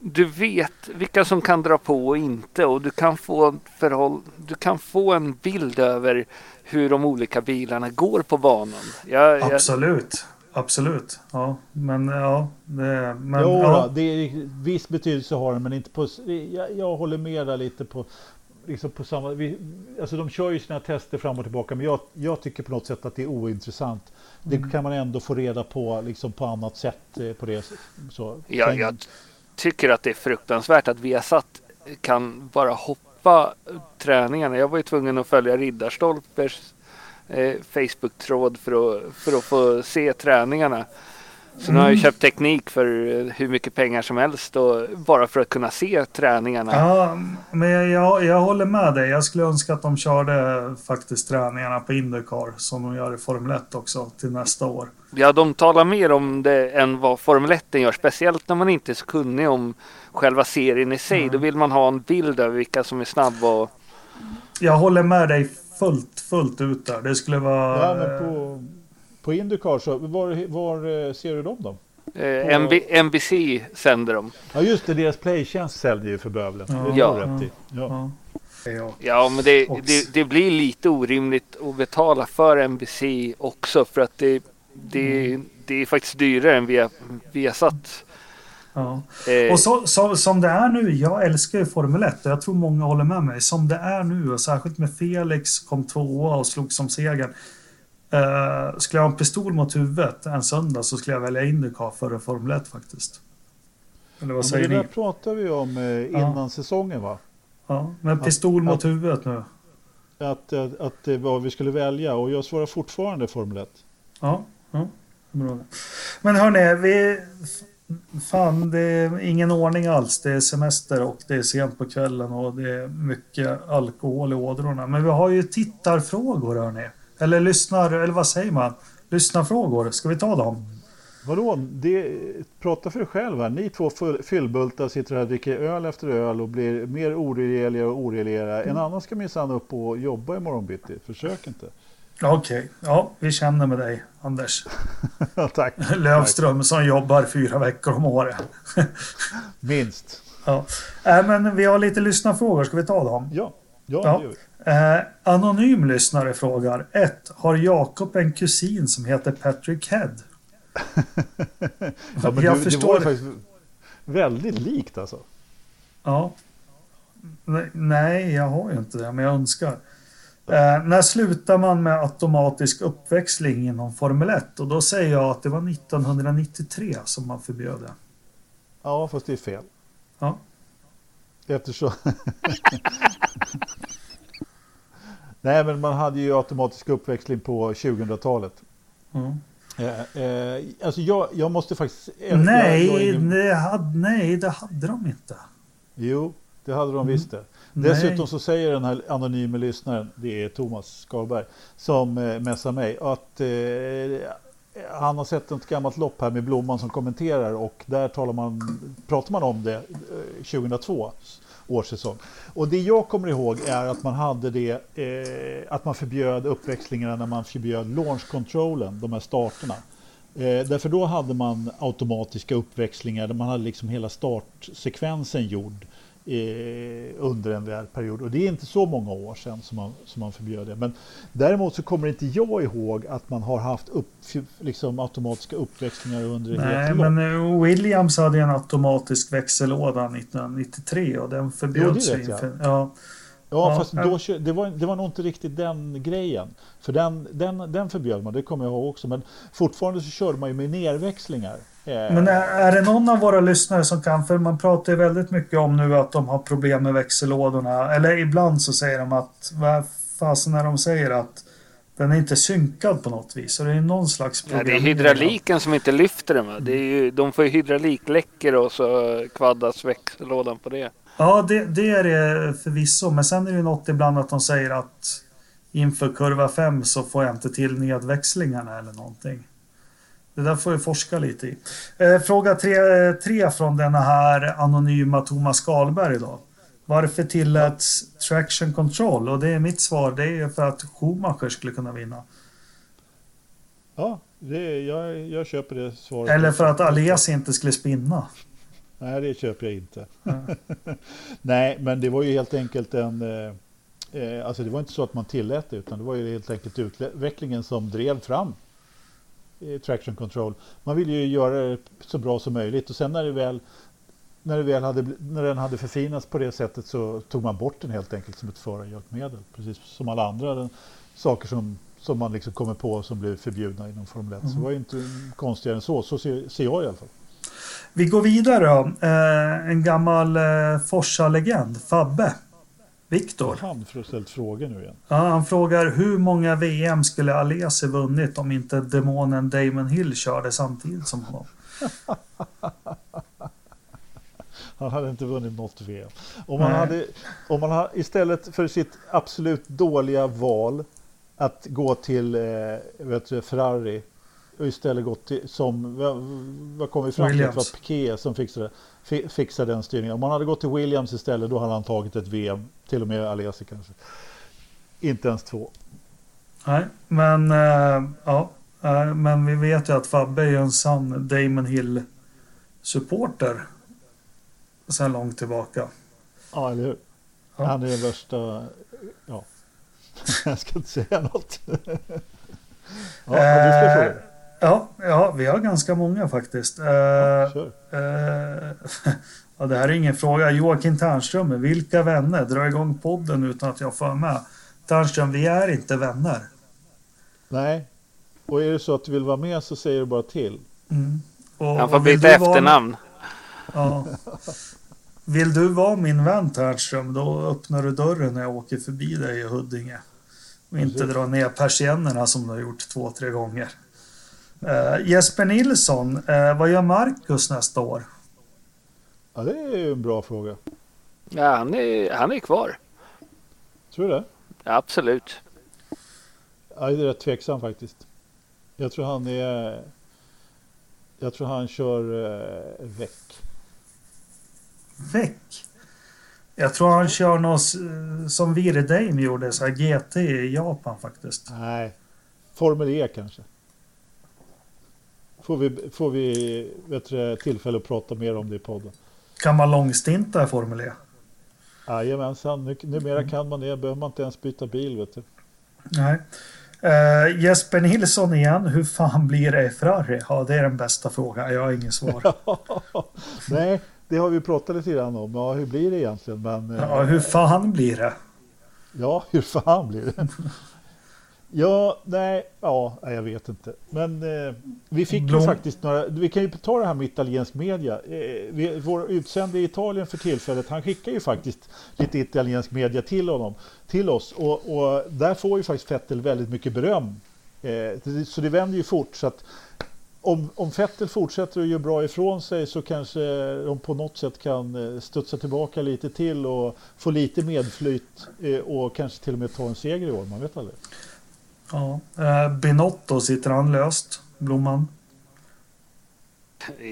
du vet vilka som kan dra på och inte och du kan få, förhåll, du kan få en bild över hur de olika bilarna går på banan. Jag, Absolut. Absolut. Ja, men ja. Det, men, jo, ja. det är, viss betydelse har det, men inte på... Jag, jag håller med där lite på... Liksom på samma, vi, alltså de kör ju sina tester fram och tillbaka, men jag, jag tycker på något sätt att det är ointressant. Det mm. kan man ändå få reda på liksom på annat sätt. Eh, på det, så. Ja, jag, tycker att det är fruktansvärt att Viasat kan bara hoppa träningarna. Jag var ju tvungen att följa Riddarstolpers eh, Facebook-tråd för att, för att få se träningarna. Så nu har jag mm. köpt teknik för hur mycket pengar som helst och bara för att kunna se träningarna. Ja, men jag, jag håller med dig. Jag skulle önska att de körde faktiskt träningarna på Indycar som de gör i Formel 1 också till nästa år. Ja, de talar mer om det än vad Formel 1 gör, speciellt när man inte är så kunnig om själva serien i sig. Mm. Då vill man ha en bild över vilka som är snabba och... Jag håller med dig fullt, fullt ut där. Det skulle vara... Ja, men på Indycar, så var, var eh, ser du dem då? Eh, MB, NBC sänder dem. Ja just det, deras playtjänst säljer ju för bövelen. Ja. Ja. Ja. ja. ja. men det, det, det, blir lite orimligt att betala för NBC också för att det, det, mm. det är faktiskt dyrare än via, via satt. Ja. Eh. Och så, så, som det är nu, jag älskar ju Formel 1 och jag tror många håller med mig. Som det är nu och särskilt med Felix kom tvåa och slog som segern. Uh, skulle jag ha en pistol mot huvudet en söndag så skulle jag välja Indycar före Formel 1 faktiskt. Eller vad ja, säger det ni? Det pratar vi om eh, innan ja. säsongen va? Ja, men pistol att, mot att, huvudet nu. Att, att, att det var vi skulle välja och jag svarar fortfarande Formel 1. Ja, ja. Bra. Men hörni, vi... Fan, det är ingen ordning alls. Det är semester och det är sent på kvällen och det är mycket alkohol i ådrorna. Men vi har ju tittarfrågor hörni. Eller lyssnar, eller vad säger man? Lyssnarfrågor, ska vi ta dem? Vadå? Det, prata för dig själv här. Ni två fyllbultar sitter här och dricker öl efter öl och blir mer oregeliga och oregeliga. En annan ska minsann upp och jobba imorgon bitti. Försök inte. Okej, okay. ja vi känner med dig Anders. Tack. Lövström Tack. som jobbar fyra veckor om året. Minst. Ja. Äh, men vi har lite lyssnarfrågor, ska vi ta dem? Ja, ja, ja. Eh, anonym lyssnare frågar 1. Har Jakob en kusin som heter Patrick Head? ja, men jag du, förstår. Det var faktiskt väldigt likt alltså. Ja. Nej, jag har ju inte det, men jag önskar. Eh, när slutar man med automatisk uppväxling inom Formel 1? Och då säger jag att det var 1993 som man förbjöd det. Ja, fast det är fel. Ja. Eftersom... Nej, men man hade ju automatisk uppväxling på 2000-talet. Mm. Eh, eh, alltså jag, jag måste faktiskt... Nej, jag, jag ingen... det hade, nej, det hade de inte. Jo, det hade de mm. visst det. Dessutom så säger den här anonyma lyssnaren, det är Thomas Skalberg, som eh, messar mig, att eh, han har sett ett gammalt lopp här med Blomman som kommenterar och där talar man, pratar man om det eh, 2002 årssäsong. Och det jag kommer ihåg är att man hade det, eh, att man förbjöd uppväxlingarna när man förbjöd launch-controllen, de här starterna. Eh, därför då hade man automatiska uppväxlingar där man hade liksom hela startsekvensen gjord eh, under en period. Och det är inte så många år sedan som man, som man förbjöd det. Men däremot så kommer inte jag ihåg att man har haft upp, liksom automatiska uppväxlingar under Nej, helt men uh, Williams hade en automatisk växellåda 1993 och den förbjöds ju. Ja. ja. Ja, fast då, det, var, det var nog inte riktigt den grejen. För den, den, den förbjöd man, det kommer jag ihåg också. Men fortfarande så körde man ju med nerväxlingar. Eh, Men är, det någon av våra lyssnare som kan, för man pratar ju väldigt mycket om nu att de har problem med växellådorna. Eller ibland så säger de att, vad fasen när de säger att den är inte synkad på något vis. Så det är någon slags problem. Ja, det är hydrauliken som inte lyfter den. Det är ju, de får ju hydraulikläckor och så kvaddas växellådan på det. Ja, det, det är det förvisso. Men sen är det ju något ibland att de säger att inför kurva 5 så får jag inte till nedväxlingarna eller någonting. Det där får vi forska lite i. Eh, fråga tre, tre från denna här anonyma Thomas Skalberg då. Varför tilläts traction control? Och det är mitt svar. Det är för att Schumacher skulle kunna vinna. Ja, det, jag, jag köper det svaret. Eller för att Alesi inte skulle spinna. Nej, det köper jag inte. Mm. Nej, men det var ju helt enkelt en... Eh, eh, alltså det var inte så att man tillät det, utan det var ju helt enkelt utvecklingen som drev fram traction control. Man ville ju göra det så bra som möjligt och sen när det väl när, det väl hade, när den hade förfinats på det sättet så tog man bort den helt enkelt som ett förarhjälpmedel. Precis som alla andra den, saker som, som man liksom kommer på som blir förbjudna inom Formel 1. Mm. Så det var ju inte konstigare än så, så ser, ser jag i alla fall. Vi går vidare då. Eh, en gammal eh, Forsa-legend, Fabbe. Viktor. Han för ställt frågor nu igen. Ja, han frågar hur många VM skulle Alesi vunnit om inte demonen Damon Hill körde samtidigt som honom? han hade inte vunnit något VM. Om man, hade, om man hade istället för sitt absolut dåliga val att gå till eh, vet du, Ferrari och istället gått till, som, vad kom vi fram till? Det var Piquet som fixade, fixade den styrningen. Om man hade gått till Williams istället då hade han tagit ett VM, till och med Alesi kanske. Inte ens två. Nej, men äh, ja, äh, men vi vet ju att Fabbe är en sann Damon Hill supporter sedan långt tillbaka. Ja, eller hur? Ja. Han är den värsta, ja, jag ska inte säga något. ja, äh, du ska fråga. Ja, ja, vi har ganska många faktiskt. Ja, uh, uh, ja, det här är ingen fråga. Joakim Ternström, vilka vänner? Dra igång podden utan att jag får med. Ternström, vi är inte vänner. Nej, och är det så att du vill vara med så säger du bara till. Mm. Han får byta efternamn. Vara... Ja. Vill du vara min vän Ternström, då öppnar du dörren när jag åker förbi dig i Huddinge. Och inte dra ner persiennerna som du har gjort två, tre gånger. Uh, Jesper Nilsson, uh, vad gör Marcus nästa år? Ja, det är ju en bra fråga. Ja, han är, han är kvar. Tror du det? Ja, absolut. Ja, det är rätt tveksam faktiskt. Jag tror han är... Jag tror han kör eh, väck. Väck? Jag tror han kör något som Virdheim gjorde, så här GT i Japan faktiskt. Nej, Formel E kanske. Får vi, får vi vet du, tillfälle att prata mer om det i podden. Kan man långstinta i Formel E? Jajamensan, numera kan man det. Behöver man inte ens byta bil. Vet du. Nej. Uh, Jesper Nilsson igen. Hur fan blir det i Ferrari? Ja, det är den bästa frågan. Jag har inget svar. Nej, det har vi pratat lite grann om. Ja, hur blir det egentligen? Men, ja, hur fan blir det? Ja, hur fan blir det? Ja, nej, ja, jag vet inte. Men eh, vi fick Blom. ju faktiskt några, vi kan ju ta det här med italiensk media. Eh, vi, vår utsände i Italien för tillfället, han skickar ju faktiskt lite italiensk media till honom, till oss. Och, och där får ju faktiskt Fettel väldigt mycket beröm. Eh, så det vänder ju fort. Så att om, om Fettel fortsätter att göra bra ifrån sig så kanske de på något sätt kan eh, studsa tillbaka lite till och få lite medflyt eh, och kanske till och med ta en seger i år, man vet aldrig. Ja. Eh, Binotto, sitter han löst, Blomman?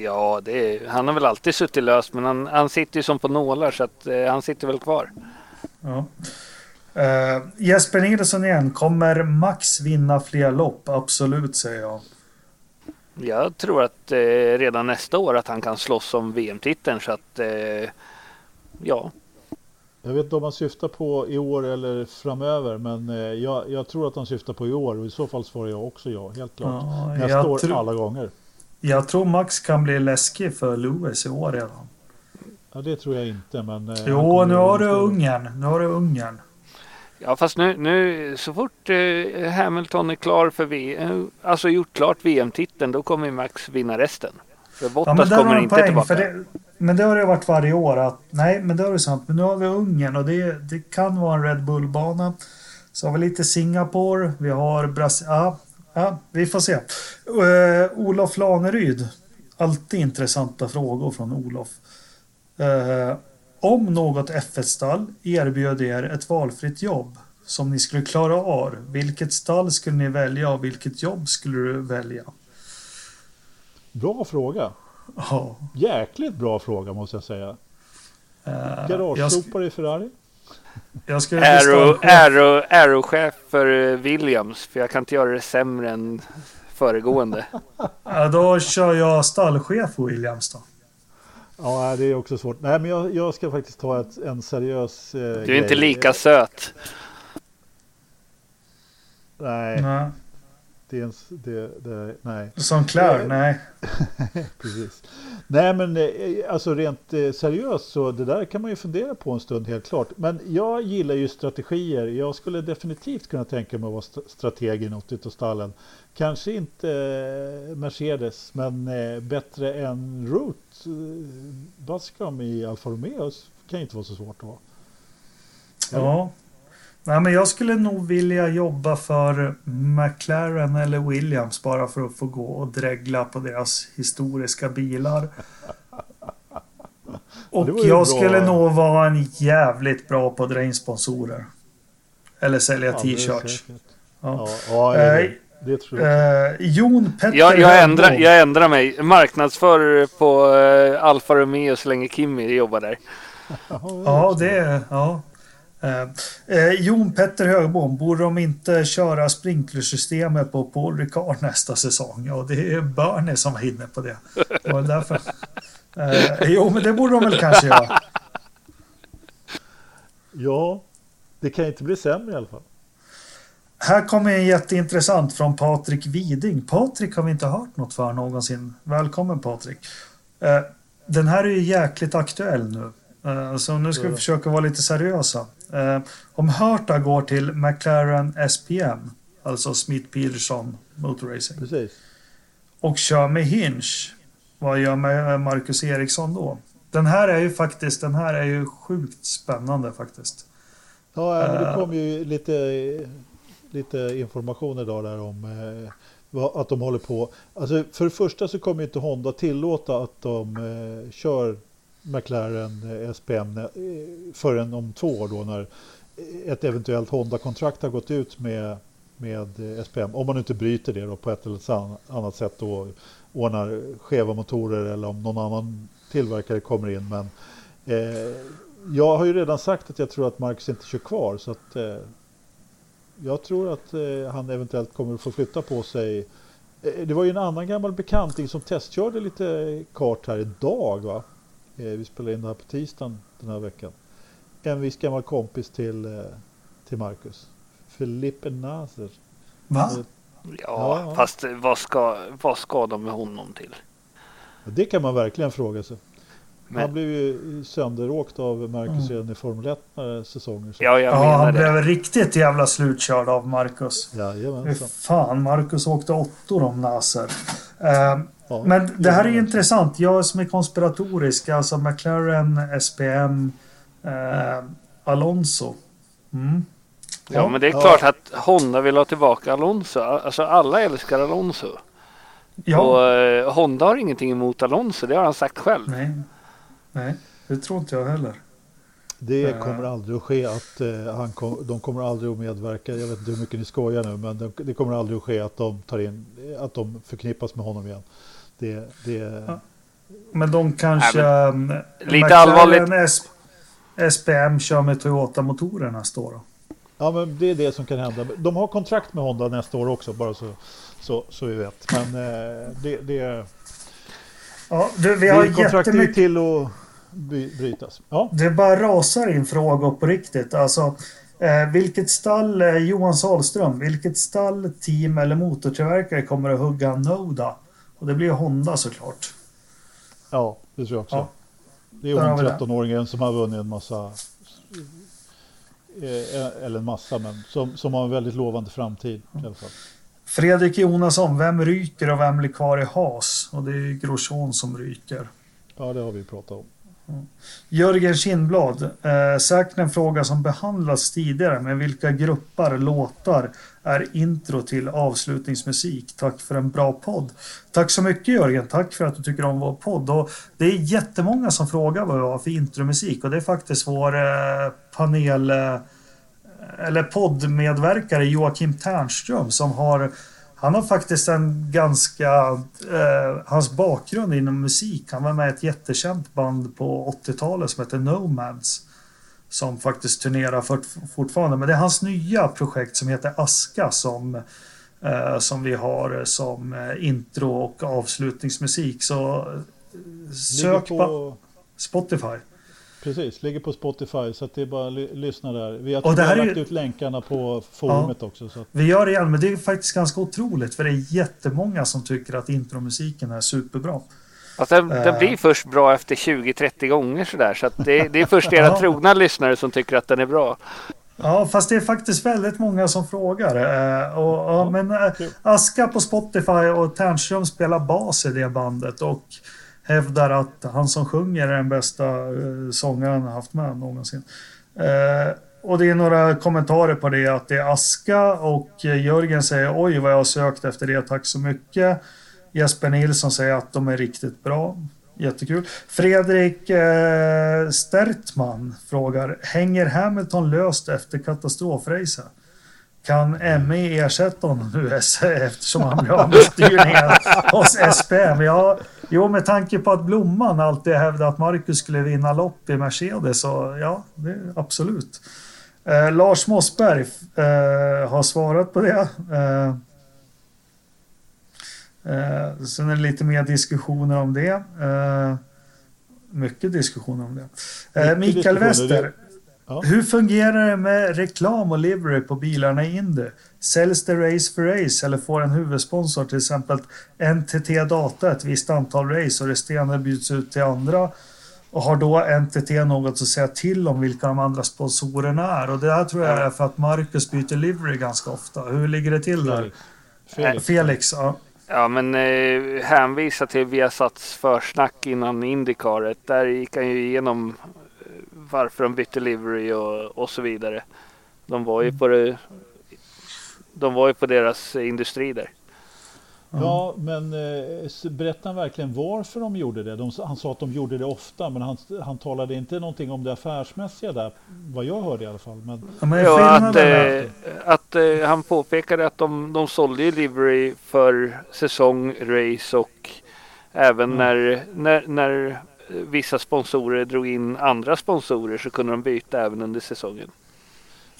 Ja, är, han har väl alltid suttit löst, men han, han sitter ju som på nålar så att eh, han sitter väl kvar. Ja. Eh, Jesper Nilsson igen, kommer Max vinna fler lopp? Absolut, säger jag. Jag tror att eh, redan nästa år att han kan slåss om VM-titeln så att eh, ja, jag vet inte om man syftar på i år eller framöver, men eh, jag, jag tror att han syftar på i år och i så fall svarar jag också ja, helt klart. Ja, Nästa år tro, alla gånger. Jag tror Max kan bli läskig för Lewis i år redan. Ja, det tror jag inte, men... Eh, jo, nu har du Ungern. Nu har du Ungern. Ja, fast nu, nu så fort eh, Hamilton är klar för VM, alltså gjort klart VM-titeln, då kommer Max vinna resten. För Bottas ja, kommer inte poäng, tillbaka. Det, men det har det varit varje år att nej, men det är sant. Men nu har vi Ungern och det, det kan vara en Red Bull-bana. Så har vi lite Singapore. Vi har Brasilien. Ja, ja, vi får se. Uh, Olof Laneryd. Alltid intressanta frågor från Olof. Uh, om något F1-stall erbjöd er ett valfritt jobb som ni skulle klara av, vilket stall skulle ni välja och vilket jobb skulle du välja? Bra fråga. Ja. Jäkligt bra fråga måste jag säga. Uh, Garagesopare i Ferrari? Jag ska Aero, Aero, Aero-chef för Williams, för jag kan inte göra det sämre än föregående. ja, då kör jag stallchef för Williams då. Ja, det är också svårt. Nej, men jag, jag ska faktiskt ta ett, en seriös eh, Du är grej. inte lika söt. Nej. Nej. Det är en, det, det, nej. Som Claire, nej. Precis. Nej men eh, alltså rent eh, seriöst så det där kan man ju fundera på en stund helt klart. Men jag gillar ju strategier. Jag skulle definitivt kunna tänka mig att vara strateg i något av stallen. Kanske inte eh, Mercedes men bättre än Root. Bascom i Alfa Romeo kan inte vara så svårt att vara. Ja. Nej, men jag skulle nog vilja jobba för McLaren eller Williams bara för att få gå och dregla på deras historiska bilar. Och jag skulle nog vara en jävligt bra på att dra in sponsorer. Eller sälja ja, t-shirts. Ja. Ja, det, det tror jag. Eh, Jon Petter jag, jag, ändrar, jag ändrar mig. Marknadsför på eh, Alfa Romeo så länge Kimmy jobbar där. ja, det... Ja. Eh, eh, Jon Petter Högbom, borde de inte köra sprinklersystemet på Paul Ricard nästa säsong? Ja, det är Bernie som var inne på det. Och därför, eh, jo, men det borde de väl kanske göra. Ja, det kan inte bli sämre i alla fall. Här kommer en jätteintressant från Patrik Widing. Patrik har vi inte hört något för någonsin. Välkommen Patrik. Eh, den här är ju jäkligt aktuell nu. Eh, så nu ska vi försöka vara lite seriösa. Eh, om Hörta går till McLaren SPM, alltså Smith Peterson Motor Racing. Precis. Och kör med Hinch, vad gör med Marcus Eriksson då? Den här är ju faktiskt, den här är ju sjukt spännande faktiskt. Ja, men det kom ju lite, lite information idag där om eh, att de håller på. Alltså för det första så kommer inte Honda tillåta att de eh, kör McLaren eh, SPM eh, förrän om två år då när ett eventuellt Honda-kontrakt har gått ut med, med eh, SPM. Om man inte bryter det då på ett eller annat sätt då ordnar skeva motorer eller om någon annan tillverkare kommer in. Men eh, jag har ju redan sagt att jag tror att Marcus inte kör kvar så att eh, jag tror att eh, han eventuellt kommer att få flytta på sig. Det var ju en annan gammal bekanting som testkörde lite kart här idag va? Eh, vi spelar in det här på tisdagen den här veckan. En viss gammal kompis till, eh, till Marcus. Filippe Naser. Va? Ja, Ja. fast vad ska, vad ska de med honom till? Det kan man verkligen fråga sig. Men- Han blev ju sönderåkt av Marcus redan i Formel 1 några säsonger. Så. Ja, jag Ja, menar han det. blev riktigt jävla slutkörd av Marcus. Jajamensan. fan, Marcus åkte åttor om Nasser. Eh, Ja. men det här är ju intressant. Jag som är konspiratorisk, alltså McLaren, SPM, eh, Alonso. Mm. Ja, men det är Ja. klart att Honda vill ha tillbaka Alonso. Alltså alla älskar Alonso. Ja. Och eh, Honda har ingenting emot Alonso, det har han sagt själv. Nej. Nej, det tror inte jag heller. Det Eh. kommer aldrig att ske att eh, han kom, de kommer aldrig att medverka. Jag vet inte hur mycket ni skojar nu, men det, det kommer aldrig att ske att de tar in, att de förknippas med honom igen. Det, det, Ja. Men de kanske... Nej, eh, lite McLaren allvarligt. S- SPM kör med Toyota-motorer nästa år. då. ja, men det är det som kan hända. De har kontrakt med Honda nästa år också, bara så, så, så vi vet. Men eh, det, det, Ja, du, vi har det kontraktet är ju jättemycket... till att by, brytas. Ja. Det bara rasar in frågor på riktigt. Alltså, eh, vilket stall, eh, Johan Sahlström, vilket stall, team eller motortillverkare kommer att hugga Noda? Och det blir Honda såklart. Ja, det tror jag också. Ja. Det är hon vi det. 13-åringen som har vunnit en massa, eh, eller en massa, men som, som har en väldigt lovande framtid i alla fall. Fredrik Jonasson, vem ryker och vem blir kvar i Haas? Och det är Grosjean som ryker. Ja, det har vi pratat om. Jörgen Kindblad, eh, säkert en fråga som behandlats tidigare, men vilka grupper, låtar är intro till avslutningsmusik? Tack för en bra podd. Tack så mycket Jörgen, tack för att du tycker om vår podd. Och det är jättemånga som frågar vad vi har för intromusik och det är faktiskt vår eh, panel eh, eller poddmedverkare Joakim Ternström som har han har faktiskt en ganska, eh, hans bakgrund inom musik, han var med i ett jättekänt band på 80-talet som heter Nomads. Som faktiskt turnerar fort, fortfarande, men det är hans nya projekt som heter Aska som, eh, som vi har som eh, intro och avslutningsmusik. Så eh, sök på, Spotify. Precis, ligger på Spotify så att det är bara att ly- lyssna där. Vi har, Och det vi har här är lagt ju- ut länkarna på forumet också. Så att, Vi gör det igen, men det är faktiskt ganska otroligt för det är jättemånga som tycker att intromusiken är superbra. Fast den, den Eh. blir först bra efter 20-30 gånger sådär. Så att det, det är först era Ja. trogna lyssnare som tycker att den är bra. Ja, fast det är faktiskt väldigt många som frågar. Eh, och, ja, men eh. Aska på Spotify och Ternström spelar bas i det bandet och hävdar att han som sjunger är den bästa eh, sångaren han haft med någonsin. Eh, och det är några kommentarer på det att det är Aska och Jörgen säger oj vad jag har sökt efter det, tack så mycket. Jesper Nilsson säger att de är riktigt bra. Jättekul. Fredrik eh, Stertman frågar, hänger Hamilton löst efter katastrofracet? Kan ME ersätta honom nu eftersom han blir av med styrningen hos SPM? Ja, jo, med tanke på att Blomman alltid hävdade att Marcus skulle vinna lopp i Mercedes, så ja, det, absolut. Eh, Lars Mossberg eh, har svarat på det. Eh, eh, sen är det lite mer diskussioner om det. Eh, mycket diskussioner om det. Eh, Mikael. Wester. Ja. Hur fungerar det med reklam och livery på bilarna i Indy? Säljs det race för race eller får en huvudsponsor till exempel NTT Data ett visst antal race och resterande bjuds ut till andra? Och har då NTT något att säga till om vilka de andra sponsorerna är? Och det här tror jag är för att Marcus byter livery ganska ofta. Hur ligger det till där? Felix. Felix. Felix, ja. Ja, men eh, hänvisa till Viasats försnack innan Indycaret. Där gick han ju igenom eh, varför de bytte livery och, och så vidare. De var ju på det, De var ju på deras industri där. Ja, men eh, berättade han verkligen varför de gjorde det? De, han sa att de gjorde det ofta, men han, han talade inte någonting om det affärsmässiga där, vad jag hörde i alla fall. Men Ja, men Ja, att, eh, att eh, han påpekade att de, de sålde ju livery för säsong, race och även mm. när, när, när vissa sponsorer drog in andra sponsorer så kunde de byta även under säsongen.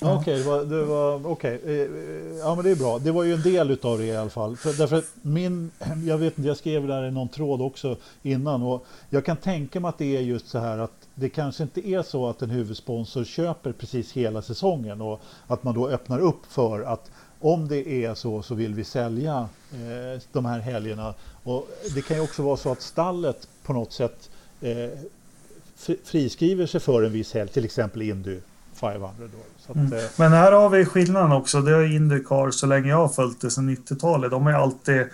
Ja. Okej, okay, det var, okay. Eh, eh, ja men det är bra. Det var ju en del utav det i alla fall. För, därför att min, jag vet inte, jag skrev där i någon tråd också innan och jag kan tänka mig att det är just så här att det kanske inte är så att en huvudsponsor köper precis hela säsongen och att man då öppnar upp för att om det är så så vill vi sälja eh, de här helgerna. Och det kan ju också vara så att stallet på något sätt friskriver sig för en viss helg, till exempel Indy 500. Då. Att, mm. Eh, Men här har vi skillnaden också. Det har Indycar så länge jag har följt det sedan 90-talet. De är alltid...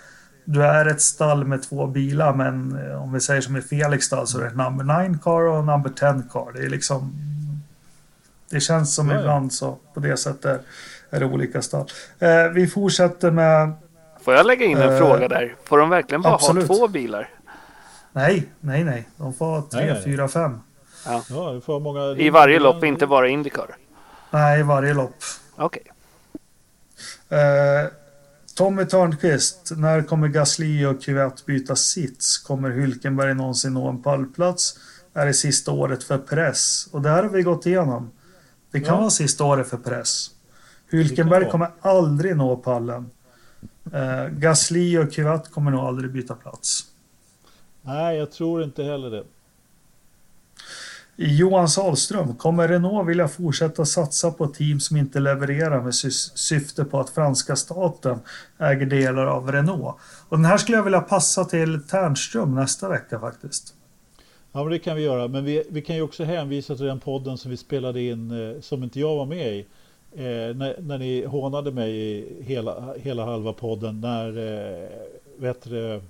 Du är ett stall med två bilar men eh, om vi säger som i Felix stall så är det number 9 car och number 10 car. Det är liksom... Det känns som ja, ibland så på det sättet är det olika stall. Eh, vi fortsätter med... Får jag lägga in en eh, fråga där? Får de verkligen bara absolut. ha två bilar? Nej, nej, nej. De får ha tre, nej, fyra, fem. Ja. ja får många... I varje lopp, inte bara Indycar? Nej, varje lopp. Okej. Okay. Eh, Tommy Törnqvist, när kommer Gasly och Kvyat byta sits? Kommer Hylkenberg någonsin nå en pallplats? Är det sista året för press? Och det här har vi gått igenom. Det kan ja. vara sista året för press. Hylkenberg kommer aldrig nå pallen. Eh, Gasly och Kvyat kommer nog aldrig byta plats. Nej, jag tror inte heller det. Johan Sahlström, kommer Renault vilja fortsätta satsa på team som inte levererar med syfte på att franska staten äger delar av Renault? Och den här skulle jag vilja passa till Ternström nästa vecka faktiskt. Ja, men det kan vi göra. Men vi, vi kan ju också hänvisa till den podden som vi spelade in eh, som inte jag var med i. Eh, när, när ni hånade mig i hela, hela halva podden när eh, vet du,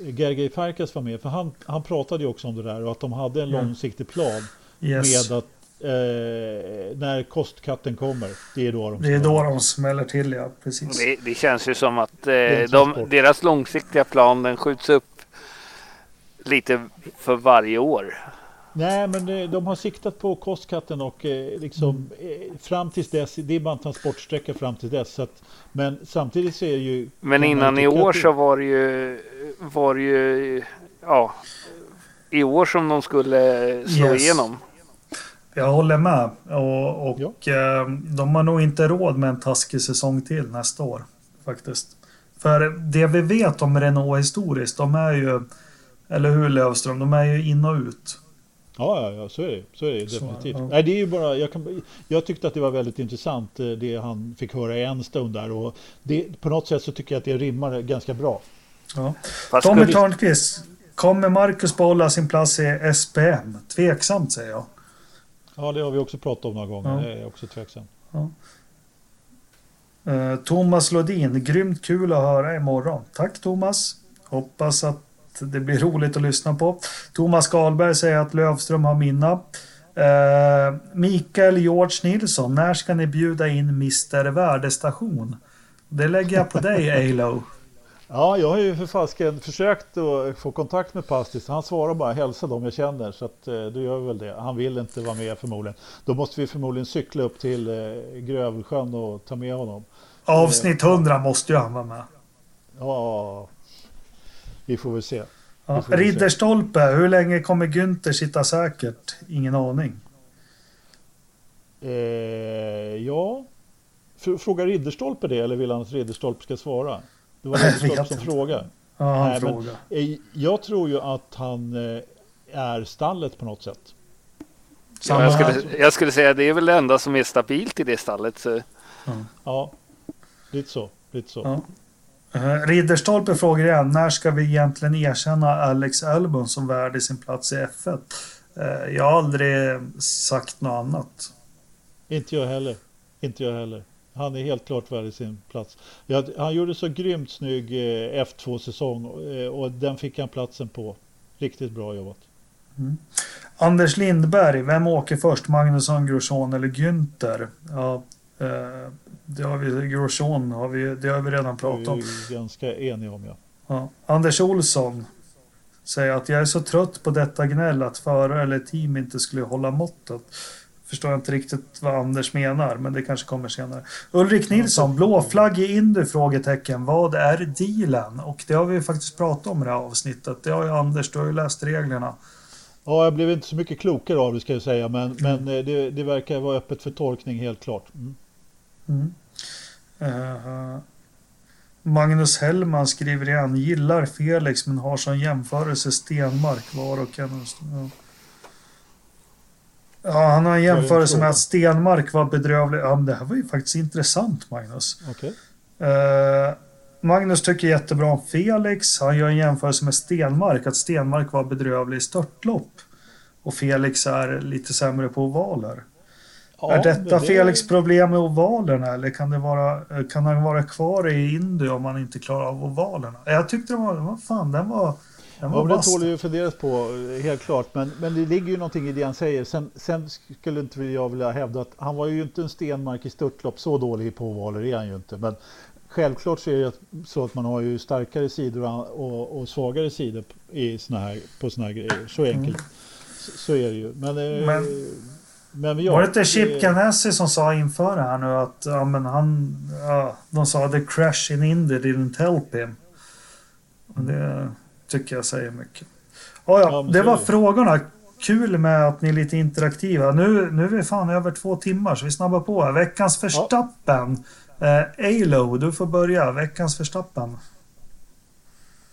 Gergely Farkas var med, för han, han pratade ju också om det där och att de hade en mm. långsiktig plan yes. med att eh, när kostkatten kommer, det är då de Det är då de smäller till, ja. Precis. Det, det känns ju som att eh, de, deras långsiktiga plan den skjuts upp lite för varje år. Nej, men de har siktat på kostkatten och eh, liksom mm. fram tills dess, det är bara en transportsträcka fram till dess. att, men samtidigt så är det ju... Men innan i år så var det ju, var det ju, ja, i år som de skulle slå yes. igenom. Jag håller med och, och ja. de har nog inte råd med en taskig säsong till nästa år faktiskt. För det vi vet om Renault historiskt, de är ju, eller hur Lövström, de är ju in och ut. Ja, ja, ja så är det, så är det definitivt. Så, ja. Nej, det är ju bara, jag, kan, jag tyckte att det var väldigt intressant eh, det han fick höra i en stund där och det, på något sätt så tycker jag att det rimmar ganska bra. Ja. Tommy vi... Törnqvist, kommer Marcus behålla sin plats i SPM? Tveksamt säger jag. Ja, det har vi också pratat om några gånger. Ja. Det är också tveksamt. Ja. Uh, Thomas Lodin, grymt kul att höra imorgon. Tack Thomas. Hoppas att det blir roligt att lyssna på. Thomas Karlberg säger att Lövström har minna. Uh, Mikael George Nilsson, när ska ni bjuda in Mr Värdestation? Det lägger jag på dig, Alo. Ja, jag har ju för fasken försökt att få kontakt med Pastis. Han svarar bara hälsa dem jag känner, så att, eh, då gör vi väl det. Han vill inte vara med förmodligen. Då måste vi förmodligen cykla upp till eh, Grövelsjön och ta med honom. Avsnitt 100 måste ju han vara med. Ja, vi får väl se. Ja. Ridderstolpe, hur länge kommer Günther sitta säkert? Ingen aning. Eh, ja, frågar Ridderstolpe det eller vill han att Ridderstolpe ska svara? Det var Ridderstolpe som frågade. Ja, han Nej, frågar. Men, jag tror ju att han eh, är stallet på något sätt. Ja, jag, skulle, jag skulle säga att det är väl det enda som är stabilt i det stallet. Så. Ja, ja lite så. Lite så. Ja. Uh, Ridderstolpe frågar igen, när ska vi egentligen erkänna Alex Albon som värd sin plats i F1? Uh, eh, jag har aldrig sagt något annat. Inte jag heller. Inte jag heller. Han är helt klart värd sin plats. Han gjorde så grymt snygg eh, F2-säsong och den fick han platsen på. Riktigt bra jobbat. Mm. Anders Lindberg, vem åker först? Magnusson, Grosjean eller Günther? Ja, Eh, det har vi, Grosjean har vi, det har vi redan pratat om. Det är ganska eniga om ja. ja. Anders Olsson säger att jag är så trött på detta gnäll att förare eller team inte skulle hålla måttet. förstår jag inte riktigt vad Anders menar, men det kanske kommer senare. Ulrik Nilsson, blåflagg i Indy? Frågetecken. Vad är dealen? Och det har vi faktiskt pratat om i det här avsnittet. Det har ju Anders, du har ju läst reglerna. Ja, jag blev inte så mycket klokare av det ska jag säga, men, men eh, det, det verkar vara öppet för tolkning helt klart. Mm. Mm. Uh, Magnus Hellman skriver igen, gillar Felix men har som jämförelse Stenmark var och en. Ja. Ja, han har en jämförelse med att Stenmark var bedrövlig. Ja, men det här var ju faktiskt intressant, Magnus. Okay. Uh, Magnus tycker jättebra om Felix. Han gör en jämförelse med Stenmark, att Stenmark var bedrövlig i störtlopp. Och Felix är lite sämre på ovaler. Ja, är detta det... Felix problem med ovalerna eller kan, det vara, kan han vara kvar i Indy om han inte klarar av ovalerna? Jag tyckte det var, vad fan, den var Ja, det tål ju funderas på, helt klart. Men, men det ligger ju någonting i det han säger. Sen, sen skulle inte jag vilja hävda att han var ju inte en Stenmark i störtlopp. Så dålig på ovaler är han ju inte. Men självklart så är det så att man har ju starkare sidor och, och svagare sidor i såna här, på sådana här grejer. Så enkelt. Mm. Så, så, är det ju. Men, eh, men, ja, var det inte Chip Ganassi som sa inför det här nu att ja, men han, ja, de sa the crash in Indy didn't help him. Och det, tycker jag säger mycket. Oh, ja, det var frågorna. Kul med att ni är lite interaktiva. Nu, nu är vi fan över två timmar så vi snabbar på. Veckans förstappen. Ja. Eh, Alo, du får börja. Veckans förstappen.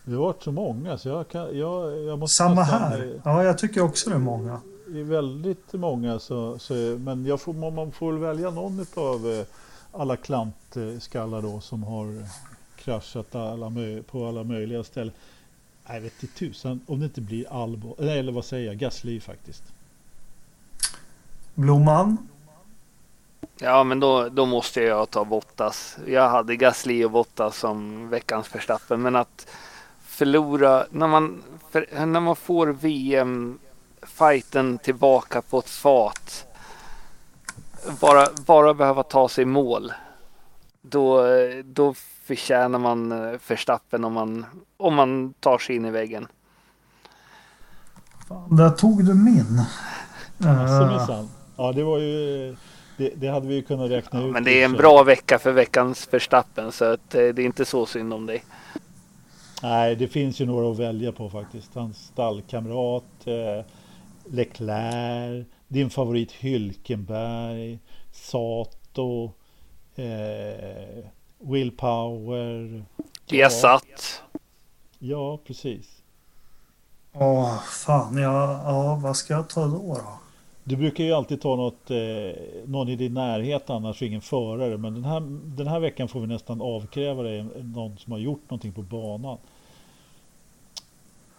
Det har varit så många så jag, kan, jag, jag måste Samma här. Ja, jag tycker också det är många. Det är väldigt många så, så men jag får, man får väl välja någon av eh, alla klantskallar då som har kraschat alla, på alla möjliga ställen. Jag vet inte tusan om det inte blir Albo, eller vad säger jag, Gasly faktiskt. Blomman? Ja, men då, då måste jag ta Bottas. Jag hade Gasly och Bottas som veckans förstappen, men att förlora när man, för, när man får VM-fighten tillbaka på ett fat. Bara, bara behöva ta sig mål. Då, då förtjänar man eh, förstappen om man, om man tar sig in i väggen. Fan, där tog du min. Uh. Ja, det var ju... Det, det, hade vi ju kunnat räkna ja, ut. Men det är en bra vecka för veckans förstappen så att eh, det är inte så synd om dig. Nej, det finns ju några att välja på faktiskt. Hans stallkamrat, eh, Leclerc, din favorit Hylkenberg, Sato, eh, willpower. Besatt. Ja, precis. Åh, fan. Ja, ja, vad ska jag ta då? då? Du brukar ju alltid ta något, eh, någon i din närhet annars ingen förare. Men den här, den här veckan får vi nästan avkräva dig någon som har gjort någonting på banan.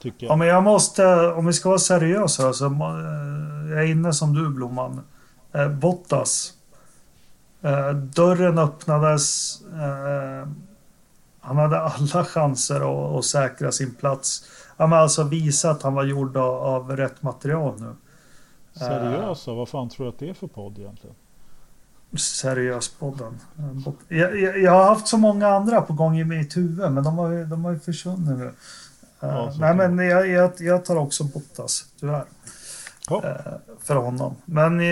Tycker jag. Ja, men jag måste, om vi ska vara seriösa, så, eh, jag är inne som du Blomman. Eh, Bottas. Eh, dörren öppnades. Eh, han hade alla chanser att, att säkra sin plats. Han har alltså visat att han var gjord av, av rätt material nu. Seriösa? Vad fan tror du att det är för podd egentligen? Seriös-podden. Jag, jag, jag, har haft så många andra på gång i mitt huvud, men de har, de har ju försvunnit nu. Ja, nej, men jag, jag, jag tar också Bottas, tyvärr. Ja. Eh, för honom. Men eh,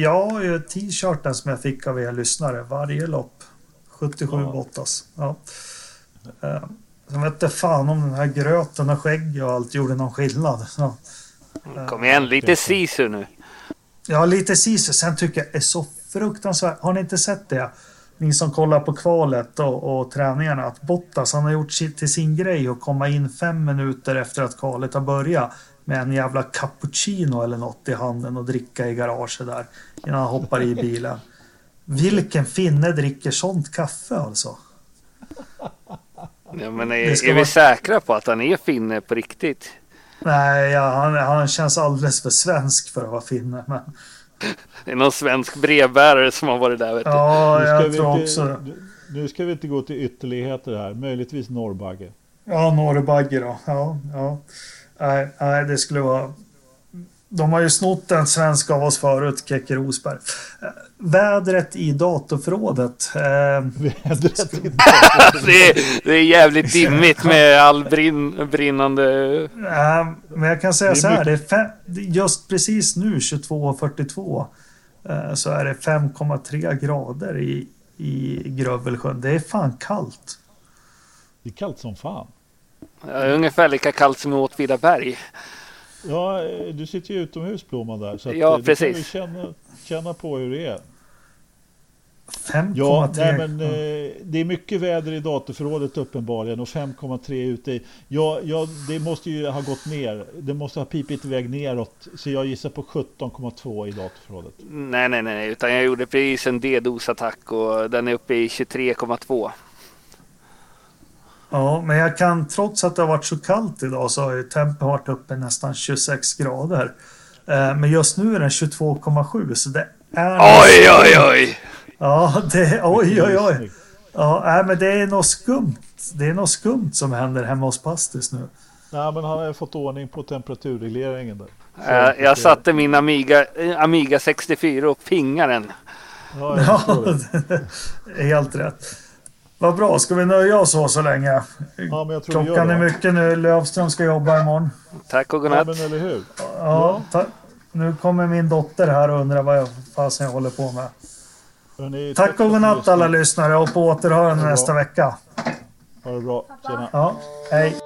jag har ju t-shirten som jag fick av er lyssnare varje lopp. 77 ja. Bottas. Ja. Eh, sen vet jag fan om den här gröten och skägg och allt gjorde någon skillnad. Ja. Kom igen, lite sisu nu. Ja, lite sisu. Sen tycker jag är så fruktansvärt. Har ni inte sett det? Ni som kollar på kvalet och, och träningarna. Att Bottas, han har gjort till sin grej att komma in fem minuter efter att kvalet har börjat med en jävla cappuccino eller något i handen och dricka i garaget där innan han hoppar i bilen. Vilken finne dricker sånt kaffe alltså? Ja, men är, är vi vara... säkra på att han är finne på riktigt? Nej, ja, han, han känns alldeles för svensk för att vara finne. Men... Det är någon svensk brevbärare som har varit där. Vet du. Ja, jag tror inte, också Nu ska vi inte gå till ytterligheter här. Möjligtvis Norrbagge. Ja, Norrbagge då. Ja, ja. Nej, nej, det skulle vara... De har ju snott en svensk av oss förut, Keke Rosberg. Vädret i datorförrådet. Eh, Vädret i det, är, det är jävligt dimmigt med all brinn, brinnande... Eh, men jag kan säga så här, det är fem, just precis nu 22.42. eh, så är det 5,3 grader i, i Grövelsjön. Det är fan kallt. Det är kallt som fan. Ja, ungefär lika kallt som i Åtvidaberg. Ja, du sitter ju utomhus Blomman där. Så ja, att, precis. Du kan känna, känna på hur det är. 5,3. Ja, nej, men, eh, det är mycket väder i datorförrådet uppenbarligen och 5,3 ute i. Ja, ja, det måste ju ha gått ner. Det måste ha pipit iväg neråt. Så jag gissar på 17,2 i datorförrådet. Nej, nej, nej, utan jag gjorde precis en D-dos-attack och den är uppe i 23,2. Ja, men jag kan trots att det har varit så kallt idag så har ju tempen varit uppe nästan 26 grader. Eh, men just nu är den 22,7 så det är... Oj, oj, oj! Ja, det... Oj, oj, oj. Ja, nej, men det är något skumt. Det är något skumt som händer hemma hos Pastis nu. Nej, men han har fått ordning på temperaturregleringen där. Så jag, jag satte min Amiga, Amiga 64 och pingade den. Ja, ja helt rätt. Vad bra, ska vi nöja oss så så länge? Ja, men jag tror Klockan är mycket nu. Lövström ska jobba imorgon. Tack och godnatt. Ja, men eller hur? Ja, nu kommer min dotter här och undrar vad jag fasen jag håller på med. Tack och godnatt alla lyssnare och på återhörande nästa vecka. Ha det bra. Tjena. Ja, hej.